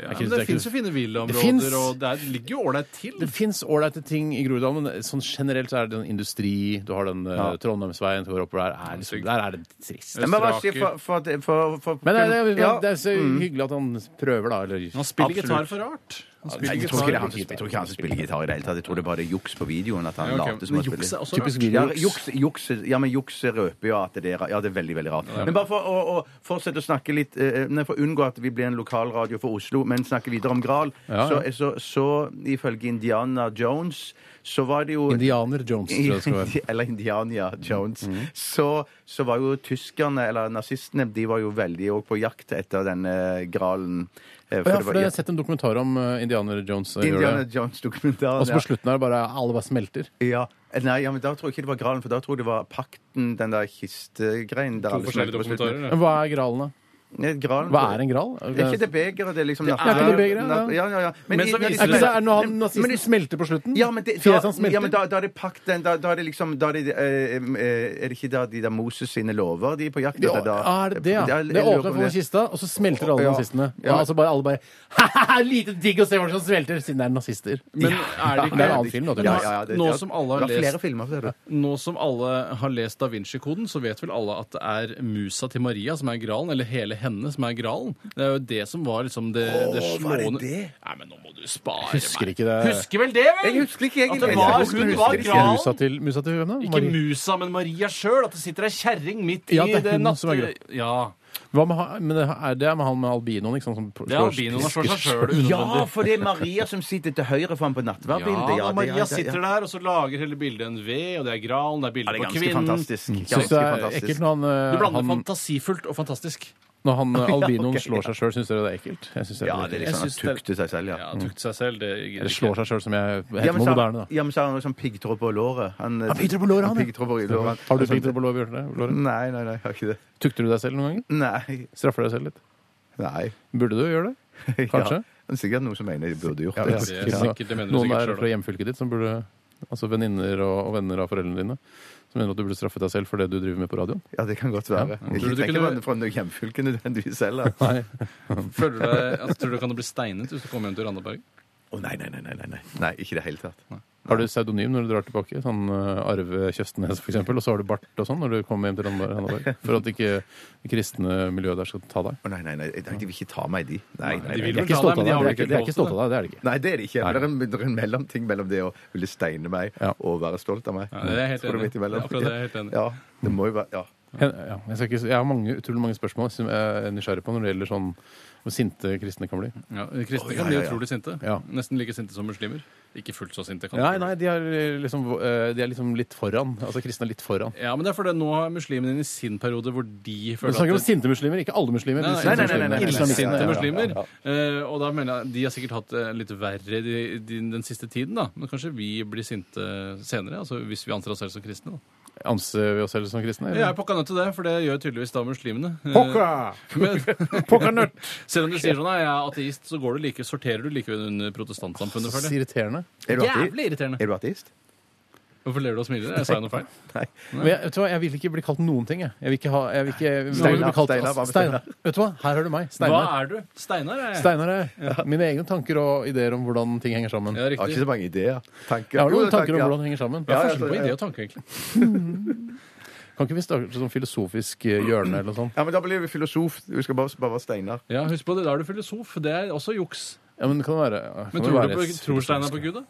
[SPEAKER 5] Ja,
[SPEAKER 3] ikke-
[SPEAKER 5] men
[SPEAKER 3] det
[SPEAKER 5] det fins jo fine
[SPEAKER 3] Det
[SPEAKER 5] villaområder,
[SPEAKER 3] finnes-
[SPEAKER 5] og det er, ligger jo ålreit til.
[SPEAKER 3] Det fins ålreite ting i Groruddalen, men sånn generelt så er det en industri. Du har den uh, Trondheimsveien som går oppover der. Er liksom, der er det trist.
[SPEAKER 4] Men hva sier for, for, for, for,
[SPEAKER 3] Men det, det, er- det er så hyggelig at han prøver, da. Eller,
[SPEAKER 5] Han spiller gitar for rart. Spiller
[SPEAKER 4] Jeg tror ikke det er han som- jeg tror ikke han som spiller gitar i det hele tatt. Jeg tror det bare er juks på videoen. At han
[SPEAKER 5] Ja, ok.
[SPEAKER 4] later som
[SPEAKER 5] Men
[SPEAKER 4] han
[SPEAKER 5] juks er
[SPEAKER 4] spiller.
[SPEAKER 3] Typisk.
[SPEAKER 4] Ja, juks, juks, ja, men juks røper jo at det er Ja, det er veldig veldig rart. Men bare for å, å fortsette å snakke litt eh, nei, For å unngå at vi blir en lokalradio for Oslo, men snakke videre om Gral,
[SPEAKER 3] Ja,
[SPEAKER 4] Så,
[SPEAKER 3] ja.
[SPEAKER 4] så, så ifølge Indiana Jones så var det jo
[SPEAKER 3] Indianer Jones, tror jeg det skal være.
[SPEAKER 4] Eller Indiania Jones.
[SPEAKER 3] Mhm.
[SPEAKER 4] så, så var jo tyskerne, eller nazistene, de var jo veldig òg på jakt etter denne gralen.
[SPEAKER 3] For ja, for jeg har sett en dokumentar om uh, Indianer Jones. uh,
[SPEAKER 4] Indiana. Jones-dokumentaren.
[SPEAKER 3] Og så på slutten er det bare alle bare smelter.
[SPEAKER 4] Ja. Nei, ja, men da tror jeg ikke det var gralen, for da tror jeg det var pakten, den der kistegreien. der
[SPEAKER 5] To forskjellige dokumentarer. ja.
[SPEAKER 3] Men hva er gralen, da?
[SPEAKER 4] Nei, gralen
[SPEAKER 3] Hva er en gral?
[SPEAKER 4] Er ikke det begeret? Det er liksom
[SPEAKER 3] er ikke det begeret, ja.
[SPEAKER 4] Ja, ja, ja.
[SPEAKER 5] Men så
[SPEAKER 4] i-
[SPEAKER 5] viser
[SPEAKER 3] Er ikke det er når han
[SPEAKER 4] Men-
[SPEAKER 3] nazisten
[SPEAKER 4] men-
[SPEAKER 3] smelter på slutten?
[SPEAKER 4] Ja, men, det, da,
[SPEAKER 3] Fjeset hans smelter?
[SPEAKER 4] ja, men da, da er det pakt den da, da er det liksom da er, det, eh, eh, er det ikke da de der Moses sine lover de er på jakt
[SPEAKER 3] Ja,
[SPEAKER 4] etter? da?
[SPEAKER 3] er det det, ja?
[SPEAKER 4] Jeg
[SPEAKER 3] Det
[SPEAKER 4] lurer
[SPEAKER 3] åpner
[SPEAKER 4] på
[SPEAKER 3] for kista, og så smelter alle
[SPEAKER 4] Ja.
[SPEAKER 3] nazistene.
[SPEAKER 4] Ja.
[SPEAKER 3] Og altså bare, alle bare Ha-ha, lite digg å se folk som smelter, siden det er nazister.
[SPEAKER 5] Men er det
[SPEAKER 3] Det er en
[SPEAKER 5] ikke
[SPEAKER 3] annen film, da.
[SPEAKER 4] Ja,
[SPEAKER 3] tydeligvis.
[SPEAKER 4] ja, ja, det,
[SPEAKER 5] Nå
[SPEAKER 4] ja,
[SPEAKER 5] som alle har
[SPEAKER 4] det var flere
[SPEAKER 5] lest-
[SPEAKER 4] filmer for det.
[SPEAKER 5] Nå som alle har lest Da Vinci-koden, så vet vel alle at det er musa til Maria som er gralen, eller hele henne som er gralen. Det er jo det som var liksom det, det
[SPEAKER 4] var det
[SPEAKER 5] slående
[SPEAKER 4] det?
[SPEAKER 5] Nei, men nå må du spare
[SPEAKER 3] Husker
[SPEAKER 5] meg.
[SPEAKER 3] ikke det.
[SPEAKER 5] Husker vel det, vel?
[SPEAKER 4] Jeg husker ikke
[SPEAKER 5] At det var,
[SPEAKER 4] Jeg husker-
[SPEAKER 5] hun
[SPEAKER 4] husker
[SPEAKER 5] var gralen.
[SPEAKER 3] Musa til, musa til da?
[SPEAKER 5] Ikke
[SPEAKER 3] Marie.
[SPEAKER 5] musa, men Maria sjøl. At det sitter ei kjerring midt
[SPEAKER 3] Ja,
[SPEAKER 5] i
[SPEAKER 3] det er
[SPEAKER 5] det
[SPEAKER 3] er
[SPEAKER 5] natte... Ja.
[SPEAKER 3] Hva med, han- men det er det er med han med albinoen, ikke sant? Som
[SPEAKER 5] Det er albinoen slår seg sjøl
[SPEAKER 4] Ja, for det er Maria som sitter til høyre for ham på nattverdbildet.
[SPEAKER 5] Ja, da Maria
[SPEAKER 4] ja,
[SPEAKER 5] sitter
[SPEAKER 4] ja.
[SPEAKER 5] der, og så lager hele bildet en V, og det er gralen, det er
[SPEAKER 4] Ja,
[SPEAKER 5] bilde
[SPEAKER 4] det er
[SPEAKER 5] på
[SPEAKER 4] ganske
[SPEAKER 5] kvinnen.
[SPEAKER 4] fantastisk. Ganske
[SPEAKER 3] det
[SPEAKER 4] fantastisk.
[SPEAKER 3] ekkelt han,
[SPEAKER 5] Du
[SPEAKER 3] eh,
[SPEAKER 5] blander
[SPEAKER 3] han,
[SPEAKER 5] fantasifullt og fantastisk.
[SPEAKER 3] Når han eh, albinoen
[SPEAKER 4] ok,
[SPEAKER 3] slår seg sjøl. Syns dere det er ekkelt? Jeg synes det er
[SPEAKER 4] Ja,
[SPEAKER 3] litt
[SPEAKER 4] det er
[SPEAKER 3] ekkelt.
[SPEAKER 4] liksom
[SPEAKER 5] Jeg
[SPEAKER 4] han
[SPEAKER 5] synes det-
[SPEAKER 4] tukter seg selv, ja.
[SPEAKER 5] Ja, tukte seg selv. Det gidder ikke.
[SPEAKER 3] slår seg sjøl, som jeg
[SPEAKER 4] Ja,
[SPEAKER 3] heter
[SPEAKER 4] men så,
[SPEAKER 3] moderne, da.
[SPEAKER 4] ja, men så har han sånn piggtråd på låret. Han,
[SPEAKER 3] Han piggtråd på låret, han, ja.
[SPEAKER 4] Piggtråd på låret.
[SPEAKER 3] Har du piggtråd på låret, Bjarte? Låret?
[SPEAKER 4] Nei, nei, nei, jeg har ikke det.
[SPEAKER 3] Tukter du deg selv noen ganger?
[SPEAKER 4] Nei.
[SPEAKER 3] Straffer deg selv litt?
[SPEAKER 4] Nei.
[SPEAKER 3] Burde du gjøre det? Kanskje?
[SPEAKER 4] Ja, det er sikkert noen som mener de burde gjort
[SPEAKER 3] Ja,
[SPEAKER 4] det.
[SPEAKER 3] ja.
[SPEAKER 5] det er sikkert- det mener du
[SPEAKER 3] Noen
[SPEAKER 5] sikkert
[SPEAKER 3] der
[SPEAKER 5] selv,
[SPEAKER 3] fra hjemfylket ditt som burde Altså venninner og, og venner av foreldrene dine som mener at du burde straffe deg selv for det du driver med på radioen?
[SPEAKER 4] Ja, det kan godt være.
[SPEAKER 5] Tror
[SPEAKER 4] Ikke
[SPEAKER 5] du
[SPEAKER 4] tenker
[SPEAKER 5] kunne-
[SPEAKER 4] man fra hjemfylket hjemfylke nødvendigvis heller.
[SPEAKER 3] Nei.
[SPEAKER 5] Føler du deg, altså, tror du kan du bli steinet hvis du kommer hjem til Randaberg?
[SPEAKER 4] Å nei, nei, nei, nei, nei, nei. Nei, ikke i det hele tatt.
[SPEAKER 3] Har du pseudonym når du drar tilbake? Sånn uh, Arve Kjøstnes, for eksempel, og så har du bart og sånn når du kommer hjem til Randaberg? For at ikke det kristne miljøet der skal ta deg?
[SPEAKER 4] Oh, nei, nei, nei, de vil ikke ta meg, de. Nei, nei,
[SPEAKER 5] de
[SPEAKER 4] nei.
[SPEAKER 5] vil
[SPEAKER 3] De er ikke
[SPEAKER 5] ta
[SPEAKER 3] stolte
[SPEAKER 5] de
[SPEAKER 3] av deg. De er ikke- de stolte av deg, det er de ikke.
[SPEAKER 4] Nei, det er det ikke. Det er en, det er en mellomting mellom det å ville steine meg
[SPEAKER 3] Ja.
[SPEAKER 4] og være stolt av meg.
[SPEAKER 5] Ja, det er jeg helt enig i. Det er akkurat det jeg er helt enig.
[SPEAKER 4] Ja, det må jo være Ja.
[SPEAKER 3] Jeg, Ja, jeg, ikke, jeg har mange, utrolig mange spørsmål som jeg er nysgjerrig på når det gjelder sånn hvor sinte kristne kan bli.
[SPEAKER 5] Ja, kristne kan bli utrolig sinte.
[SPEAKER 3] Ja.
[SPEAKER 5] Nesten like sinte som muslimer. Ikke fullt så sinte. kan
[SPEAKER 3] Nei, nei, de er liksom, eh, de er liksom litt foran. Altså kristne er litt foran.
[SPEAKER 5] Ja, men det er fordi nå har muslimene inne i sin periode hvor de føler at Du
[SPEAKER 3] snakker om sinte muslimer, ikke alle muslimer.
[SPEAKER 5] Nei,
[SPEAKER 3] men
[SPEAKER 5] nei,
[SPEAKER 4] nei, nei, nei,
[SPEAKER 3] muslimer.
[SPEAKER 4] nei, nei,
[SPEAKER 3] Islamistene,
[SPEAKER 5] sinte
[SPEAKER 3] ja, ja,
[SPEAKER 5] muslimer.
[SPEAKER 3] ja.
[SPEAKER 5] Eh, og da mener jeg de har sikkert hatt det litt verre de, de, den siste tiden, da. Men kanskje vi blir sinte senere, altså hvis vi anser oss selv som kristne. da.
[SPEAKER 3] Anser vi oss selv som kristne?
[SPEAKER 5] Jeg er pokka nødt til det, for det gjør tydeligvis da muslimene. Eh,
[SPEAKER 3] Pokka!
[SPEAKER 5] Men,
[SPEAKER 3] Pokkernøtt!
[SPEAKER 5] selv om du sier sånn at jeg er ateist, så går du like, sorterer du likevel under protestantsamfunnet.
[SPEAKER 3] Så irriterende.
[SPEAKER 4] Er du?
[SPEAKER 5] Jævlig irriterende.
[SPEAKER 4] Er du ateist?
[SPEAKER 5] Hvorfor ler du og smiler? Jeg sa jo noe feil.
[SPEAKER 4] Nei.
[SPEAKER 3] Men jeg, vet du hva, jeg vil ikke bli kalt noen ting. Jeg, jeg vil ikke ha jeg vil ikke, vil
[SPEAKER 4] Steinar,
[SPEAKER 3] bli kalt-
[SPEAKER 4] Steinar, hva med
[SPEAKER 3] Steinar. Vet du hva, her har du meg.
[SPEAKER 5] Hva
[SPEAKER 3] Steinar.
[SPEAKER 5] er du? Steinar er jeg.
[SPEAKER 3] Steinar er jeg. Mine egne tanker og ideer om hvordan ting henger sammen.
[SPEAKER 5] Ja,
[SPEAKER 4] Jeg har ikke
[SPEAKER 5] riktig.
[SPEAKER 4] så mange ideer. Tanker.
[SPEAKER 3] Jeg har noen tanker om hvordan det henger sammen.
[SPEAKER 5] Hva er
[SPEAKER 4] Ja,
[SPEAKER 5] forskjellen på
[SPEAKER 4] ja,
[SPEAKER 5] idé og tanke, egentlig?
[SPEAKER 3] Kan ikke vi starte sånn filosofisk eh, hjørne eller noe sånt?
[SPEAKER 4] Ja, men Da blir vi filosof. Vi skal bare, bare være Steinar.
[SPEAKER 5] Ja, husk på det, da er du filosof. Det er også juks.
[SPEAKER 3] Ja, men det kan være kan
[SPEAKER 5] Men
[SPEAKER 3] det
[SPEAKER 5] tror,
[SPEAKER 3] være
[SPEAKER 5] du på, tror Steinar på Gud, da?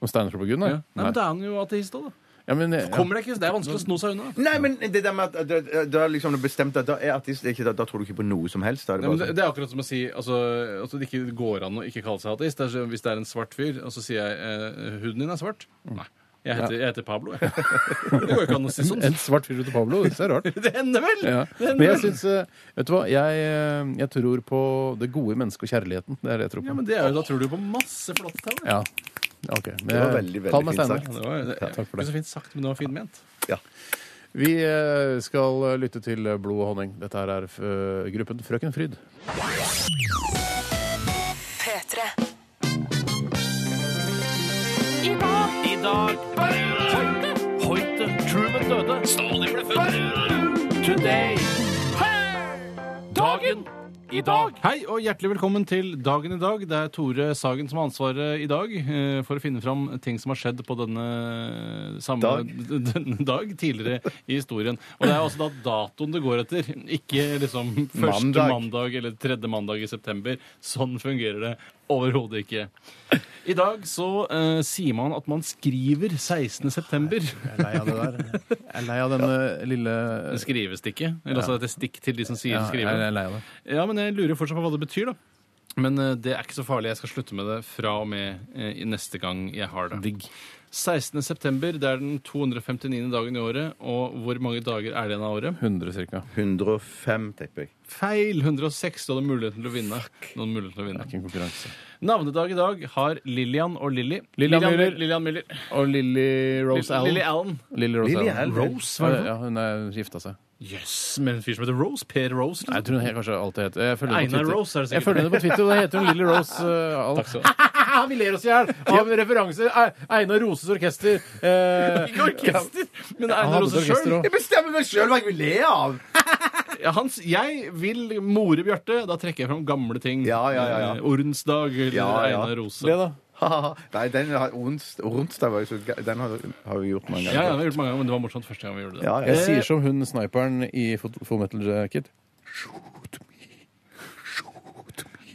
[SPEAKER 3] Om Steinar på Gud? Nei.
[SPEAKER 5] Ja. Nei, men da er han jo ateist òg, da.
[SPEAKER 3] Ja, men, ja.
[SPEAKER 5] Kommer det ikke? Det er vanskelig å sno seg unna.
[SPEAKER 4] Nei, men det der med at da, da er liksom det bestemt at da er artist er ikke, da, da tror du ikke på noe som helst. Da er det
[SPEAKER 5] Nei, men det, det er akkurat som å si altså, at det ikke går an å ikke kalle seg ateist. Det er, så- hvis det er en svart fyr, og så sier jeg eh, huden din er svart. Nei. Jeg heter, jeg heter Pablo, jeg. Det går jo ikke an å si sånn.
[SPEAKER 3] En svart fyr ute Pablo, det er rart.
[SPEAKER 5] Det hender vel!
[SPEAKER 3] Ja.
[SPEAKER 5] Det hender
[SPEAKER 3] Men jeg
[SPEAKER 5] vel.
[SPEAKER 3] syns Vet du hva, jeg, eh, jeg tror på det gode mennesket og kjærligheten. Det er det jeg tror på.
[SPEAKER 5] Ja, men det er jo, Da tror du på masse flott. Her.
[SPEAKER 3] Ja. Ok. Men
[SPEAKER 4] Det var veldig, veldig
[SPEAKER 3] Kall meg
[SPEAKER 4] fint
[SPEAKER 3] Steinar.
[SPEAKER 4] sagt.
[SPEAKER 5] Det var det,
[SPEAKER 3] Ja, takk for det.
[SPEAKER 5] Ikke så fint sagt, men det var fint ment.
[SPEAKER 4] Ja.
[SPEAKER 3] Vi eh, skal lytte til Blod og honning. Dette her er eh, gruppen Frøken Fryd.
[SPEAKER 1] P3.
[SPEAKER 2] I dag Hoite Hoite Truman døde Stalin ble født Today i dag
[SPEAKER 5] Hei og hjertelig velkommen til Dagen i dag. Det er Tore Sagen som har ansvaret i dag eh, for å finne fram ting som har skjedd på denne samme
[SPEAKER 4] Dag.
[SPEAKER 5] denne dag tidligere i historien. Og det er også da datoen det går etter, ikke liksom første
[SPEAKER 4] Mandag.
[SPEAKER 5] mandag eller tredje mandag i september. Sånn fungerer det overhodet ikke. I dag så eh, sier man at man skriver 16. september.
[SPEAKER 3] Jeg er lei av det der. Jeg er lei av denne lille
[SPEAKER 5] Skrivestikket. Eller altså dette stikk til de som sier
[SPEAKER 3] ja,
[SPEAKER 5] skrive.
[SPEAKER 3] Jeg er lei av det.
[SPEAKER 5] Ja, men jeg lurer fortsatt på hva det betyr, da. Men eh, det er ikke så farlig. Jeg skal slutte med det fra og med eh, neste gang jeg har det.
[SPEAKER 3] Digg.
[SPEAKER 5] 16. september, det er den 259. dagen i året. Og hvor mange dager er det igjen av året?
[SPEAKER 3] 100 ca.
[SPEAKER 4] 105, tipper jeg.
[SPEAKER 5] Feil! 106. Du hadde muligheten til å vinne. Noen mulighet til å vinne.
[SPEAKER 3] Det er ikke en konkurranse.
[SPEAKER 5] Navnedag i dag har Lillian og Lilly.
[SPEAKER 3] Lillian Müller.
[SPEAKER 5] Lillian Müller.
[SPEAKER 3] Og Lilly Rose Allen.
[SPEAKER 5] Lilly Allen.
[SPEAKER 3] Lily Rose
[SPEAKER 4] Lily
[SPEAKER 3] Allen.
[SPEAKER 4] Allen.
[SPEAKER 5] Rose, hva er det?
[SPEAKER 3] Ja, hun er gifta seg.
[SPEAKER 5] Jøss, med en fyr som heter Rose? Per Rose?
[SPEAKER 3] Nei, jeg tror hun kanskje alltid heter jeg følger henne på
[SPEAKER 5] Einar
[SPEAKER 3] Twitter.
[SPEAKER 5] Rose er det sikkert.
[SPEAKER 3] Jeg følger henne på Twitter, og det heter hun Lille Rose. Uh, alt.
[SPEAKER 5] Takk skal du ha.
[SPEAKER 3] Vi ler oss i hjel av referanser. Ei- Einar Roses orkester. Eh,
[SPEAKER 5] Ikke orkester, men
[SPEAKER 3] han
[SPEAKER 5] Einar
[SPEAKER 3] hadde
[SPEAKER 5] Rose
[SPEAKER 3] et orkester
[SPEAKER 5] sjøl.
[SPEAKER 3] også.
[SPEAKER 4] Jeg bestemmer meg sjøl hva jeg vil le av!
[SPEAKER 5] Ja, Hans, jeg vil more Bjarte. Da trekker jeg fram gamle ting.
[SPEAKER 4] Ja, ja, ja, ja.
[SPEAKER 5] Eh, Ordensdag eller
[SPEAKER 4] Ja, ja.
[SPEAKER 5] Einar Rose.
[SPEAKER 3] Det, da.
[SPEAKER 4] Nei, den har ons- onsdag var jo så ga- Den har, har vi gjort mange ganger.
[SPEAKER 5] Ja, ja,
[SPEAKER 4] har
[SPEAKER 5] vi gjort mange ganger, men det var morsomt første gang vi gjorde det.
[SPEAKER 4] Ja, ja.
[SPEAKER 3] Jeg sier som hun sniperen i Full Metal Jacket.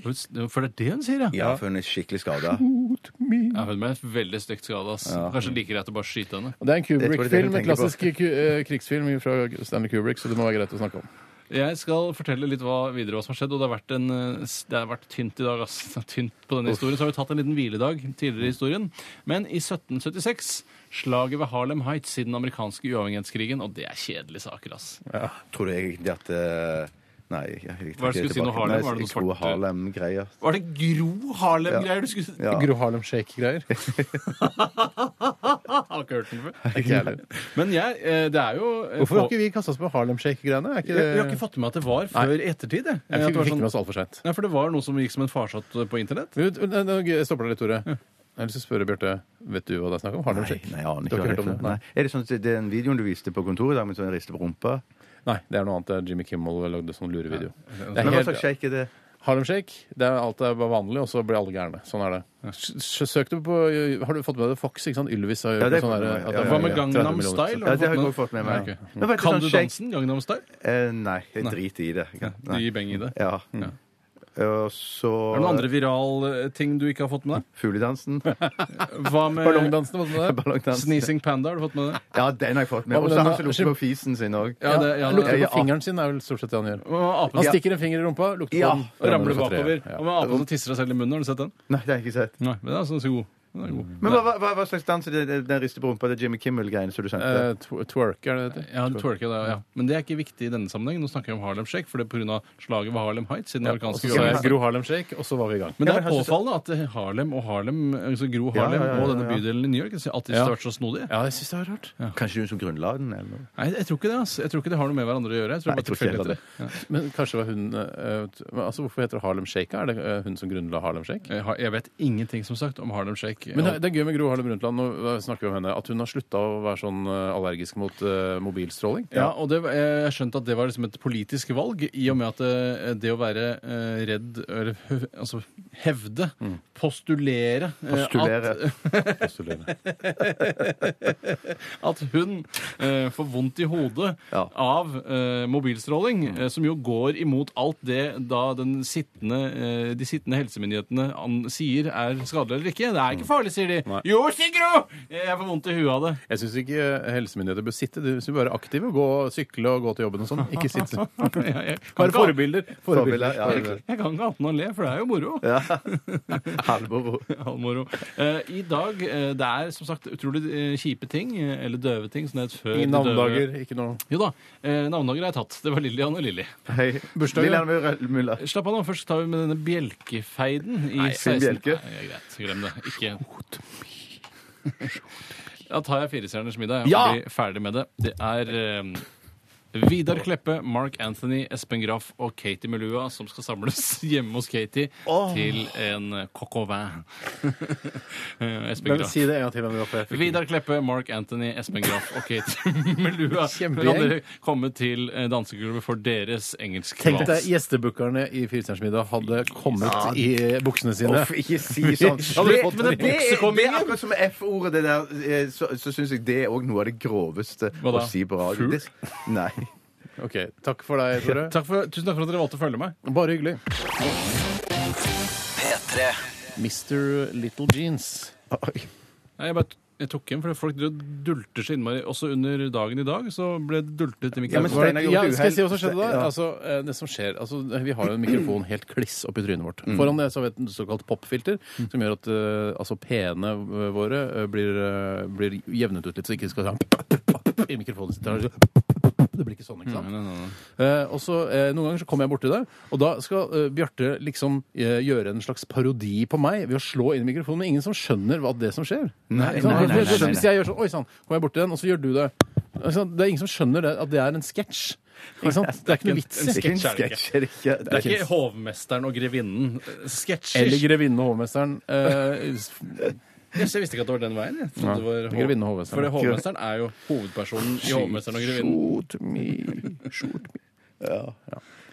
[SPEAKER 5] For det er det hun sier, ja?
[SPEAKER 4] Ja, for hun er skikkelig skada.
[SPEAKER 5] ja hun ble veldig stygt skada. Kanskje like greit å bare skyte henne.
[SPEAKER 3] Og Det er en
[SPEAKER 4] Jeg tror det er det
[SPEAKER 3] Kubrick-film,
[SPEAKER 4] hun
[SPEAKER 3] en
[SPEAKER 4] tenker på.
[SPEAKER 3] klassisk ku- eh, krigsfilm fra Stanley Kubrick, så det må være greit å snakke om.
[SPEAKER 5] Jeg skal fortelle litt hva, videre hva som har skjedd, og det har vært, en, eh, det har vært tynt i dag. ass. Tynt på denne historien. Så har vi tatt en liten hviledag tidligere i historien. Men i 1776 slaget ved Harlem Heights siden den amerikanske uavhengighetskrigen, og det er kjedelige saker, ass.
[SPEAKER 4] Tror du egentlig at eh, Nei. jeg- jeg
[SPEAKER 5] Hva er det du skulle si nå, Harlem?
[SPEAKER 4] Nei,
[SPEAKER 5] Var det noe svarte-
[SPEAKER 4] Harlem-greier.
[SPEAKER 5] Var det Gro Harlem-greier du skulle
[SPEAKER 4] Ja.
[SPEAKER 3] Gro Harlem Shake-greier.
[SPEAKER 5] Har ikke hørt den før.
[SPEAKER 3] Ikke jeg heller.
[SPEAKER 5] Men jeg, eh, det er jo eh,
[SPEAKER 3] Hvorfor har ikke vi kastet oss på Harlem Shake-greiene? Er
[SPEAKER 5] Vi har ikke fått med at det var før i ettertid. Jeg.
[SPEAKER 3] Jeg
[SPEAKER 5] det
[SPEAKER 3] fikk, vi fikk
[SPEAKER 5] sånn-
[SPEAKER 3] med oss altfor seint.
[SPEAKER 5] Nei, for det var noe som gikk som en farsott på internett.
[SPEAKER 3] Jeg stopper deg litt, Tore. Jeg har lyst til å spørre Bjarte, vet du hva det er snakk om? Harlem
[SPEAKER 4] Nei,
[SPEAKER 3] Shake?
[SPEAKER 4] nei, jeg aner ikke. hva
[SPEAKER 3] det?
[SPEAKER 4] det er. Nei. Er det sånn at den videoen du viste på kontoret i dag med sånn riste på rumpa?
[SPEAKER 3] Nei, det er noe annet. Det er Jimmy Kimmel lagde sånn lurevideo. Det er
[SPEAKER 4] Men hva
[SPEAKER 3] helt-
[SPEAKER 4] slags shake er det?
[SPEAKER 3] Harlem Shake, det er alt er bare vanlig, og så blir alle gærne. Sånn er det. S- Søk du på Har du fått med deg Fox? ikke sant? Ylvis har
[SPEAKER 4] Ja,
[SPEAKER 3] gjort
[SPEAKER 4] det
[SPEAKER 3] det sånn
[SPEAKER 4] har jeg
[SPEAKER 3] der,
[SPEAKER 4] fått med meg,
[SPEAKER 3] at
[SPEAKER 4] ja,
[SPEAKER 3] det
[SPEAKER 5] Hva med
[SPEAKER 3] 30
[SPEAKER 5] Gangnam
[SPEAKER 3] millioner.
[SPEAKER 5] Style?
[SPEAKER 4] Ja, det har jeg også fått med meg.
[SPEAKER 5] Ok.
[SPEAKER 4] Men hva er
[SPEAKER 5] Kan
[SPEAKER 4] sånn
[SPEAKER 5] du
[SPEAKER 4] shake-
[SPEAKER 5] dansen Gangnam Style?
[SPEAKER 4] Eh, nei, jeg driter i det.
[SPEAKER 5] Du
[SPEAKER 4] Nei.
[SPEAKER 5] gir beng i det.
[SPEAKER 4] Ja. Så
[SPEAKER 5] Er det noen andre viralting du ikke har fått med deg?
[SPEAKER 4] Fugledansen.
[SPEAKER 5] Hva med
[SPEAKER 3] Ballongdansen, hva med deg?
[SPEAKER 4] Ballongdansen.
[SPEAKER 5] Sneezing Panda? Har du fått med deg?
[SPEAKER 4] Ja, den har jeg fått med. Og så
[SPEAKER 3] har
[SPEAKER 4] han som lukter på fisen sin òg.
[SPEAKER 5] Ja, det, ja,
[SPEAKER 3] Lukter på fingeren sin er vel stort sett det han gjør.
[SPEAKER 5] apen
[SPEAKER 3] Han stikker en finger i rumpa, lukter
[SPEAKER 4] Ja.
[SPEAKER 3] på den.
[SPEAKER 5] og ramler bakover. Og med apen som tisser seg selv i munnen. Har du sett den?
[SPEAKER 4] Nei, det har jeg ikke sett.
[SPEAKER 5] Nei, men det er sånn så god. Den er god.
[SPEAKER 4] Men hva, hva, hva slags dans er det? Den- rister på rumpa, det er Jimmy Kimmel-greiene som du sendte?
[SPEAKER 3] Eh, tw- twerk, er det det heter?
[SPEAKER 5] Ja, du twerker det, ja. Men det er ikke viktig i denne sammenheng. Nå snakker vi om Harlem Shake, for det er pga. slaget ved Harlem Heights i den
[SPEAKER 3] Og
[SPEAKER 5] amerikanske
[SPEAKER 3] så sa jeg. Gro Harlem Shake, og så var vi i gang.
[SPEAKER 5] Men det er påfallende at Harlem og Harlem, altså Gro
[SPEAKER 4] Ja,
[SPEAKER 5] Harlem
[SPEAKER 4] ja, ja, ja,
[SPEAKER 5] og denne bydelen i New York alltid har vært så snodige.
[SPEAKER 3] Ja, jeg syns det var rart.
[SPEAKER 4] Kanskje hun som grunnla den? Eller noe?
[SPEAKER 5] Nei, jeg tror ikke det. Altså. Jeg tror ikke det har noe med hverandre å gjøre. Jeg tror
[SPEAKER 4] Nei,
[SPEAKER 5] det
[SPEAKER 4] jeg tror ikke
[SPEAKER 5] tilfeldigheter.
[SPEAKER 3] Men kanskje var hun eh, t- men altså, Hvorfor heter det Harlem Shake? Er det eh, hun som grunnla Harlem Shake?
[SPEAKER 5] Jeg har- Jeg vet ingenting som sagt om Harlem Shake.
[SPEAKER 3] Men det, det er gøy med Gro Harlem Brundtland nå snakker vi om henne, at hun har slutta å være sånn eh, allergisk mot eh, mobilstråling.
[SPEAKER 5] Ja, og det, jeg skjønte at det var liksom et politisk valg, i og med at det, det å være eh, redd Eller altså hevde, postulere, eh,
[SPEAKER 4] Postulere.
[SPEAKER 5] At, at hun eh, får vondt i hodet
[SPEAKER 4] Ja.
[SPEAKER 5] av eh, mobilstråling, eh, som jo går imot alt det da den sittende, eh, de sittende helsemyndighetene an, sier er skadelig eller ikke. Det er ikke farlig, sier de.
[SPEAKER 3] Nei.
[SPEAKER 5] Jo, Sigro! Gro! Jeg får vondt i huet av det.
[SPEAKER 3] Jeg syns ikke helsemyndigheter bør sitte. De skal være aktive. Gå, sykle og gå til jobben og sånn. Ikke sitte.
[SPEAKER 5] Jeg- jeg
[SPEAKER 3] Være forbilder.
[SPEAKER 4] Forbilder, ja.
[SPEAKER 3] Forbilder.
[SPEAKER 5] Jeg kan ikke annet enn å le, for det er jo moro.
[SPEAKER 4] Halvmoro.
[SPEAKER 5] Halvmoro. Eh, I dag eh, Det er som sagt utrolig eh, kjipe ting, eh, eller døve ting, som det het før. I
[SPEAKER 3] navnedager, ikke noe
[SPEAKER 5] Jo da. Eh, navnedager er tatt. Det var Lillian og Lilly.
[SPEAKER 4] Hei.
[SPEAKER 3] Bursdag, ja.
[SPEAKER 4] Lillian Mulla.
[SPEAKER 5] Slapp av nå. Først tar vi med denne bjelkefeiden i
[SPEAKER 4] Nei, Finn
[SPEAKER 5] 16...
[SPEAKER 4] Bjelke.
[SPEAKER 5] Nei, greit. Glem det. Ikke Da tar jeg Firestjerners middag jeg,
[SPEAKER 3] Ja!
[SPEAKER 5] blir ferdig med det. Det er eh, Vidar Kleppe, Mark Anthony, Espen Graff og Katie Melua som skal samles hjemme hos Katie til en coq au vin. Eh, Espen
[SPEAKER 3] Men
[SPEAKER 5] Graff.
[SPEAKER 3] si det en gang til. var jeg fikk-
[SPEAKER 5] Vidar Kleppe, Mark Anthony, Espen Graff og Katie Melua.
[SPEAKER 3] Kjempegjeng.
[SPEAKER 5] Kan dere komme til eh, danseklubben for deres engelsk
[SPEAKER 3] Tenk deg
[SPEAKER 5] vals?
[SPEAKER 3] gjestebookerne i Firestjerners middag hadde kommet i buksene sine.
[SPEAKER 4] Uff, ikke si sånn.
[SPEAKER 3] Hadde
[SPEAKER 4] Det, men det,
[SPEAKER 3] det?
[SPEAKER 4] det, er- er akkurat som F-ordet, det der. eh, Så, så syns jeg det er òg noe av det groveste
[SPEAKER 5] Hva da?
[SPEAKER 4] å si på radio. Det, nei.
[SPEAKER 3] Ok, Takk for deg, Tore.
[SPEAKER 5] Takk for, tusen takk for at dere valgte å følge meg.
[SPEAKER 3] Bare hyggelig.
[SPEAKER 1] P3.
[SPEAKER 3] Mr. Little Jeans.
[SPEAKER 4] Oi.
[SPEAKER 5] Nei, Jeg, bare, jeg tok en, for folk dulter så innmari. Også under dagen i dag så ble det dultet i
[SPEAKER 4] Ja, men
[SPEAKER 5] mikrofonen.
[SPEAKER 4] Steinar
[SPEAKER 3] Ja, skal jeg si hva som skjedde da?
[SPEAKER 4] Ja.
[SPEAKER 3] Altså, eh, det som skjer, altså, Vi har jo en mikrofon helt kliss oppi trynet vårt. Foran det så har vi et såkalt popfilter, som gjør at uh, altså, p-ene våre eh, blir, uh, blir jevnet ut litt, så ikke skal sånn i mikrofonen. Det blir ikke sånn, ikke sant?
[SPEAKER 5] Nei, nei, nei.
[SPEAKER 3] Eh, og så eh, Noen ganger så kommer jeg borti det, og da skal eh, Bjarte liksom eh, gjøre en slags parodi på meg ved å slå inn i mikrofonen. Men ingen som skjønner hva det som skjer.
[SPEAKER 4] Nei,
[SPEAKER 3] Ikke sant?
[SPEAKER 4] nei, nei, nei,
[SPEAKER 3] Så
[SPEAKER 4] nei,
[SPEAKER 3] Hvis jeg gjør sånn Oi sann, kommer jeg borti den, og så gjør du det. Det er ingen som skjønner det, at det er en sketsj. Ikke sant? Det er ikke noe vits i.
[SPEAKER 5] Sketsj er det ikke.
[SPEAKER 4] er ikke?
[SPEAKER 5] Det er ikke hovmesteren og grevinnen. Sketsjer.
[SPEAKER 3] Eller grevinnen og hovmesteren. Eh,
[SPEAKER 5] Yes, jeg visste ikke at det var den veien. Jeg trodde
[SPEAKER 3] Ja,
[SPEAKER 5] det var
[SPEAKER 3] er og.
[SPEAKER 5] For det hovmesteren er jo hovedpersonen i hovmesteren og grevinnen.
[SPEAKER 3] Shoot me, shoot me.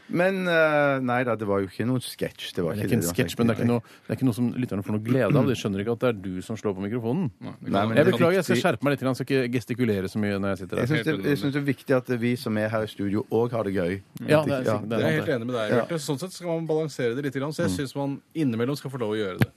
[SPEAKER 4] Men eh, nei da, det var jo ikke noen sketsj. Det var
[SPEAKER 3] Det er
[SPEAKER 4] ikke
[SPEAKER 3] en sketsj, men det er ikke, noe, det er ikke noe som lytterne får noe glede av. De skjønner ikke at det er du som slår på mikrofonen.
[SPEAKER 4] Nei, men
[SPEAKER 3] Jeg
[SPEAKER 4] er
[SPEAKER 3] beklager, jeg skal
[SPEAKER 4] viktig-
[SPEAKER 3] skjerpe meg litt. Jeg skal ikke gestikulere så mye når jeg sitter
[SPEAKER 4] Jeg
[SPEAKER 3] her.
[SPEAKER 4] syns det, jeg synes det er viktig at vi som er her i studio, òg har det gøy.
[SPEAKER 3] Ja, det er sikkert- det
[SPEAKER 5] Jeg er
[SPEAKER 3] er
[SPEAKER 5] helt enig med deg, Bjarte. Sånn sett skal man balansere det litt, så jeg syns man innimellom skal få lov å gjøre det.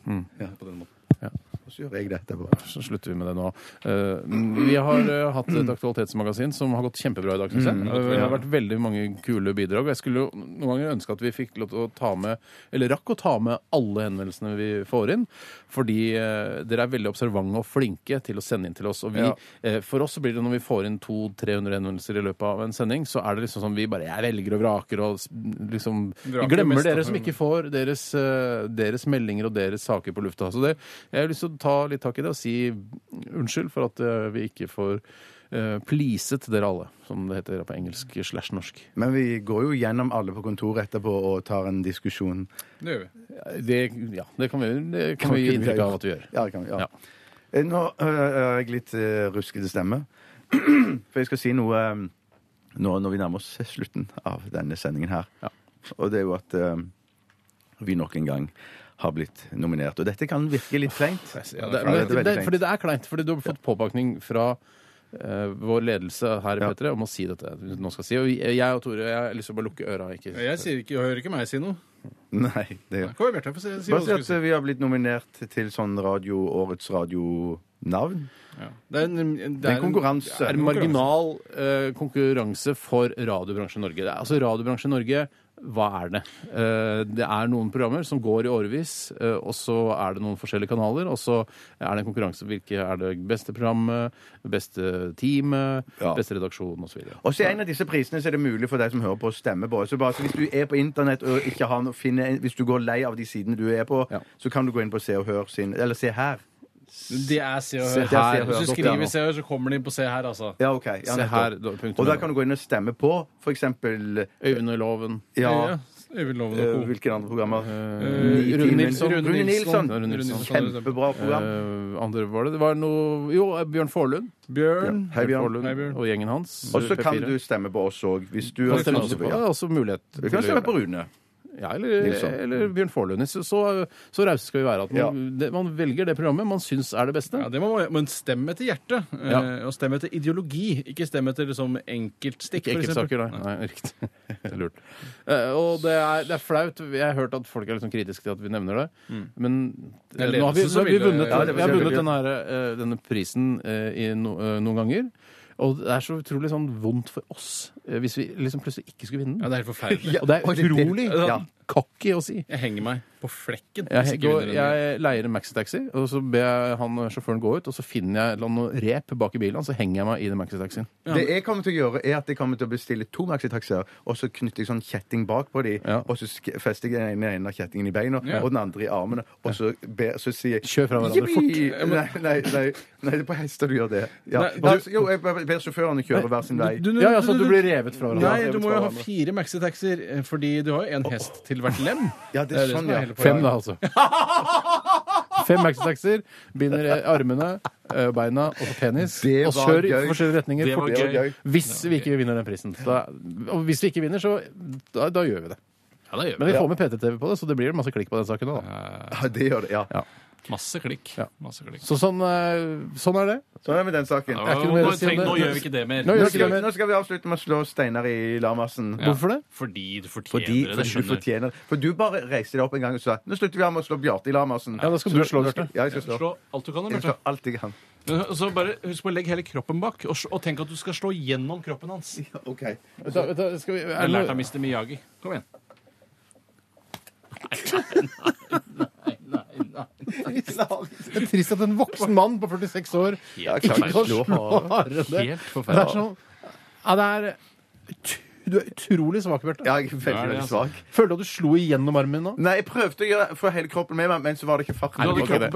[SPEAKER 5] På den måten.
[SPEAKER 4] Og så gjør jeg det etterpå.
[SPEAKER 3] Så slutter vi med det nå. Eh, vi har eh, hatt et aktualitetsmagasin som har gått kjempebra i dag, syns jeg.
[SPEAKER 5] Mm,
[SPEAKER 3] Eh, det har vært veldig mange kule bidrag. Jeg skulle jo noen ganger ønske at vi fikk lov til å ta med, eller rakk å ta med alle henvendelsene vi får inn. Fordi dere er veldig observante og flinke til å sende inn til oss. Og vi, for oss så blir det når vi får inn 200-300 henvendelser i løpet av en sending, så er det liksom sånn vi bare jeg velger og vraker og liksom
[SPEAKER 5] Vraker
[SPEAKER 3] glemmer dere som ikke får deres, deres meldinger og deres saker på lufta. Så det, jeg har lyst til å ta litt tak i det og si unnskyld for at eh, vi ikke får uh, pleaset dere alle, som det heter på engelsk slash norsk.
[SPEAKER 4] Men vi går jo gjennom alle på kontoret etterpå og tar en diskusjon.
[SPEAKER 5] Det gjør vi.
[SPEAKER 3] Det, ja, det kan vi, det kan
[SPEAKER 4] Kan
[SPEAKER 3] vi gi inntrykk av at vi gjør.
[SPEAKER 4] Ja, det kan vi. Ja.
[SPEAKER 3] Ja.
[SPEAKER 4] Eh, Nå er jeg litt uh, ruskete stemme. For jeg skal si noe nå når vi nærmer oss slutten av denne sendingen her.
[SPEAKER 3] Ja.
[SPEAKER 4] Og det er jo at vi nok en gang har blitt nominert. Og dette kan virke litt kleint.
[SPEAKER 3] Ja, det, men,
[SPEAKER 4] det
[SPEAKER 3] det, fordi det er kleint. Fordi du har fått påpakning fra eh, vår ledelse her i
[SPEAKER 4] Ja.
[SPEAKER 3] P3 om å si dette. Nå skal si, og jeg og Tore jeg har lyst til å bare lukke øra. Ikke.
[SPEAKER 5] Jeg, sier ikke, jeg hører ikke meg si noe.
[SPEAKER 4] Nei, det
[SPEAKER 5] gjør igjen, Bjarte. si- si
[SPEAKER 4] Bare si at
[SPEAKER 5] si.
[SPEAKER 4] vi har blitt nominert til sånn radio, årets radionavn.
[SPEAKER 5] Ja. Det er en, det
[SPEAKER 4] Det er en konkurranse.
[SPEAKER 3] Det er en marginal eh, konkurranse for radiobransjen Norge. Det er, altså Radiobransjen Norge, hva er det? Eh, det er noen programmer som går i årevis, eh, og så er det noen forskjellige kanaler, og så er det en konkurranse. Hvilke er det beste programmet, beste teamet,
[SPEAKER 4] Ja.
[SPEAKER 3] beste redaksjon osv.
[SPEAKER 4] Og så en av disse prisene så er det mulig for deg som hører på å stemme på. Så bare så Hvis du er på internett og ikke har noe, finner, hvis du går lei av de sidene du er på,
[SPEAKER 3] Ja.
[SPEAKER 4] så kan du gå inn på Se og Hør sin Eller Se her.
[SPEAKER 5] Det er Se og
[SPEAKER 3] Se
[SPEAKER 5] Hør.
[SPEAKER 3] her.
[SPEAKER 5] Hvis du skriver Se og Hør, så kommer de på Se her, altså.
[SPEAKER 4] Ja, OK. Ja,
[SPEAKER 3] Se her, punktum.
[SPEAKER 4] Og da kan du gå inn og stemme på for eksempel
[SPEAKER 3] Øyvind og Loven.
[SPEAKER 4] Ja,
[SPEAKER 5] Øyvind Loven
[SPEAKER 4] eh,
[SPEAKER 5] og co.
[SPEAKER 4] hvilke andre programmer?
[SPEAKER 3] Eh,
[SPEAKER 4] Rune Nilsson.
[SPEAKER 3] Rune
[SPEAKER 4] Rune
[SPEAKER 3] Nilsson. Rune Nilsson.
[SPEAKER 4] Kjempebra program.
[SPEAKER 3] Eh, andre var det. Det var noe Jo, Bjørn Forlund.
[SPEAKER 5] Bjørn.
[SPEAKER 4] Hei, Bjørn.
[SPEAKER 3] Forlund
[SPEAKER 5] Hei, Bjørn.
[SPEAKER 3] Og gjengen hans.
[SPEAKER 4] Og så kan
[SPEAKER 3] P4.
[SPEAKER 4] du stemme på oss òg, hvis du
[SPEAKER 3] Kan
[SPEAKER 4] har
[SPEAKER 3] stemme også på-
[SPEAKER 4] det.
[SPEAKER 3] Ja, også mulighet
[SPEAKER 4] Du kan
[SPEAKER 3] til å
[SPEAKER 4] stemme
[SPEAKER 3] gjøre
[SPEAKER 4] på
[SPEAKER 3] det.
[SPEAKER 4] Rune.
[SPEAKER 3] Ja, eller,
[SPEAKER 4] Nilsson.
[SPEAKER 3] eller Bjørn Forlund. Så, så, rause skal vi være at man, det, man velger det programmet man syns er det beste.
[SPEAKER 5] Ja, det må man, Men stem etter hjertet. eh,
[SPEAKER 3] Ja.
[SPEAKER 5] Og stem etter ideologi, ikke stem etter liksom enkeltstikk.
[SPEAKER 3] Ikke enkeltsaker, nei. nei. Riktig. Det lurt. Eh, og det er, det er flaut. Jeg har hørt at folk er liksom kritiske til at vi nevner det. Men
[SPEAKER 5] Det er
[SPEAKER 3] eh, nå har vi, nå har vi vunnet,
[SPEAKER 4] Ja,
[SPEAKER 3] vi har vunnet denne, eh, denne prisen eh, i no, noen ganger. Og det er så utrolig sånn vondt for oss eh, hvis vi liksom plutselig ikke skulle vinne
[SPEAKER 5] Ja,
[SPEAKER 3] den.
[SPEAKER 5] det er helt forferdelig.
[SPEAKER 3] Og det er utrolig
[SPEAKER 4] ja.
[SPEAKER 3] Cocky å si.
[SPEAKER 5] Jeg henger meg på flekken.
[SPEAKER 3] Jeg, går, jeg leier en maxitaxi, og så ber jeg han sjåføren gå ut, og så finner jeg noe rep bak i bilen så henger jeg meg i den maxitaxien.
[SPEAKER 4] Det jeg kommer til å gjøre, er at jeg kommer til å bestille to maxitaxier, og så knytter jeg sånn kjetting bak på de,
[SPEAKER 3] Ja.
[SPEAKER 4] og så fester jeg den ene av kjettingen i beina,
[SPEAKER 5] Ja.
[SPEAKER 4] og den andre i armene, og så, ber, så sier jeg
[SPEAKER 3] Kjør fra hverandre
[SPEAKER 4] fort. Nei, nei, nei, nei, det er på hester du gjør det. Ja.
[SPEAKER 5] Nei,
[SPEAKER 4] Ja, jo, jeg ber sjåførene kjøre hver sin vei.
[SPEAKER 5] Du- du-
[SPEAKER 3] Ja, ja, så du blir revet fra hverandre.
[SPEAKER 5] Nei, du må jo ha fire maxitaxier, eh, fordi du har jo en hest til hvert lem.
[SPEAKER 4] Ja, det er sånn, ja.
[SPEAKER 3] Fem, da, altså. Fem maxitaxier, binder armene, beina og så penis,
[SPEAKER 4] Det
[SPEAKER 3] og kjør i forskjellige retninger.
[SPEAKER 5] Det var
[SPEAKER 3] fort-
[SPEAKER 4] Det var gøy.
[SPEAKER 3] Hvis vi ikke vinner den prisen. Da, og hvis vi ikke vinner, så da, da gjør vi det.
[SPEAKER 5] Ja, da gjør
[SPEAKER 3] Men
[SPEAKER 5] vi.
[SPEAKER 3] vi får med PT-TV på det, så det blir masse klikk på den saken òg, da.
[SPEAKER 4] Ja, det gjør det, ja.
[SPEAKER 3] Ja.
[SPEAKER 5] Masse klikk.
[SPEAKER 3] Ja.
[SPEAKER 5] Masse klikk.
[SPEAKER 3] Så sånn, eh, sånn er det.
[SPEAKER 4] Sånn er det med den saken.
[SPEAKER 5] Ja,
[SPEAKER 3] ikke
[SPEAKER 5] nå,
[SPEAKER 3] noe mer å
[SPEAKER 5] nå,
[SPEAKER 3] si om det.
[SPEAKER 5] nå gjør vi ikke det mer.
[SPEAKER 3] Nå gjør
[SPEAKER 4] Nå
[SPEAKER 3] vi ikke
[SPEAKER 4] skal,
[SPEAKER 3] det mer.
[SPEAKER 4] nå skal vi avslutte med å slå Steinar i lamassen.
[SPEAKER 3] Hvorfor det?
[SPEAKER 5] Fordi du fortjener
[SPEAKER 4] Fordi,
[SPEAKER 5] det.
[SPEAKER 4] fordi du
[SPEAKER 5] skjønner jeg.
[SPEAKER 4] fortjener det. For du bare reiste deg opp en gang og sa nå slutter vi av med å slå Bjarte i lamassen.
[SPEAKER 3] Ja, da skal
[SPEAKER 4] Så
[SPEAKER 3] du slå,
[SPEAKER 4] skal-
[SPEAKER 3] Bjarte.
[SPEAKER 4] Ja, jeg skal slå.
[SPEAKER 5] Slå alt du kan.
[SPEAKER 4] Jeg
[SPEAKER 5] Bjarte.
[SPEAKER 4] slår alt jeg kan.
[SPEAKER 5] Men Så bare husk på å legge hele kroppen bak, og, s- og tenk at du skal slå gjennom kroppen hans.
[SPEAKER 4] OK.
[SPEAKER 3] Da, da, skal vi, er
[SPEAKER 5] har
[SPEAKER 3] det
[SPEAKER 5] lært
[SPEAKER 3] noe,
[SPEAKER 5] av Mr. Miyagi. Kom igjen.
[SPEAKER 3] Det er trist at en voksen mann på 46 år
[SPEAKER 4] ikke
[SPEAKER 3] kan
[SPEAKER 4] slå hardere.
[SPEAKER 5] Helt
[SPEAKER 3] Det er
[SPEAKER 5] forferdelig.
[SPEAKER 3] sånn Ja, det er du er utrolig svak, Bjarte.
[SPEAKER 4] Ja, jeg er veldig, veldig
[SPEAKER 5] altså-
[SPEAKER 4] svak.
[SPEAKER 3] Følte du at du slo igjennom armen min nå?
[SPEAKER 4] Nei, jeg prøvde å gjøre, få hele kroppen med meg, men så var det ikke fart
[SPEAKER 5] Nei, siden. Det var ikke riktig.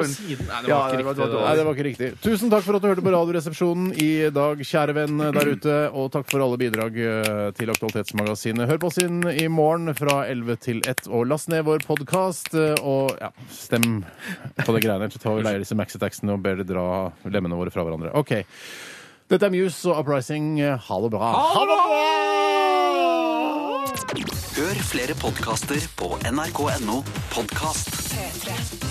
[SPEAKER 4] det var
[SPEAKER 5] det
[SPEAKER 3] Nei, det var ikke riktig. Tusen takk for at du hørte på Radioresepsjonen i dag, kjære venn der ute. Og takk for alle bidrag eh, til Aktualitetsmagasinet. Hør på oss inn i morgen fra 11 til 1, og last ned vår podkast. Og ja, stem på det greiene. Så tar vi leier disse maxitaxene og ber dere dra lemmene våre fra hverandre. OK. Dette er Muse og Uprising. Ha det bra. Ha det bra!
[SPEAKER 1] Hør flere podkaster på nrk.no podkast.
[SPEAKER 7] P3.